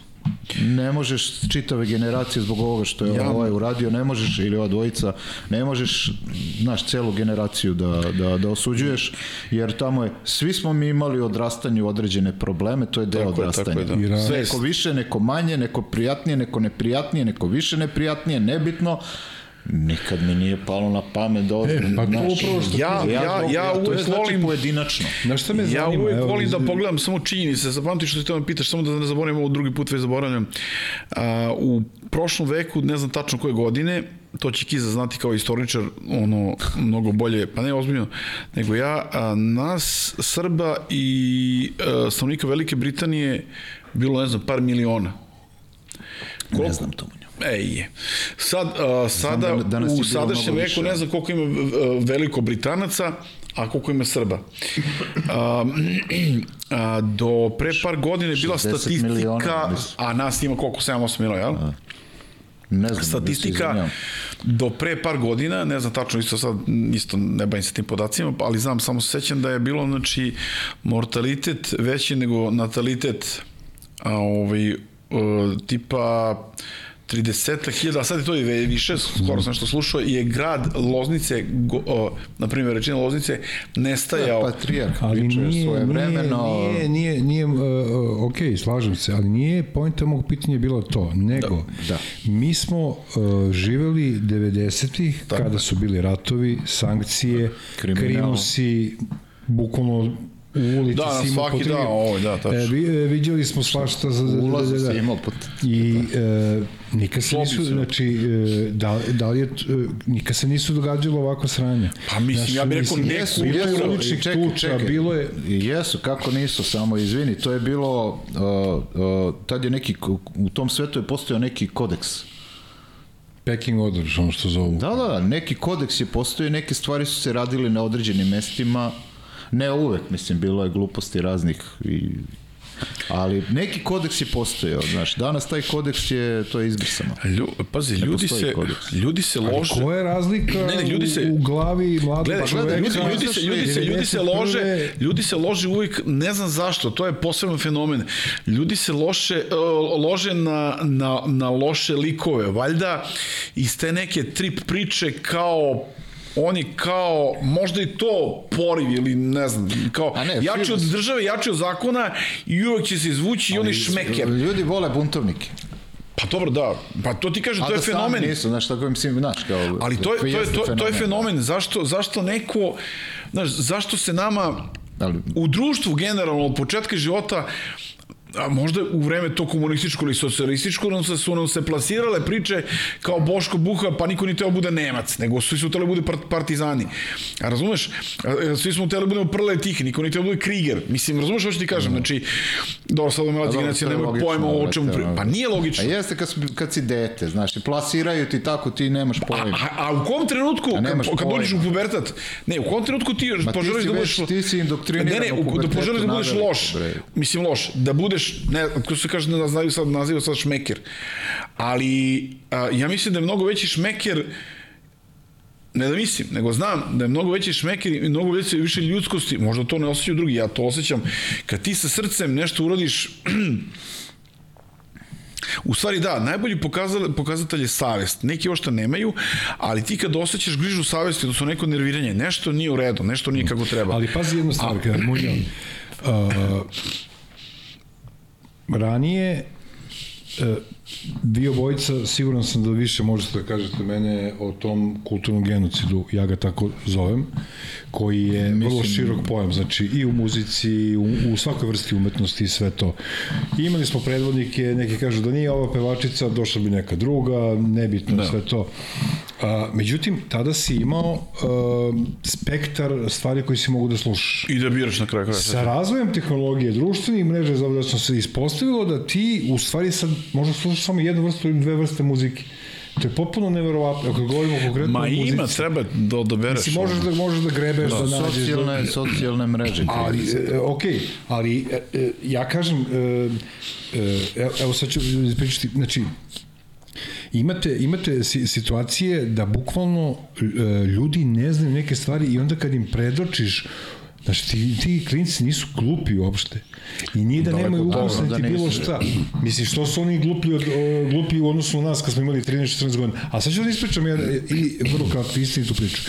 Ne možeš čitave generacije zbog ovoga što je Ja- ovaj uradio, ne možeš, ili ova dvojica, ne možeš, znaš, celu generaciju da, da, da osuđuješ, jer tamo je, svi smo mi imali u odrastanju određene probleme, to je deo Tako je, tako odrastanja. je, da. Sve, neko više, neko manje, neko prijatnije, neko neprijatnije, neko više neprijatnije, nebitno, Nikad mi nije palo na pamet da E, pa to upravo što Ja- ti- ja- ja to je uvek znači volim- pojedinačno. Znaš šta me Ja zanima? uvek Evo, volim da pogledam samo činjenice, zapamti što ti to me pitaš, samo da ne zaboravim ovo drugi put već zaboravljam. A, u prošlom veku, ne znam tačno koje godine, to će Kiza znati kao istoričar, ono, mnogo bolje, pa ne ozbiljno, nego ja, a, nas, Srba i a, stanovnika Velike Britanije bilo, ne znam, par miliona. Ne znam to. Ej, sad, uh, sada da danas u sadašnjem veku ne znam koliko ima veliko Britanaca, a koliko ima Srba. A, a, do pre par godina je bila 60 statistika, miliona, a nas ima koliko, 7-8 miliona, jel? Ne znam, statistika izvinjavam. do pre par godina, ne znam tačno isto sad, isto ne bavim se tim podacima, ali znam, samo se sećam da je bilo, znači, mortalitet veći nego natalitet, a ovaj, uh, tipa 30.000, a sad je to i više, skoro sam nešto slušao, je grad Loznice, go, o, na primjer, rečina Loznice, nestajao. Patrijarh Ali nije, svoje nije, vremeno. nije, nije, nije uh, ok, slažem se, ali nije pojenta mog pitanja bila to, nego Da. mi smo uh, živeli 90-ih kada su bili ratovi, sankcije, Kriminal. krimusi, bukvalno u ulici Da, si imao svaki po tri- dan, ovo, da, tačno. E, vi, e, viđali smo svašta za... Ulaz da, da, si da. imao po... I e, nikad se nisu, znači, e, da, da li je, e, nikad se nisu događalo ovako sranje. Pa mislim, ja bih rekao jesu, bilo je uličnih Čekaj, tuča, čekaj. bilo je... Jesu, kako nisu, samo izvini, to je bilo, uh, uh, tad je neki, u tom svetu je postojao neki kodeks. Packing order, ono što zovu. Da, da, da, neki kodeks je postojao, neke stvari su se radile na određenim mestima, ne uvek, mislim, bilo je gluposti raznih i Ali neki kodeks je postojao, znaš, danas taj kodeks je, to je izbrisano. Lju, pazi, ljudi se, kodeks. ljudi se lože. Koja je razlika Ne, ne, ljudi se- u, u glavi mladog Gledaj, čoveka? ljudi, ljudi, se, ljudi, se, ljudi se lože, 91.. ljudi se lože uvijek, ne znam zašto, to je poseban fenomen. Ljudi se loše, uh, lože na, na, na loše likove. Valjda iz te neke trip priče kao oni kao, možda i to poriv ili ne znam, kao A ne, jači od države, jači od zakona i uvek će se izvući i oni šmeker. Ljudi vole buntovnike. Pa dobro, da, pa to ti kažem, A to je da fenomen. nisu, znaš, tako mislim, znaš, kao... Ali to je, to je, to, to je fenomen. Zašto, zašto neko, znaš, zašto se nama Ali- u društvu generalno od početka života a možda u vreme to komunističko ili socijalističko, nam se, su nam se plasirale priče kao Boško Buha, pa niko ni teo bude Nemac, nego svi su tele bude part- partizani. A razumeš? A, a, Svi smo tele budemo prle tihi, niko ni teo bude Kriger. Mislim, razumeš što ti kažem? Znači, dobro, sad ova generacija nema pojma o brate, čemu pri... Pa nije logično. A jeste kad, kad si dete, znaš, i plasiraju ti tako, ti nemaš pojma. A, a u kom trenutku, A kad, kad dođeš u pubertat, ne, u kom trenutku ti Ma ti poželiš si da već- budeš... ti si indoktriniran Ne, ne, u da poželiš da budeš loš. Mislim, loš. Da budeš, ne, kako se kaže, da znaju sad, naziva sad šmeker. Ali, a, ja mislim da je mnogo veći šmeker ne da mislim, nego znam da je mnogo veći šmeker i mnogo veće, više ljudskosti, možda to ne osjećaju drugi, ja to osjećam. Kad ti sa srcem nešto uradiš U stvari da, najbolji pokazatelj, pokazatelj je savest. Neki ošta nemaju, ali ti kad osjećaš grižu savesti, odnosno neko nerviranje, nešto nije u redu, nešto nije kako treba. Ali pazi jednu stvar, kada Munja, uh, ranije uh, vi obojica, siguran sam da više možete da kažete mene o tom kulturnom genocidu, ja ga tako zovem, koji je vrlo širok pojam, znači i u muzici, i u, u svakoj vrsti umetnosti i sve to. I imali smo predvodnike, neki kažu da nije ova pevačica, došla bi neka druga, nebitno da. sve to. A, međutim, tada si imao a, spektar stvari koje si mogu da slušaš. I da biraš na kraju kraja. Sa razvojem tehnologije, društvenih mreža, zavodno se ispostavilo da ti u stvari sad možda slušaš samo jednu vrstu ili dve vrste muzike. To je potpuno neverovatno. Ako govorimo konkretno Ma o muzici. ima, treba da odabereš. Ti možeš da, možeš da grebeš, da, da nađeš. Socijalne, Da, socijalne mreže. ali, e, ok, ali e, e, ja kažem, e, e, evo, evo sad ću ispričati, znači, imate, imate si- situacije da bukvalno e, ljudi ne znaju neke stvari i onda kad im predočiš Znači, ti, ti klinci nisu glupi uopšte. I nije da Daleko nemaju ukus, da niti bilo nisu. šta. Misliš, što su oni glupi, od, o, glupi u odnosu na nas kad smo imali 13-14 godina. A sad ću da ispričam ja, i vrlo kratko istinitu priču.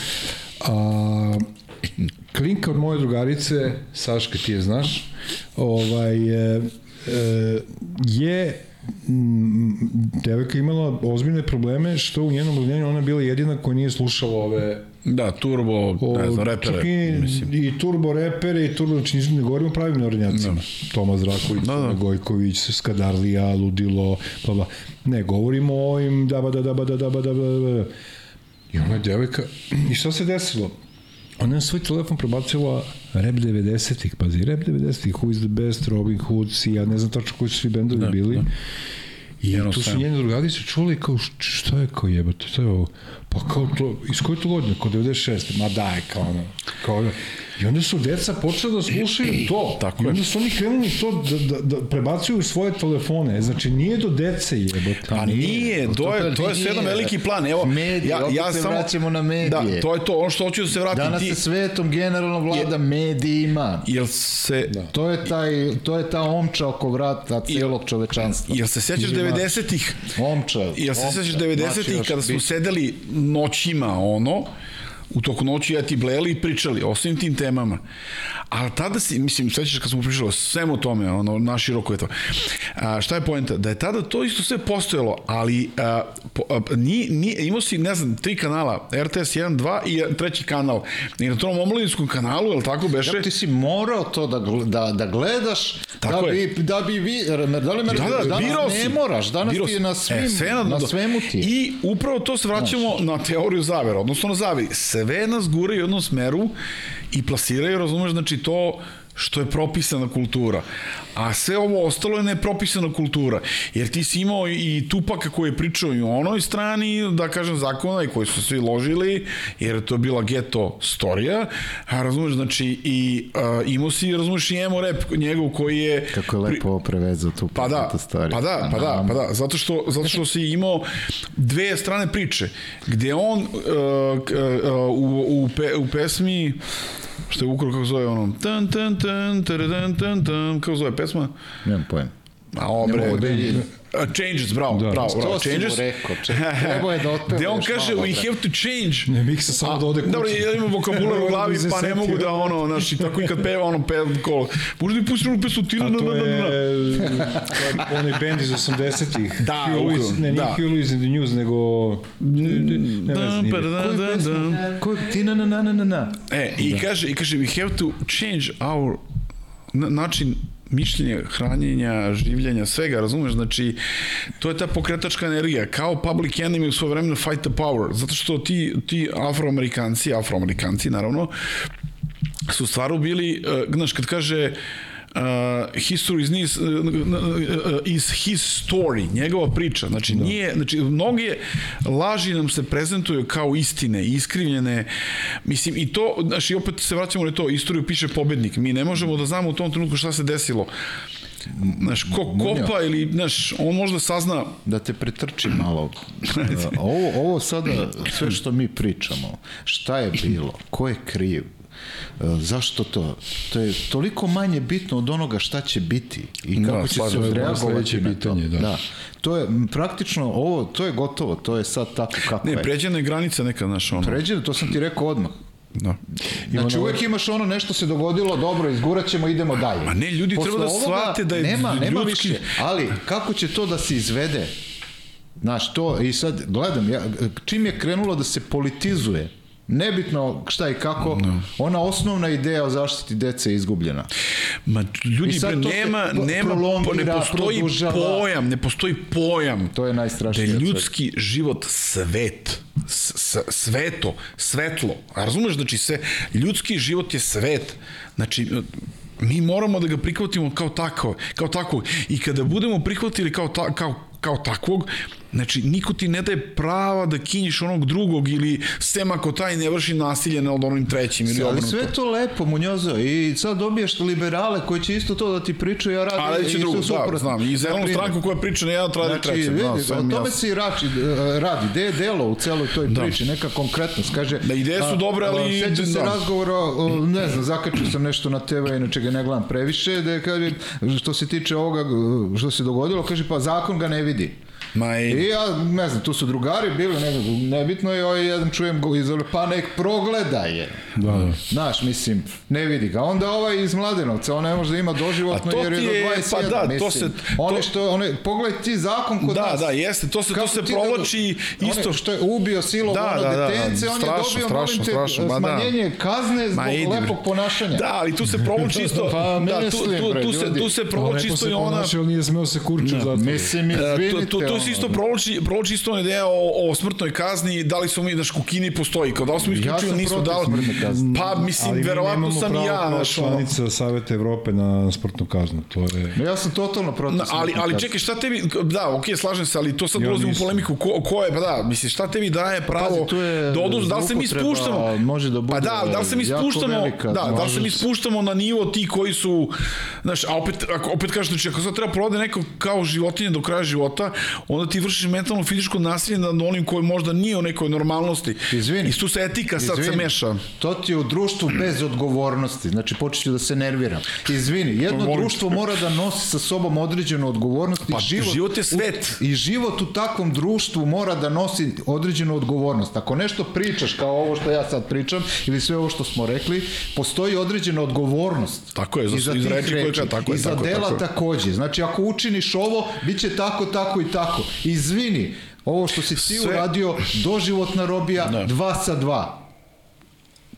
A, klinka od moje drugarice, Saška, ti je znaš, ovaj, e, e, je devojka imala ozbiljne probleme što u njenom rođenju ona bila jedina koja nije slušala ove Da, turbo, ne znam, repere. i, mislim. i turbo repere i turbo, znači ne govorimo o pravim narodnjacima. Da. Toma Zraković, Da, da. Gojković, Skadarlija, Ludilo, bla, bla. Ne, govorimo o ovim da, da, da, da, da, ba, da, ba, da. I ona je devojka, i šta se desilo? Ona je svoj telefon prebacila rap 90-ih, pazi, rap 90-ih, Who is the best, Robin Hood, ja ne znam tačno koji su svi bendovi da, bili. Da. I Jedno tu su njeni drugari se čuli kao šta je kao jebate, šta je ovo? Pa kao to, iz koje to godine? Kao 96. Ma daj, kao ono. Kao, ono. I onda su deca počela da slušaju to. Tako I je. onda su oni krenuli to da, da, da prebacuju u svoje telefone. Znači, nije do dece jebote. Pa nije, to je, to je sve jedan veliki plan. Evo, Medije, ja, opet ja se samo, vraćamo na medije. Da, to je to, ono što hoću da se vratim. Danas ti, se svetom generalno vlada medijima. jel se, da. To je, taj, to je ta omča oko vrata celog čovečanstva. Jel se sećaš 90-ih? Omča. Jel se sećaš Znači, 90-ih još kada smo sedeli noćima, ono, u toku noći ja ti bleli i pričali o svim tim temama. A tada si, mislim, sećaš kad smo pričali o svemu tome, ono, naširoko je to. A, šta je poenta? Da je tada to isto sve postojalo, ali a, po, a, ni, ni, imao si, ne znam, tri kanala, RTS 1, 2 i treći kanal. I na tom omladinskom kanalu, je li tako beše? Ja, ti si morao to da, da, da gledaš, Tako da je. bi, da bi vi, da li me Da, da, danas birao ne si. moraš, danas Birao ti je na svim, E, sve je na svemu ti. I upravo to se vraćamo na teoriju zavera, odnosno na zaveri. Sve nas gure u jednom smeru i plasiraju, razumeš, znači to što je propisana kultura. A sve ovo ostalo je nepropisana kultura. Jer ti si imao i Tupaka koji je pričao i o onoj strani, da kažem, zakona i koji su svi ložili, jer je to bila geto storija. A razumeš, znači, i a, imao si, razumeš, i emo rap njegov koji je... Kako je lepo prevezao tu Pa da, pa da, pa da, pa da, zato što, zato što si imao dve strane priče, gde on uh, k- uh, u, u, pe, u pesmi, što je ukro kako zove ono, tan, tan, tan, tan, tan, tan, kako zove pesma? Nemam pojem. A ovo bre, mogu da. Uh, changes, bravo, Da. bravo, To bravo, si mu changes. rekao, čekaj, trebao je da otpevaš Gde on kaže, we have to change. Ne, Miksa samo A, da ode kući. Dobro, ja imam vokabular u glavi, Da se pa ne mogu da ono, znaš, i tako i kad peva ono, peva kolo. Možda mi pustiš onu pesmu, ti na, A na, to na, na, to je onaj band iz 80-ih. Da, upravo, ne, nije da. Huey Lewis in the News, nego... Ne Da, pa, nije. da, da, da. Koju? Ti na na na na na na. E, i kaže, i kaže, we have to change our na, način mišljenja, hranjenja, življenja, svega, razumeš? Znači, to je ta pokretačka energija, kao Public Enemy u svoje vremenu Fight the Power, zato što ti, ti afroamerikanci, afroamerikanci, naravno, su stvarno bili, uh, znaš, kad kaže uh, history is his, uh, uh, is his story, njegova priča, znači da. nije, znači mnoge laži nam se prezentuju kao istine, iskrivljene, mislim i to, znači opet se vraćamo na to, istoriju piše pobednik, mi ne možemo da znamo u tom trenutku šta se desilo, Znaš, ko kopa ili, znaš, on možda sazna. Da te pretrči malo. Uh, ovo, ovo sada, sve što mi pričamo, šta je bilo, ko je kriv, uh, zašto to? To je toliko manje bitno od onoga šta će biti i Da, kako će se odreagovati na pitanje, to. da. da. To je praktično ovo, to je gotovo, to je sad tako kako Ne, je. pređena je granica neka, znaš, ono. Pređe, to sam ti rekao odmah. Da. Znači uvek imaš ono nešto se dogodilo, dobro, izgurat ćemo, idemo dalje. Ma ne, ljudi Posle treba da shvate da je nema, nema ljudski- više, ali kako će to da se izvede? Znaš, to, i sad gledam, ja, čim je krenulo da se politizuje, nebitno šta i kako, no. ona osnovna ideja o zaštiti dece je izgubljena. Ma ljudi, bre, nema, nema, ne postoji produžava. pojam, ne postoji pojam To je da najstrašnije. je od svega. ljudski život svet, s, sveto, svetlo. A razumeš, znači se, ljudski život je svet. Znači, mi moramo da ga prihvatimo kao tako, kao tako. I kada budemo prihvatili kao, ta, kao, kao takvog, znači niko ti ne daje prava da kinjiš onog drugog ili sem ako taj ne vrši nasilje nad onim trećim ili Ali obrnuto. sve to lepo, Munjozo, i sad dobiješ liberale koji će isto to da ti pričaju, a radi A reći i drugo, da, znam. I zelenu primjer. stranku koja priča na jedan trade Znači, trećem. Da, vidi, sve o tome se i rači, e, radi. Gde je delo u celoj toj priči? Neka konkretnost. Kaže, Da, ideje su dobre, ali- a, Sećam se da. razgovora, ne znam, zakačio sam nešto na TV, inače ga ne gledam previše, da je, kaže, što se tiče ovoga, što se dogodilo, kaže, pa zakon ga ne vidi. Ma i... I ja, ne znam, tu su drugari bili, ne znam, nebitno je, ovaj jedan čujem go iz pa nek progleda je. Da, da. Znaš, mislim, ne vidi ga. Onda ovaj iz Mladenovca, on ne može da ima doživotno to jer je do je- 21. pa da, to mislim. se- One to- što, one, pogledaj ti zakon kod Da, nas. da, jeste, to se, to Kako se ti provlači da, isto One što je ubio silom Da, ono da, da, detence, on strašno, je dobio, strašno, molim te, strašno, da. smanjenje kazne zbog Ma lepog ponašanja. Da, ali tu se provlači isto. Pa, da, tu, mislim, tu, tu, se, ljudi. tu se provlači lepo isto se i ona... ponašao, nije smeo se kurču zato. Mislim, E, tu, izvinite, to se isto provlači, provlači isto ona ideja o, o smrtnoj kazni, da li smo mi, znaš, kukini postoji, kao da li smo Ja isključili, sam nisu protiv da li... smrtne kazne. Pa, mislim, Ali mi verovatno sam i ja, znaš, ono, članica Saveta Evrope na smrtnu kaznu. To je... No, ja sam totalno protiv Na, ali, ali čekaj, šta tebi, da, okej, slažem se, ali to sad Ja ulazimo u polemiku, ko, ko je, pa da, mislim, šta tebi daje pravo Pazi, je da oduz, da li se mi spuštamo, može da pa bude da, ali da li se mi spuštamo, velika, da, da li se mi spuštamo na nivo ti koji su, znaš, a opet, ako, opet kažeš, znači, ako sad treba provode neko kao životinje do kraja života, onda ti vršiš mentalno fizičko nasilje nad onim koji možda nije u nekoj normalnosti. Izvini. I tu se etika sad se Izvini, meša. To ti je u društvu bez odgovornosti. Znači, počet ću da se nerviram. Izvini, jedno Molim te. društvo mora da nosi sa sobom određenu odgovornost. Pa, i život, život je svet. U, I život u takvom društvu mora da nosi određenu odgovornost. Ako nešto pričaš kao ovo što ja sad pričam, ili sve ovo što smo rekli, postoji određena odgovornost. Tako je, za- za reči koje tako je, I za tako dela tako takođe. Znači, ako učiniš ovo, bit će tako, tako i tako. Izvini, ovo što si ti Sve- uradio, doživotna robija, Da. dva sa dva.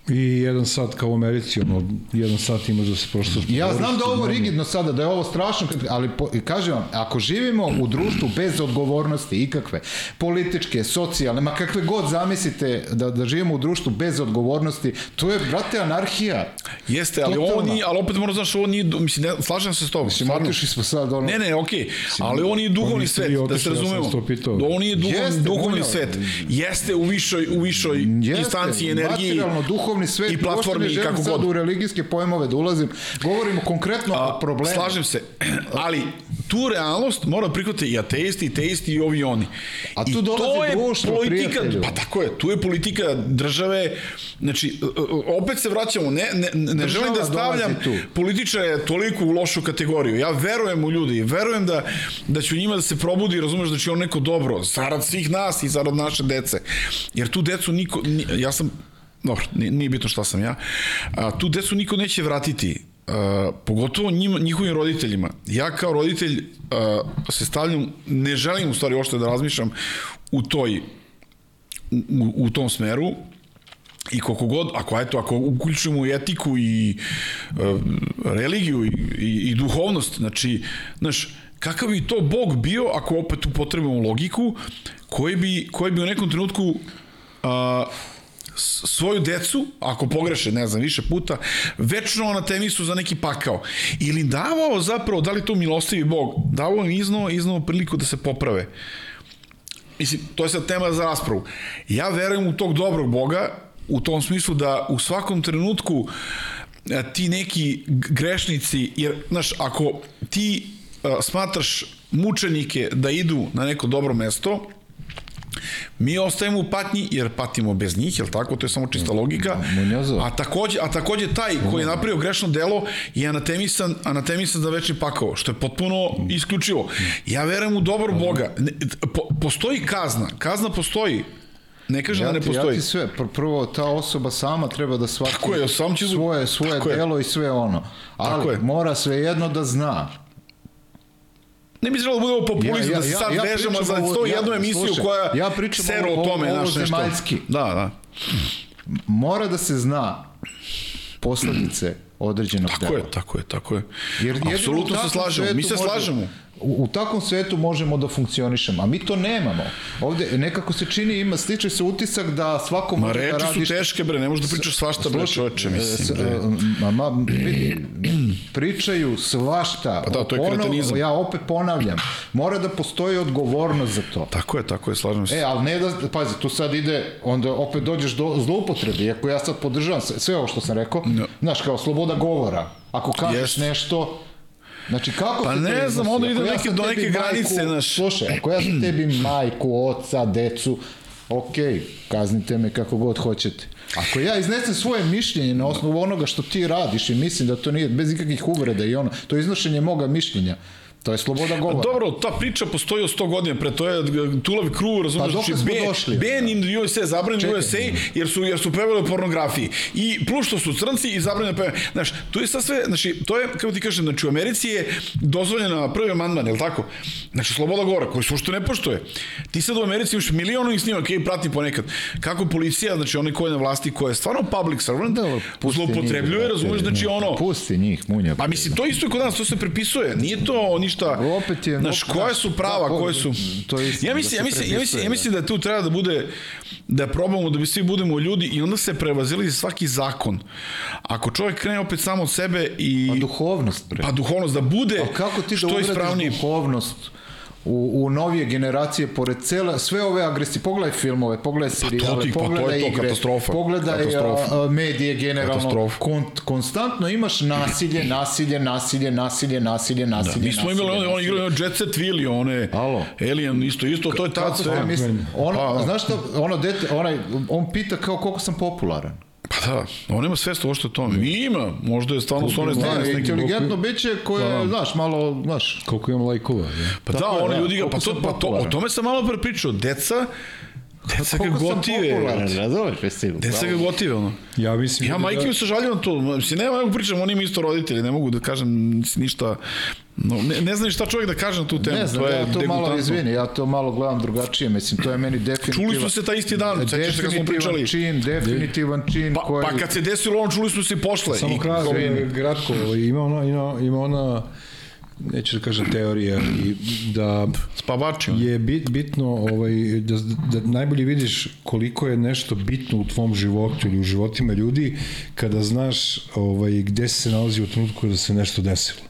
I jedan sat kao u Americi, ono, jedan sat imaš da se prosto... Ja znam da ovo rigidno sada, da je ovo strašno, ali po, kažem vam, ako živimo u društvu bez odgovornosti ikakve, političke, socijalne, ma kakve god zamislite da, da živimo u društvu bez odgovornosti, to je, brate, anarhija. Jeste, ali ovo Totalna. nije, ali opet moram znaš, ovo nije, mislim, ne, slažem se s tobom. Mislim, otišli smo sad ono... Ne, ne, okej, ali ovo nije duhovni svet, vi da otišli, se ja razumemo. to pitao. Ovo nije duhovni, Jeste, duhovni svet. Jeste u višoj, u višoj Jeste, instanciji energiji materijalno, duhovni svet, i platformi i kako god. u religijske pojmove da ulazim, govorimo konkretno o problemu. Slažem se, ali tu realnost mora prihvatiti i ateisti, i teisti i ovi i oni. A tu I dolazi to je društvo, politika, prijatelju. pa tako je, tu je politika države, znači, opet se vraćamo, ne, ne, ne Država želim da stavljam dolazi tu. političare toliko u lošu kategoriju. Ja verujem u ljudi, verujem da, da će u njima da se probudi, razumeš da će on neko dobro, zarad svih nas i zarad naše dece. Jer tu decu niko, ni, ja sam, dobro, nije, nije bitno šta sam ja, a, tu decu niko neće vratiti, a, pogotovo njima, njihovim roditeljima. Ja kao roditelj a, se stavljam, ne želim u stvari ošte da razmišljam u toj u, u tom smeru i koliko god, ako eto, ako uključujemo i etiku i e, religiju i, i, i duhovnost, znači, znaš, kakav bi to Bog bio ako opet upotrebimo logiku, koji bi, koji bi u nekom trenutku a, svoju decu, ako pogreše, ne znam, više puta, večno na temisu za neki pakao. Ili davao zapravo, da li to milostivi Bog, davao im iznova, iznova priliku da se poprave. Mislim, to je sad tema za raspravu. Ja verujem u tog dobrog Boga, u tom smislu da u svakom trenutku e, ti neki grešnici, jer, znaš, ako ti a, smatraš mučenike da idu na neko dobro mesto, mi ostajemo u patnji jer patimo bez njih, jel tako? To je samo čista logika. Munjozova. A takođe, a takođe taj koji je napravio grešno delo je anatemisan, anatemisan za večni pakao, što je potpuno isključivo. Ja verujem u dobro Boga. Ne, Po, postoji kazna. Kazna postoji. Ne kažem Ja da ne ti, ja postoji. ti sve, pr- prvo ta osoba sama treba da shvati Tako je, sam ću- svoje, svoje tako je. delo i sve ono. Ali mora svejedno da zna. Ne bi trebalo da budemo populizam, Ja- ja- da se ja- sad ja vežemo pričam za ovo- 101 ja- emisiju slušaj, koja ja pričam seru ovo- o tome, ovo- ovozemaljski. Da, da. Mora da se zna posledice određenog Tako dela. je, tako je, tako je. Jer Apsolutno se slažemo. Mi se može- slažemo. U, u takvom svetu možemo da funkcionišemo, a mi to nemamo. Ovde nekako se čini, ima, stiče se utisak da svako Ma može da reči radi... su teške, bre, ne možeš da pričaš svašta, bre, čoveče, mislim, s- bre. ma, ma, pri- pričaju svašta. Pa da, to je Ponovo, kretenizam. Ja opet ponavljam, mora da postoji odgovornost za to. Tako je, tako je, slažem se. E, ali ne da, pazi, tu sad ide, onda opet dođeš do zloupotrebe, iako ja sad podržavam sve, sve ovo što sam rekao, Da. znaš, kao sloboda govora. Ako kažeš Jeste. nešto, Znači, kako Pa ne znam, onda ide ja neke- sam do neke granice, znaš. Slušaj, ako ja sam tebi majku, oca, decu, ok, kaznite me kako god hoćete. Ako ja iznesem svoje mišljenje na osnovu onoga što ti radiš i mislim da to nije bez ikakvih uvreda i ono, to je iznošenje moga mišljenja. To je sloboda govora. Dobro, ta priča postoji od 100 godina pre, to je Tulavi kru, razumiješ, Pa znači, ban- došli? ban in the USA, zabranjen USA, jer su, jer su pevali o pornografiji. I plus što su crnci i zabranjeno pevanje. Znaš, to je sad sve, znači, to je, kako ti kažem, znači, u Americi je dozvoljena prvi amandman, je li tako? Znači, sloboda govora, koji se uopšte ne poštuje. Ti sad u Americi imaš milionovih snimaka i prati ponekad. Kako policija, znači, oni koji je na vlasti, koji je stvarno public servant, Da, zloupotrebljuje, brate, razumeš, znači, ono, Pusti njih, munja. Pa mislim, to isto je kod nas, to se prepisuje. Nije to ništa ništa. Opet je- Znaš, koje znaš, su prava, da, koje su... to je istina, ja da mislim, se ja mislim, ja mislim, ja mislim da tu treba da bude, da probamo da bi svi budemo ljudi i onda se prevazili svaki zakon. Ako čovjek krene opet samo od sebe i... Pa duhovnost, bre. Pa duhovnost, da bude A kako ti da ugradiš duhovnost u, u novije generacije, pored cele, sve ove agresije, pogledaj filmove, pogledaj serijale, ti, pa to je pogledaj to, igre, katastrofa. pogledaj Katastrofa. a, medije generalno, Katastrofa. kon, konstantno imaš nasilje, nasilje, nasilje, nasilje, nasilje, nasilje, Da, mi smo imali, on, on nasilje. igrali ono Jet Set Willy, one Alo. Alien, isto, isto, to je tad sve. ste misli, ono, Pa, da. znaš šta, ono dete, onaj, on pita kao koliko sam popularan. Pa da, on ima svest ovo što je tome. I ima, možda je stvarno s one strane nekim... inteligentno biće koje, znaš, malo, znaš, Koliko imam lajkova. Pa da, oni da, ljudi ga, pa to, pa to, o tome sam malo pre pričao. Deca, deca ga gotive. razumeš, festival. Deca ga gotive, ono. Ja mislim Ja da- majke mi se žalio na to. Mislim, nema mogu pričam, oni mi isto roditelji, ne mogu da kažem ništa. No, ne, ne znam šta čovjek da kaže na tu temu. Ne znam, to je ja to malo izvini, ja to malo gledam drugačije, mislim, to je meni definitivan... Čuli smo se taj isti dan, sećaš se kad smo pričali. čin, definitivan čin Pa, koji... pa kad se desilo ono, čuli smo se i posle. Samo I, kratko, kratko, ima ona, ima, ima ona, neću da kažem teorija, i da spavači. je bit, bitno ovaj, da, da najbolje vidiš koliko je nešto bitno u tvom životu ili u životima ljudi kada znaš ovaj, gde se nalazi u trenutku da se nešto desilo.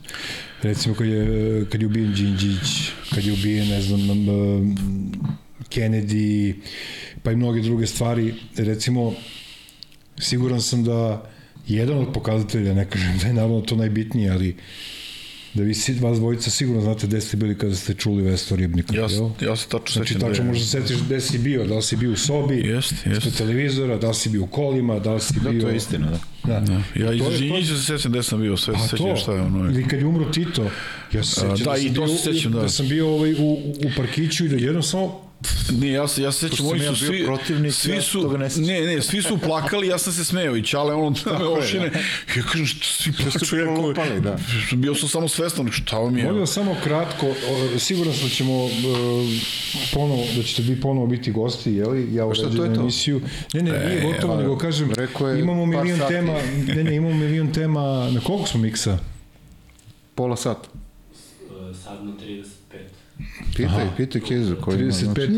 Recimo kad je, kad je ubijen Đinđić, kad je ubijen, ne znam, Kennedy, pa i mnoge druge stvari. Recimo, siguran sam da jedan od pokazatelja, ne kažem da je naravno to najbitnije, ali da vi si, vas dvojica sigurno znate gde ste bili kada ste čuli Vesto Ribnika. Ja, jel? ja se tačno Znači, sećam tačno da je- možda se setiš gde si bio, da li si bio u sobi, Jest, jest. ispred televizora, da li si bio u kolima, da li si Da, bio... to je istina, da. Da. Da. Ja iz Žinjića se sećam gde sam bio, sve se sećam šta je ono. ili kad je umro Tito, ja se sećam da, da, i to bio, se sećam, da. da sam bio ovaj, u, u parkiću i da jednom samo Nije, ja se, ja se sećam, oni su ja svi, protivnik, svi ja su, toga ne sećam. ne, ne, svi su plakali, ja sam se smeo i Čale, ono, da me ošine. Ja kažem, što svi plaču, ja kao- da. Bio sam samo svestan, šta vam je? Vas samo kratko, o, siguran sam da ćemo uh, ponovo, da ćete vi ponovo biti gosti, je li? Ja uređujem emisiju. Ne, ne, nije gotovo, pa, nego kažem, je imamo milion sati. tema, ne, ne, imamo milion tema, na koliko smo miksa? Pola sata. Uh, sad na 35. Pitaj, pitaj Kezu koji ima, 35. znači,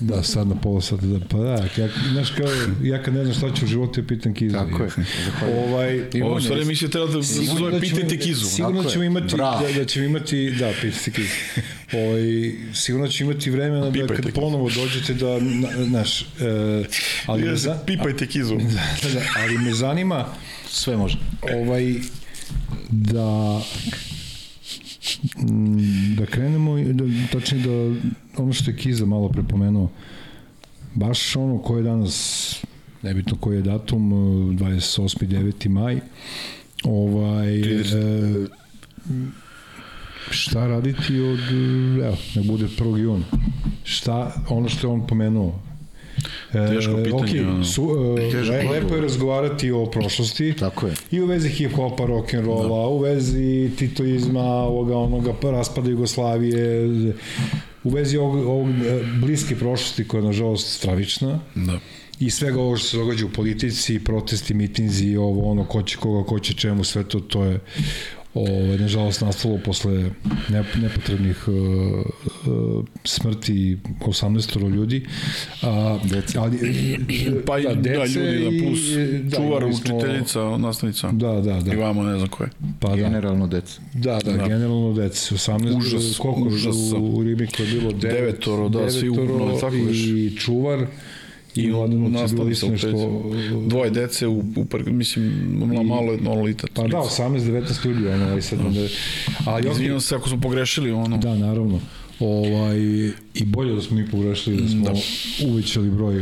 Da, sad na pola sata, da, pa da, ja, znaš kao, ja kad ne znam šta ću u životu, ja pitam Kizu. Tako je, zahvaljujem. Ovaj, Ovo stvari emisija treba da se zove da Pitajte Kizu. Sigurno ćemo imati, da, da ćemo imati, da, pitajte Kizu. Ovaj, sigurno ćemo imati vremena da kad ponovo dođete da, na, znaš, e, ali, me za, Pipajte Kizu. da, da, ali me zanima, Sve može. ovaj, da da krenemo, da, tačnije da ono što je Kiza malo prepomenuo, baš ono ko je danas, nebitno koji je datum, 28. 9. maj, ovaj, e, šta raditi od, evo, ne bude 1. juna, šta, ono što je on pomenuo, Teško pitanje, ono. su, e, Težak le, lepo je razgovarati o prošlosti. Tako je. I u vezi hip-hopa, rock'n'rolla, da. u vezi titoizma, ovoga, onoga, pa raspada Jugoslavije, u vezi ovog, ovog e, bliske prošlosti koja je nažalost stravična Da. i svega ovo što se događa u politici, protesti, mitinzi, ovo, ono, ko će koga, ko će čemu, sve to, to je ovaj, nažalost nastalo posle ne, nepotrebnih uh, uh, smrti 18 ljudi. A, Dece. Ali, Pa i da, da, ljudi, da, plus i, da, čuvar, smo- učiteljica, nastavnica. Da, da, da. I vamo ne znam ko je. Pa da. Generalno deca. Da, da, da. generalno dece, 18, Užas, koliko užas. u, u Ribniku je bilo? Devet, Devetoro, da, svi ukupno, tako i čuvar i, I Mladenovac je bilo nastavnica isto u nešto... Dvoje dece u, u par, mislim, I, malo jedno lita. Pa da, 18-19 ljudi, ono, ovaj sad, onda, ali Izvinjam se ako smo pogrešili, ono. Da, naravno. Ovaj, I bolje da smo mi pogrešili, da smo da. uvećali broj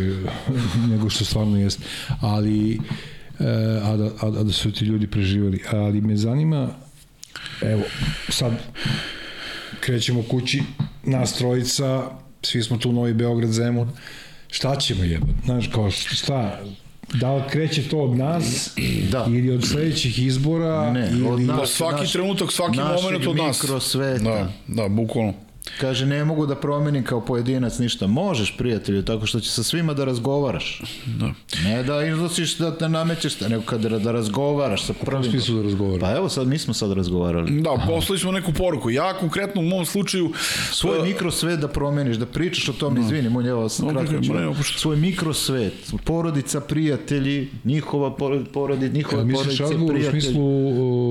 nego što stvarno jest. Ali, e, a, da, a, a da su ti ljudi preživali. Ali me zanima, evo, sad krećemo kući, nas trojica, svi smo tu u Novi Beograd, Zemun, šta ćemo jebati? Znaš, kao šta, da li kreće to od nas Da. ili od sledećih izbora Ne, ili... od nas. Da, svaki naš- trenutak, svaki našeg moment od nas. mikrosveta. Da, da, bukvalno. Kaže, ne mogu da promenim kao pojedinac ništa. Možeš, prijatelju, tako što će sa svima da razgovaraš. Da. Ne da iznosiš da te namećeš, nego kada da razgovaraš sa prvim. smislu da razgovaraš? Pa evo sad, mi smo sad razgovarali. Da, poslali smo neku poruku. Ja konkretno u mom slučaju... Svoj uh, mikrosvet da promeniš, da pričaš o tom, izvini, mu evo, sam kratko ću-. Svoj mikrosvet, porodica, prijatelji, njihova porod- porodica, Jel misliš porodice, razgovor u prijatelji. smislu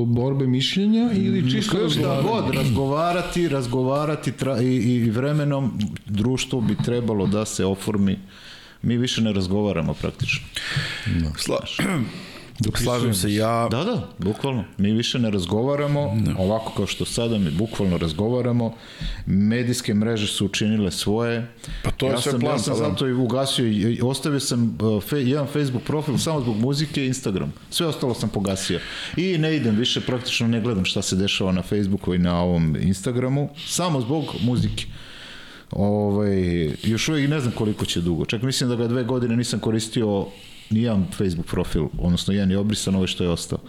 o, borbe mišljenja ili čisto Šta razgovaranje? god, razgovarati, razgovarati tra, i, i vremenom društvo bi trebalo da se oformi. Mi više ne razgovaramo praktično. Sla... Slažem se, ja... Da, da, bukvalno. Mi više ne razgovaramo, ovako kao što sada mi bukvalno razgovaramo. Medijske mreže su učinile svoje. Pa to je ja sve sam, plan, Ja sam pa da. zato i ugasio, i i ostavio sam uh, fe, jedan Facebook profil samo zbog muzike i Instagram. Sve ostalo sam pogasio. I ne idem više, praktično ne gledam šta se dešava na Facebooku i na ovom Instagramu, samo zbog muzike. Ovaj, još uvijek ne znam koliko će dugo. Čak mislim da ga dve godine nisam koristio nijedan Facebook profil, odnosno jedan je obrisan, ovo što je ostao.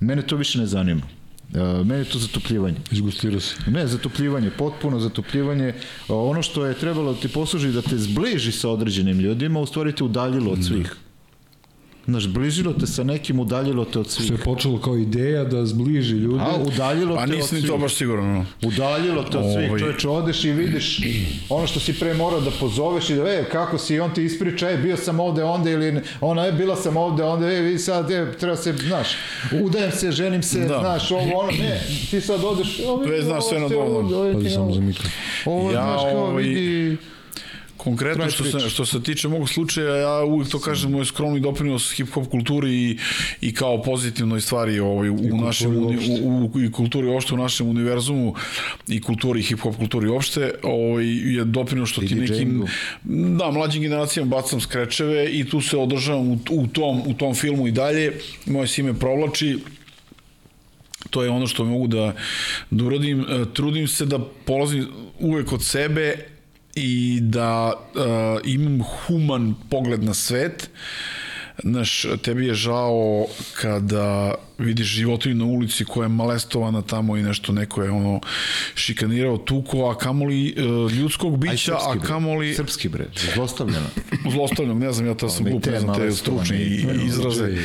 Mene to više ne zanima. Uh, mene je to zatopljivanje. Izgustirao se. Ne, zatopljivanje, potpuno zatopljivanje. Uh, ono što je trebalo da ti posluži da te zbliži sa određenim ljudima, u stvari te udaljilo od svih. Znaš, bližilo te sa nekim, udaljilo te od svih. Što je počelo kao ideja da zbliži ljude. A, udaljilo Pa te od nisam ni svih. to baš siguran. No. Udaljilo te od svih, Ovaj. čoveče, odeš i vidiš ono što si pre morao da pozoveš i da, e, kako si, on ti ispriča, e, bio sam ovde, onda, ili ona, e, bila sam ovde, onda, e, vi sad, e, treba se, znaš, udajem se, ženim se, Da. znaš, ovo, ono, ne, ti sad odeš, ovo, Već znaš sve na ovo, dovoljno. ovo, Pazi samo za mikro. Ovo, Ja, znaš, kao, ovaj, vidi, Konkretno što se, što se tiče mog slučaja, ja uvijek to kažem, moj skromni doprinos hip-hop kulturi i, i kao pozitivnoj stvari ovaj, u, našem, uni, uopšte. u, u, i kulturi uopšte u našem univerzumu i kulturi, hip-hop kulturi uopšte, ovaj, je doprinos što I ti nekim, da, mlađim generacijama bacam skrečeve i tu se održavam u, u, tom, u tom filmu i dalje. Moje se ime provlači, to je ono što mogu da, da uradim. E, Trudim se da polazim uvek od sebe i da uh, imam human pogled na svet. Znaš, tebi je žao kada vidiš životinju na ulici koja je malestovana tamo i nešto neko je ono šikanirao tuko, a kamoli uh, ljudskog aj, bića, a srpski, bre, kamoli srpski, bre, zlostavljeno. zlostavljanog, ne znam, ja to sam glup, ne znam te stručne i- izraze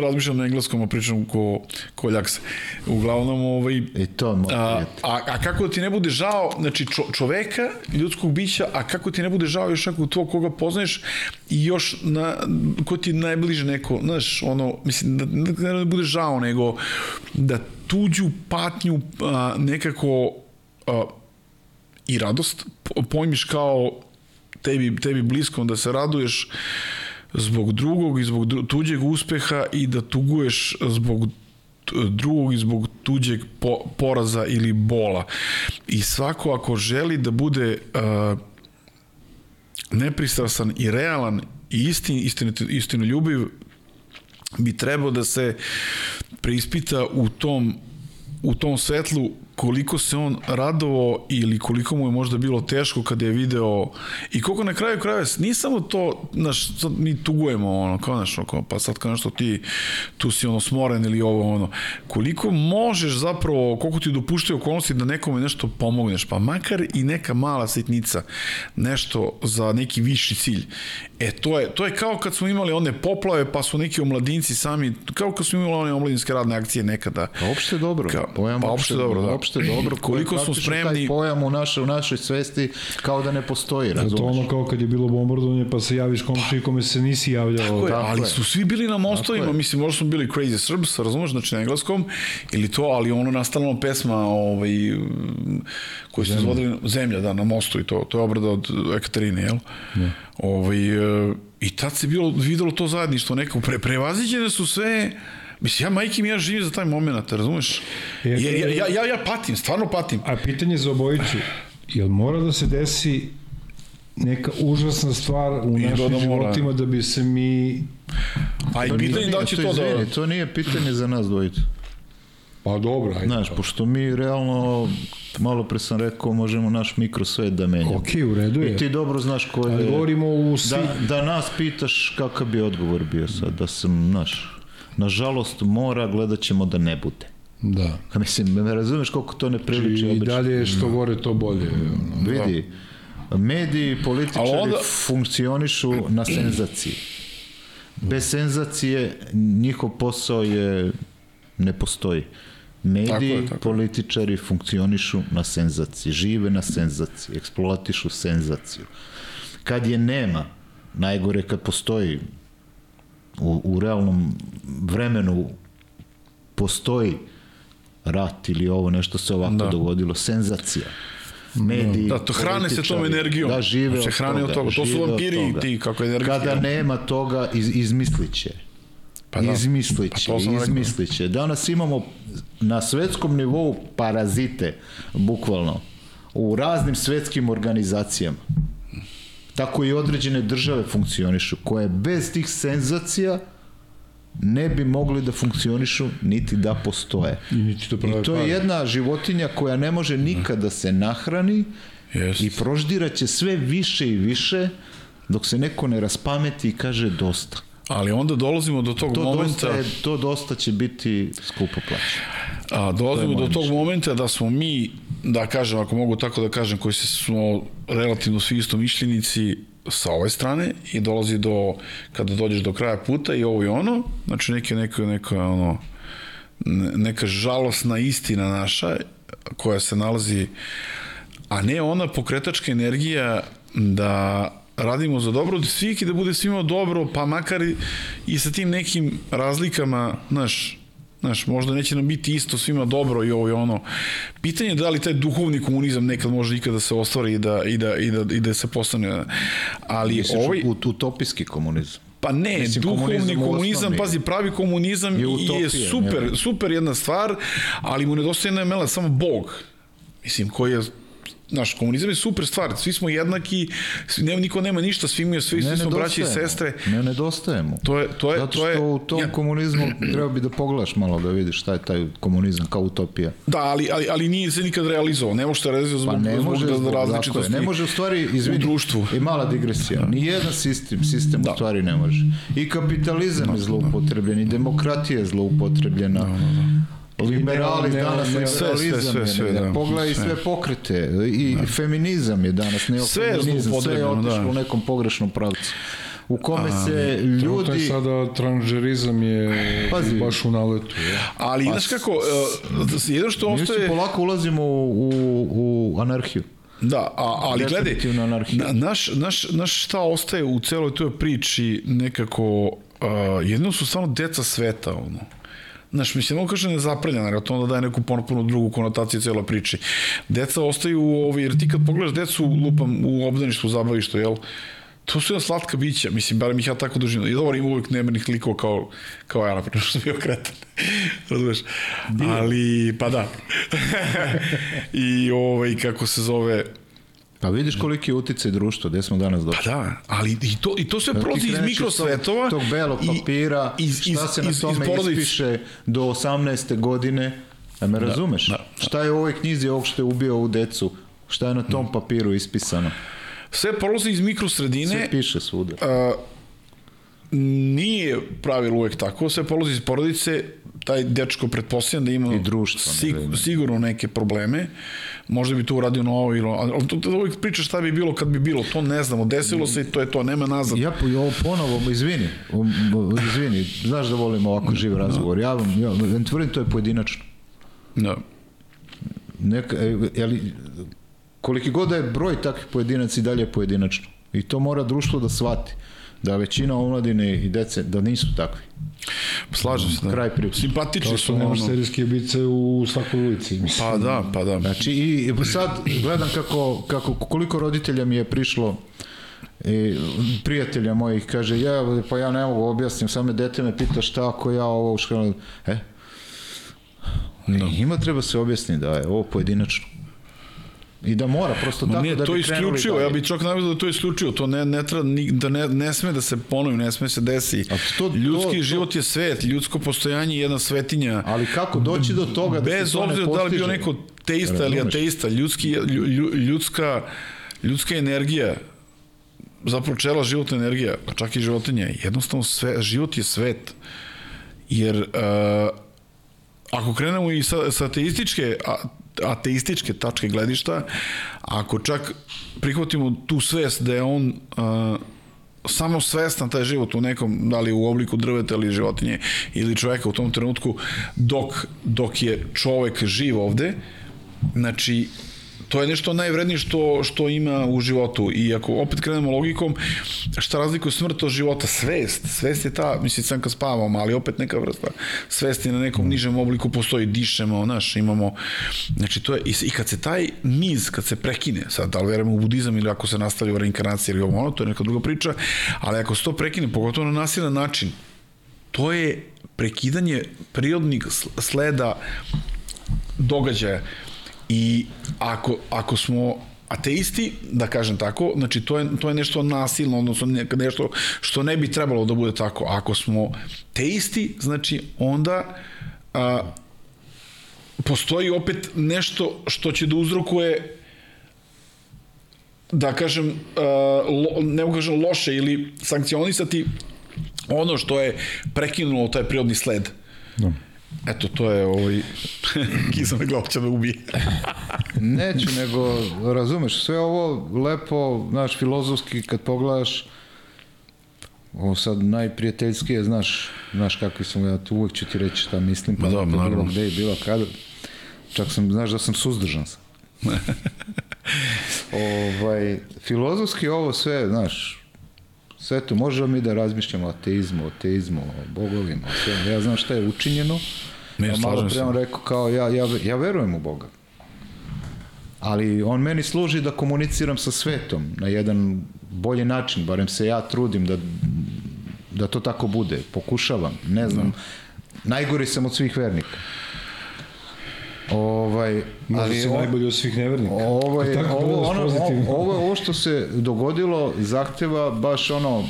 razmišljam na engleskom, a pričam ko, ko ljaks. Uglavnom, ovaj, I to, moj a, a, a kako ti ne bude žao, znači čo, čoveka, ljudskog bića, a kako ti ne bude žao još nekog tvog koga poznaješ i još na, ko ti je najbliže neko, znaš, ono, mislim, da ne da bude žao, nego da tuđu patnju a, nekako a, i radost po- pojmiš kao tebi, tebi bliskom, da se raduješ zbog drugog i zbog dru, tuđeg uspeha i da tuguješ zbog drugog i zbog tuđeg po, poraza ili bola. I svako ako želi da bude uh, nepristrasan i realan i istin, istinit, istinu ljubiv, bi trebao da se preispita u tom u tom svetlu koliko se on radovao ili koliko mu je možda bilo teško kada je video i koliko na kraju krajeva nije samo to znaš, sad mi tugujemo ono, kao ono, kao, pa sad kao nešto ti tu si ono smoren ili ovo ono koliko možeš zapravo koliko ti dopuštaju okolnosti da nekome nešto pomogneš pa makar i neka mala sitnica nešto za neki viši cilj e to je, to je kao kad smo imali one poplave pa su neki omladinci sami kao kad smo imali one omladinske radne akcije nekada Pa opšte dobro. Kao- pojam pa opšte dobro, da. Opšte dobro. Koliko koji smo spremni- Taj pojam u našoj, u našoj svesti kao da ne postoji, To razumeš? ono kao kad je bilo bombardovanje pa se javiš komšiji kome se nisi javljao. Tako je, tako ali je. su svi bili na mostovima, mislim, možda smo bili Crazy Serbs, razumeš, znači na engleskom, ili to, ali ono nastala pesma ovaj, m, koju su izvodili, Zemlja, da, na mostu i to, to je obrada od Ekaterine, jel? Ne. Ovaj, e, I tad se bilo, videlo to zajedništvo neko, pre, prevaziđene su sve, Mislim, ja majke mi ja živim za taj moment, razumeš? E, Ja, ja, ja, ja, ja patim, stvarno patim. A pitanje za obojicu, jel mora da se desi neka užasna stvar u I našim da mora. životima da bi se mi A i To nije- pitanje da će to da... izvini, to nije pitanje za nas dvojicu. Pa dobro, ajde. Znaš, pošto mi realno, malo pre sam rekao, možemo naš mikrosvet da menjamo. Ok, u redu je. I ti dobro znaš ko Ali je... govorimo u svi... Da, da nas pitaš kakav bi odgovor bio sad, da sam, znaš, nažalost mora, gledat ćemo da ne bude. Da. A mislim, me razumeš koliko to ne priliči I obično. dalje je što gore, to bolje. ono. Vidi, mediji i političari onda- funkcionišu na senzaciji. Bez senzacije njihov posao je ne postoji. Mediji, Tako je, tako političari funkcionišu na senzaciji, žive na senzaciji, eksploatišu senzaciju. Kad je nema, najgore kad postoji u, u realnom vremenu postoji rat ili ovo nešto se ovako Da. dogodilo, senzacija. Mediji, Da, to hrane se tom energijom. Da, žive Se od hrane od toga. To su vampiri toga. ti, kako energija. Kada nema toga, iz, izmisliće. Pa da. Izmisliće, Pa izmisliće. Danas imamo na svetskom nivou parazite, bukvalno, u raznim svetskim organizacijama. Tako i određene države funkcionišu, koje bez tih senzacija ne bi mogli da funkcionišu niti da postoje. I niti to I to je jedna životinja koja ne može nikada da se nahrani Jest. i proždiraće sve više i više dok se neko ne raspameti i kaže dosta. Ali onda dolazimo do tog To momenta... dosta, je, to dosta će biti skupo plaćeno. A, dolazimo do tog momenta da smo mi, da kažem, ako mogu tako da kažem, koji se smo relativno svi isto mišljenici sa ove strane i dolazi do, kada dođeš do kraja puta i ovo i ono, znači neke, neka, neka, ono, ne- neka žalosna istina naša koja se nalazi, a ne ona pokretačka energija da radimo za dobro svih i da bude svima dobro, pa makar i sa tim nekim razlikama, znaš, Znaš, možda neće nam biti isto svima dobro i ovo i ono. Pitanje je da li taj duhovni komunizam nekad može ikada se ostvari i da, i da, i da, i da se postane. Ali Misliš ovaj... ut, utopijski komunizam. Pa ne, Mislim, duhovni komunizam komunizam, pazi, pravi komunizam je je, utopija, je super, ne? super jedna stvar, ali mu nedostaje jedna mela, samo Bog. Mislim, koji je Naš komunizam je super stvar, svi smo jednaki, svi, ne, niko nema ništa, svi, mi, svi, svi smo braći i sestre. Ne nedostaje mu. To je, to je, Zato to što je, u tom ja- komunizmu treba bi da pogledaš malo da vidiš šta je taj komunizam kao utopija. Da, ali, ali, ali nije se nikad realizovao. Ne može se realizovao Pa zbog, ne zbog, može, zbog zbog, tako je, različitosti. ne može u stvari, izvini, u društvu. I mala digresija, ni jedan sistem, sistem Da. u stvari ne može. I kapitalizam je zloupotrebljen, i demokratija je zloupotrebljena. Liberali danas ne, liberalizam sve, sve, je, sve, ne, da. pogledaj Sve. sve pokrete i feminizam je danas, Sve je neofeminizam, sve je zloupotrebljeno, otišlo da. u nekom pogrešnom pravcu. U kome se Trenutno je ljudi... sada tranžerizam je Pazi. baš u naletu. Ja. Ali, znaš kako, uh, jedno što Mi se ostaje... polako ulazimo u, u, u anarhiju. Da, a, ali gledaj, na, naš, naš, naš šta ostaje u celoj toj priči nekako, uh, jedno su stvarno deca sveta, ono. Znaš, mislim, ovo kaže nezaprljena, jer to onda daje neku potpuno drugu konotaciju celoj priči. Deca ostaju u ovi, jer ti kad pogledaš decu lupam u obdaništu, u zabavištu, jel? To su jedna slatka bića, mislim, barem ih ja tako doživim. I dobro, ima uvijek nemernih likova kao, kao ja, naprimjer, što sam bio kretan. Razumeš? Ali, pa da. I ovaj, kako se zove, Pa vidiš koliki je uticaj društva, gde smo danas došli. Pa da, ali i to, i to sve Ti prolazi iz mikrosvetova. Tog, tog belog i- papira, iz, iz, šta se na iz, tome iz ispiše do 18. godine, a me razumeš? da. Šta je u ovoj knjizi ovog što je ubio ovu decu? Šta je na tom papiru ispisano? Sve prolazi iz mikrosredine. Sve piše svuda. a, nije pravilo uvek tako, sve polazi iz porodice, taj dečko pretpostavljam da ima I društvo, ne sig, da ima. sigurno neke probleme, možda bi to uradio novo ili ali to, to uvijek priča šta bi bilo kad bi bilo, to ne znamo, desilo se i to je to, nema nazad. Ja po- ovo ponovo, izvini, izvini, znaš da volim ovako živ razgovor. Ja vam, ja vam tvrdim, to je pojedinačno. Da. Neka, e, ali, koliki god da je broj takvih pojedinaca i dalje je pojedinačno. I to mora društvo da shvati. Da većina omladine i dece, da nisu takvi. Slažem se, da. Kraj priče. Simpatični su, što nemaš ono. serijske ubice u svakoj ulici. Mislim. Pa da, pa da. Znači, i sad gledam kako, kako, koliko roditelja mi je prišlo i prijatelja mojih kaže ja pa ja ne mogu objasnim samo dete me pita šta ako ja ovo u školu e no. njima treba se objasniti da je ovo pojedinačno i da mora prosto Ma tako ne, da to bi dalje. ja bih čak navio da to isključivo, to ne, ne, treba, ni, da ne, ne sme da se ponovi, ne sme se desi. A to- to- Ljudski to- život je svet, ljudsko postojanje je jedna svetinja. ali kako doći do toga da Bez se to ne obzira da li bio neko teista ili ateista, ljudski, lju- lju- ljudska, ljudska energija, zapravo čela životna energija, pa čak i životinja, jednostavno sve, život je svet. Jer uh, ako krenemo i sa, sa ateističke, a, ateističke tačke gledišta, ako čak prihvatimo tu svest da je on a, samo svestan taj život u nekom, da li u obliku drveta ili životinje ili čoveka u tom trenutku dok, dok je čovek živ ovde, znači to je nešto najvrednije što, što ima u životu. I ako opet krenemo logikom šta razlikuje smrt od života? Svest, svest je ta mislim sam kad spavamo, ali opet neka vrsta svesti na nekom nižem obliku postoji. Dišemo, znaš, imamo znači to je, i, kad se taj niz kad se prekine, sad da li verujemo u budizam ili ako se nastavi u reinkarnaciji ili ovo ono, to je neka druga priča, ali ako se to prekine, pogotovo na nasilan način to je prekidanje prirodnih sleda događaja I ako, ako smo ateisti, da kažem tako, znači to je, to je nešto nasilno, odnosno nešto što ne bi trebalo da bude tako. Ako smo teisti, znači onda a, postoji opet nešto što će da uzrokuje da kažem, ne mogu kažem loše ili sankcionisati ono što je prekinulo taj prirodni sled. Da. Eto, to je ovaj... Kiza me glav će me ubije. Neću, nego, razumeš, sve ovo lepo, znaš, filozofski, kad pogledaš, ovo sad najprijateljskije, znaš, znaš kakvi sam ja, tu uvek ću ti reći šta mislim, pa da, bilo gde je bilo kada. Čak sam, znaš da sam suzdržan sam. ovaj, filozofski ovo sve, znaš, sve to, možemo mi da razmišljamo o ateizmu, o ateizmu, o bogovima, o sve. Ja znam šta je učinjeno, Ne, ja malo pre on rekao kao ja, ja, ja verujem u Boga. Ali on meni služi da komuniciram sa svetom na jedan bolji način, barem se ja trudim da, da to tako bude. Pokušavam, ne znam. Da. Najgori sam od svih vernika. Ovaj, Možda ali si najbolji od svih nevernika. Ovo je, ovo, ono, ovo, ovo što se dogodilo zahteva baš ono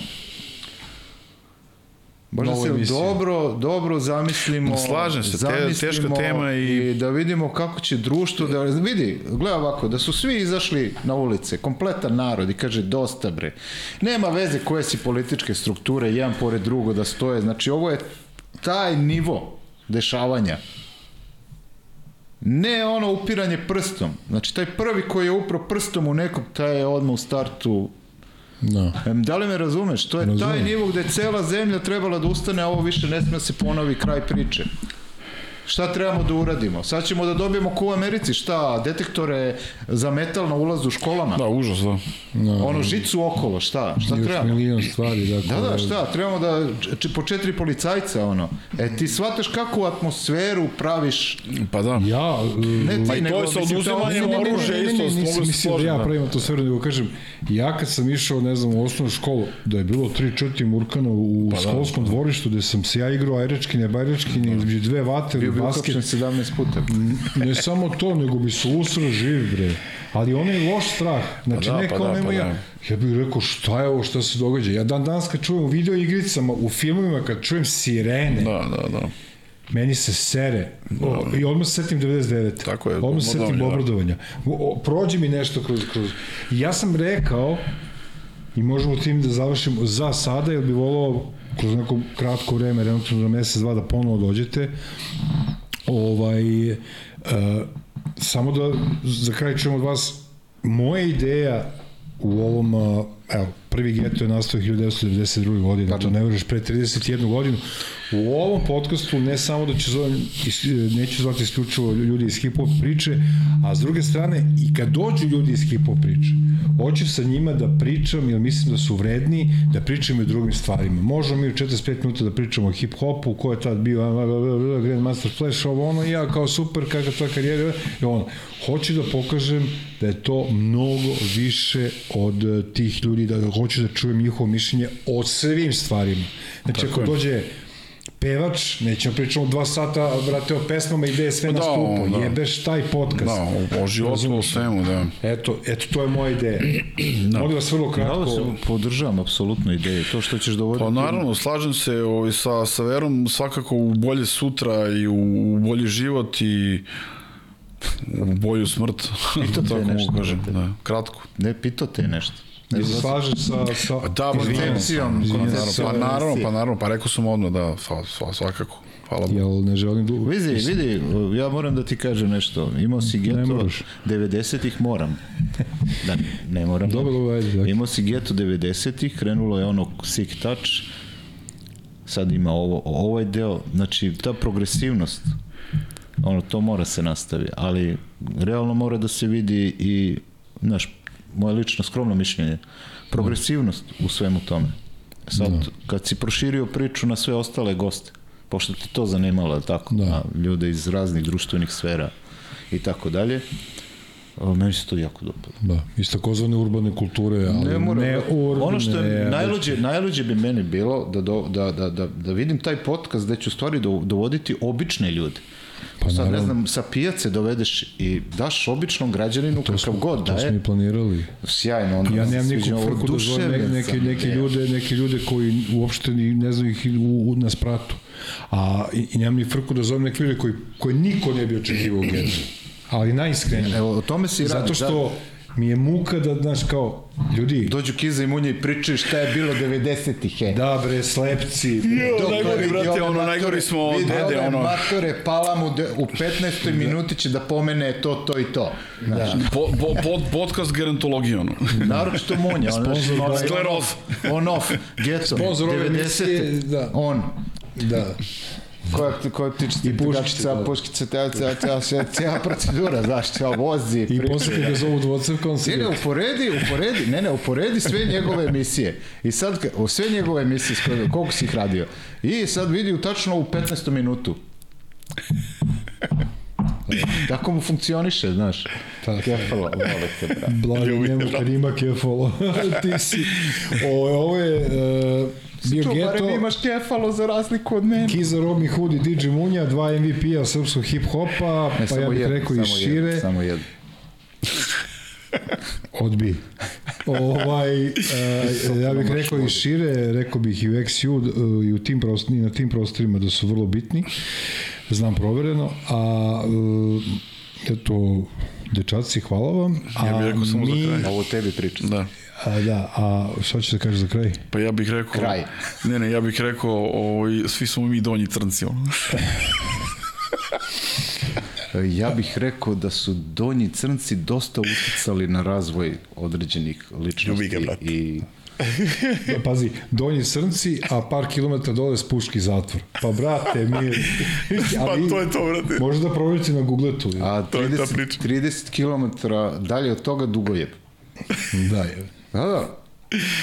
Možda se emisiju. dobro, dobro zamislimo. Slažem se, zamislimo teška tema i... i... da vidimo kako će društvo da vidi, gleda ovako, da su svi izašli na ulice, kompletan narod i kaže dosta bre. Nema veze koje si političke strukture jedan pored drugo da stoje. Znači ovo je taj nivo dešavanja. Ne ono upiranje prstom. Znači taj prvi koji je upro prstom u nekog, taj je odmah u startu Da. Da li me razumeš? To je Razumem. taj nivo gde cela zemlja trebala da ustane, a ovo više ne sme da se ponovi kraj priče. Šta trebamo da uradimo? Sad ćemo da dobijemo ko u Americi, šta? Detektore za metal na ulazu u školama? Da, užas, da. da ono, žicu okolo, šta? Šta Još trebamo? milion stvari. Dakle, da, da, šta? Trebamo da, po četiri policajca, ono. E, ti shvataš kakvu atmosferu praviš? Pa da. Ja, ne ti, pa i to je sa oduzimanjem oružja isto. Mislim da ja pravim atmosferu, nego kažem, ja kad sam išao, ne znam, u osnovnu školu, da je bilo 3-4 murkana u pa da, školskom da, dvorištu, gde sam se ja igrao ajrečkine, bajrečkine, da. između dve vate, Bio basket. 17 puta. ne samo to, nego bi se usro živ, bre. Ali on je loš strah. Znači, pa da, neka pa da, nema pa ja. Da. Ja bih rekao, šta je ovo, šta se događa? Ja dan danas kad čujem u video igricama, u filmovima, kad čujem sirene, da, da, da. Meni se sere. O, I odmah se setim 99. Tako je. Odmah se setim obradovanja. O, prođi mi nešto kroz, kroz... I ja sam rekao, i možemo tim da završimo za sada, jer bi volao kroz neko kratko vreme, relativno za mesec, dva, da ponovo dođete. Ovaj, uh, samo da za kraj čujemo od vas, moja ideja u ovom, uh, evo, prvi geto je nastao 1992. godine, to ne vreš pre 31 godinu, U ovom podcastu ne samo da će zovem, neću zvati isključivo ljudi iz hip-hop priče, a s druge strane i kad dođu ljudi iz hip-hop priče, hoću sa njima da pričam, jer mislim da su vredni, da pričam i o drugim stvarima. Možemo mi u 45 minuta da pričamo o hip-hopu, ko je tad bio Grandmaster Flash, ovo ono, ja kao super, kakva tvoja karijera, i ono. Hoću da pokažem da je to mnogo više od tih ljudi, da hoću da čujem njihovo mišljenje o svim stvarima. Znači, Tako ako dođe pevač, nećemo pričamo dva sata, brate, o pesmama i gde je sve da, na skupu. Da. Jebeš taj podcast. Da, o, o životu, o svemu, da. Eto, eto, to je moja ideja. da. Molim vas vrlo kratko. Ja se podržavam apsolutno ideje. To što ćeš dovoditi... Pa naravno, slažem se ovaj, sa, sa verom svakako u bolje sutra i u, u bolji život i u bolju smrt. Pito te nešto. Kažem, da. Kratko. Ne, pito te nešto. Ne se slažeš sa, sa pa da, koncepcijom. Pa naravno, pa naravno, pa rekao sam odmah, da, svakako. hvala Bogu. Jel ne želim da... Vidi, vidi, ja moram da ti kažem nešto. Imao si geto moraš. 90-ih, moram. Da, ne moram. Dobro, dobro, ajde, dakle. Imao si geto 90-ih, krenulo je ono sick touch, sad ima ovo, ovaj deo, znači ta progresivnost, ono, to mora se nastavi, ali realno mora da se vidi i, znaš, moje lično skromno mišljenje, progresivnost u svemu tome. Sad, kad si proširio priču na sve ostale goste, pošto ti to zanimalo, tako, Da. a ljude iz raznih društvenih sfera i tako dalje, meni se to jako dopada. Da, iz takozvane urbane kulture, ali ne, mora, ne urbane. ono što je najluđe, najluđe bi meni bilo da, do, da, da, da, da vidim taj podcast gde ću stvari do, dovoditi obične ljude. Pa sad, ne naravno. znam, sa pijace dovedeš i daš običnom građaninu kakav smo- god da To smo je, i planirali. sjajno. Onda Ja nemam ovo, frku da zovem ne, oduševljen neke, neke je. ljude, neke ljude koji uopšte ni, ne znaju ih u, u, na spratu. A i, i nemam ni frku da zovem neke ljude koji, koji niko ne bi očekivao u. Ali najiskrenije. Evo, o tome se i radi. Zato što mi je muka da, znaš, kao, ljudi, Da, dođu Kiza i Munja i pričaju šta je bilo 90-ih, he. da bre, slepci, Jo, najgori, brate, ono, matore, najgori smo od vidi dede, ove ono. matore, pala mu de, u 15. minuti će da pomene to, to i to. Znaš, Po, po, pod, podcast gerontologije, ono. Naročito Munja, on, znaš, ima ovaj Skleroz. on off, Sponzor emisije, 90. da. On, da. Koja, koja tiče I puškice, da. puškice, cijela, cijela, cijela, cijela, cijela procedura, znaš, cijela vozi. I priča. posle kad ga zovu dvocevkom se... Ne, ne, uporedi, uporedi, ne, ne, uporedi sve njegove emisije. I sad, o sve njegove emisije, koliko si ih radio. I sad vidi u tačno u 15. minutu. Tako mu funkcioniše, znaš. Tako. Kefalo, vole te, bra. Blaži njemu kad ima kefalo. Ti si... Ovo, ovo je uh, bio barem geto, imaš kefalo za razliku od mene. Kiza Robin Hood i DJ Munja, dva MVP-a srpskog hip-hopa, Ne, pa ja bih jedan, rekao i šire, Jedan, samo jedan. odbi. ovaj, uh, ja bih rekao i šire, rekao bih i u XU uh, i u tim prostorima, na tim prostorima da su vrlo bitni, znam provereno, a uh, eto, dečaci, hvala vam. A Ja bih rekao samo za mi- kraj. Ovo tebi pričam. Da. A, da, a šta ćeš da kažeš za kraj? Pa ja bih rekao... Kraj. Ne, ne, ja bih rekao, ovaj, svi smo mi donji crnci, ono. Ja bih rekao da su donji crnci dosta uticali na razvoj određenih ličnosti. Ljubi ga. I Da, pazi, donji srnci, a par kilometara dole spuški zatvor. Pa, brate, mi... Pa to je to, brate. Možda proverite na Googletu. A To je ta 30, priča. 30 km dalje od toga Dugojeb. Da, je. Da, da.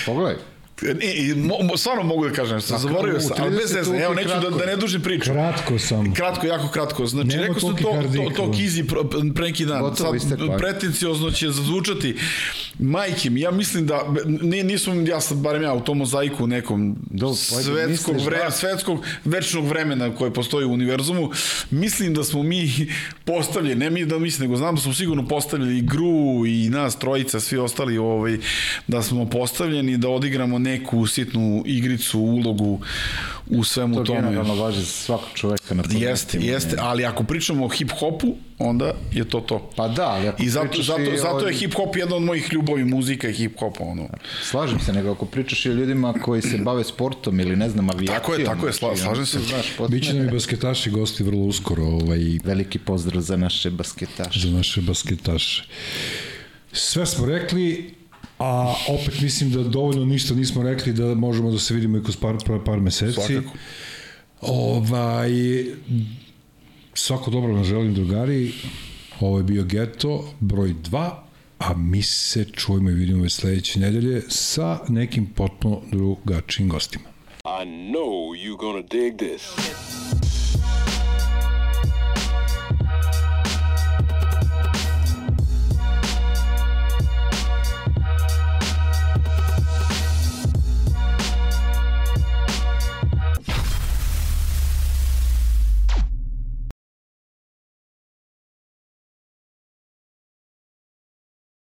Pogledaj. Ne, i mo, mo, stvarno mogu da kažem, što zaboravio sam, ali bez 30 veze, evo, neću da, kratko. da ne dužim priču. Kratko sam. Kratko, jako kratko. Znači, Nema rekao sam to, to, to. Kizi pr- pre neki dan. Gotovo, Sad, pretenciozno će zazvučati. Majke mi, ja mislim da, ne, nisam ja sad, barem ja, u tom mozaiku nekom Do, pa, svetskog, misliš vre, da? svetskog večnog vremena koje postoji u univerzumu, mislim da smo mi postavljeni, ne mi da mislim, nego znam da smo sigurno postavljeni i Gru i nas trojica, svi ostali, ovaj, da smo postavljeni da odigramo neku sitnu igricu, ulogu u svemu To tome. generalno važi za svakog čoveka na planetu. Jeste, jeste, ali ako pričamo o hip-hopu, onda je to to. Pa da, ali ako I zato, zato, zato je hip-hop jedna od mojih ljubavi, muzika i hip-hop, ono. Slažem se, nego ako pričaš i o ljudima koji se bave sportom ili ne znam, avijacijom. Tako je, tako je, sla- znači, slažem se. Znaš, potpuno Biće nam i basketaši gosti vrlo uskoro ovaj, Veliki pozdrav za naše basketaše. za naše basketaše. Sve smo rekli, a opet mislim da dovoljno ništa nismo rekli da možemo da se vidimo i kroz par, par, par meseci. Svakako. Ovaj, svako dobro nam želim drugari. Ovo je bio Geto, broj 2, a mi se čujemo i vidimo već sledeće nedelje sa nekim potpuno drugačijim gostima. I know you're gonna dig this.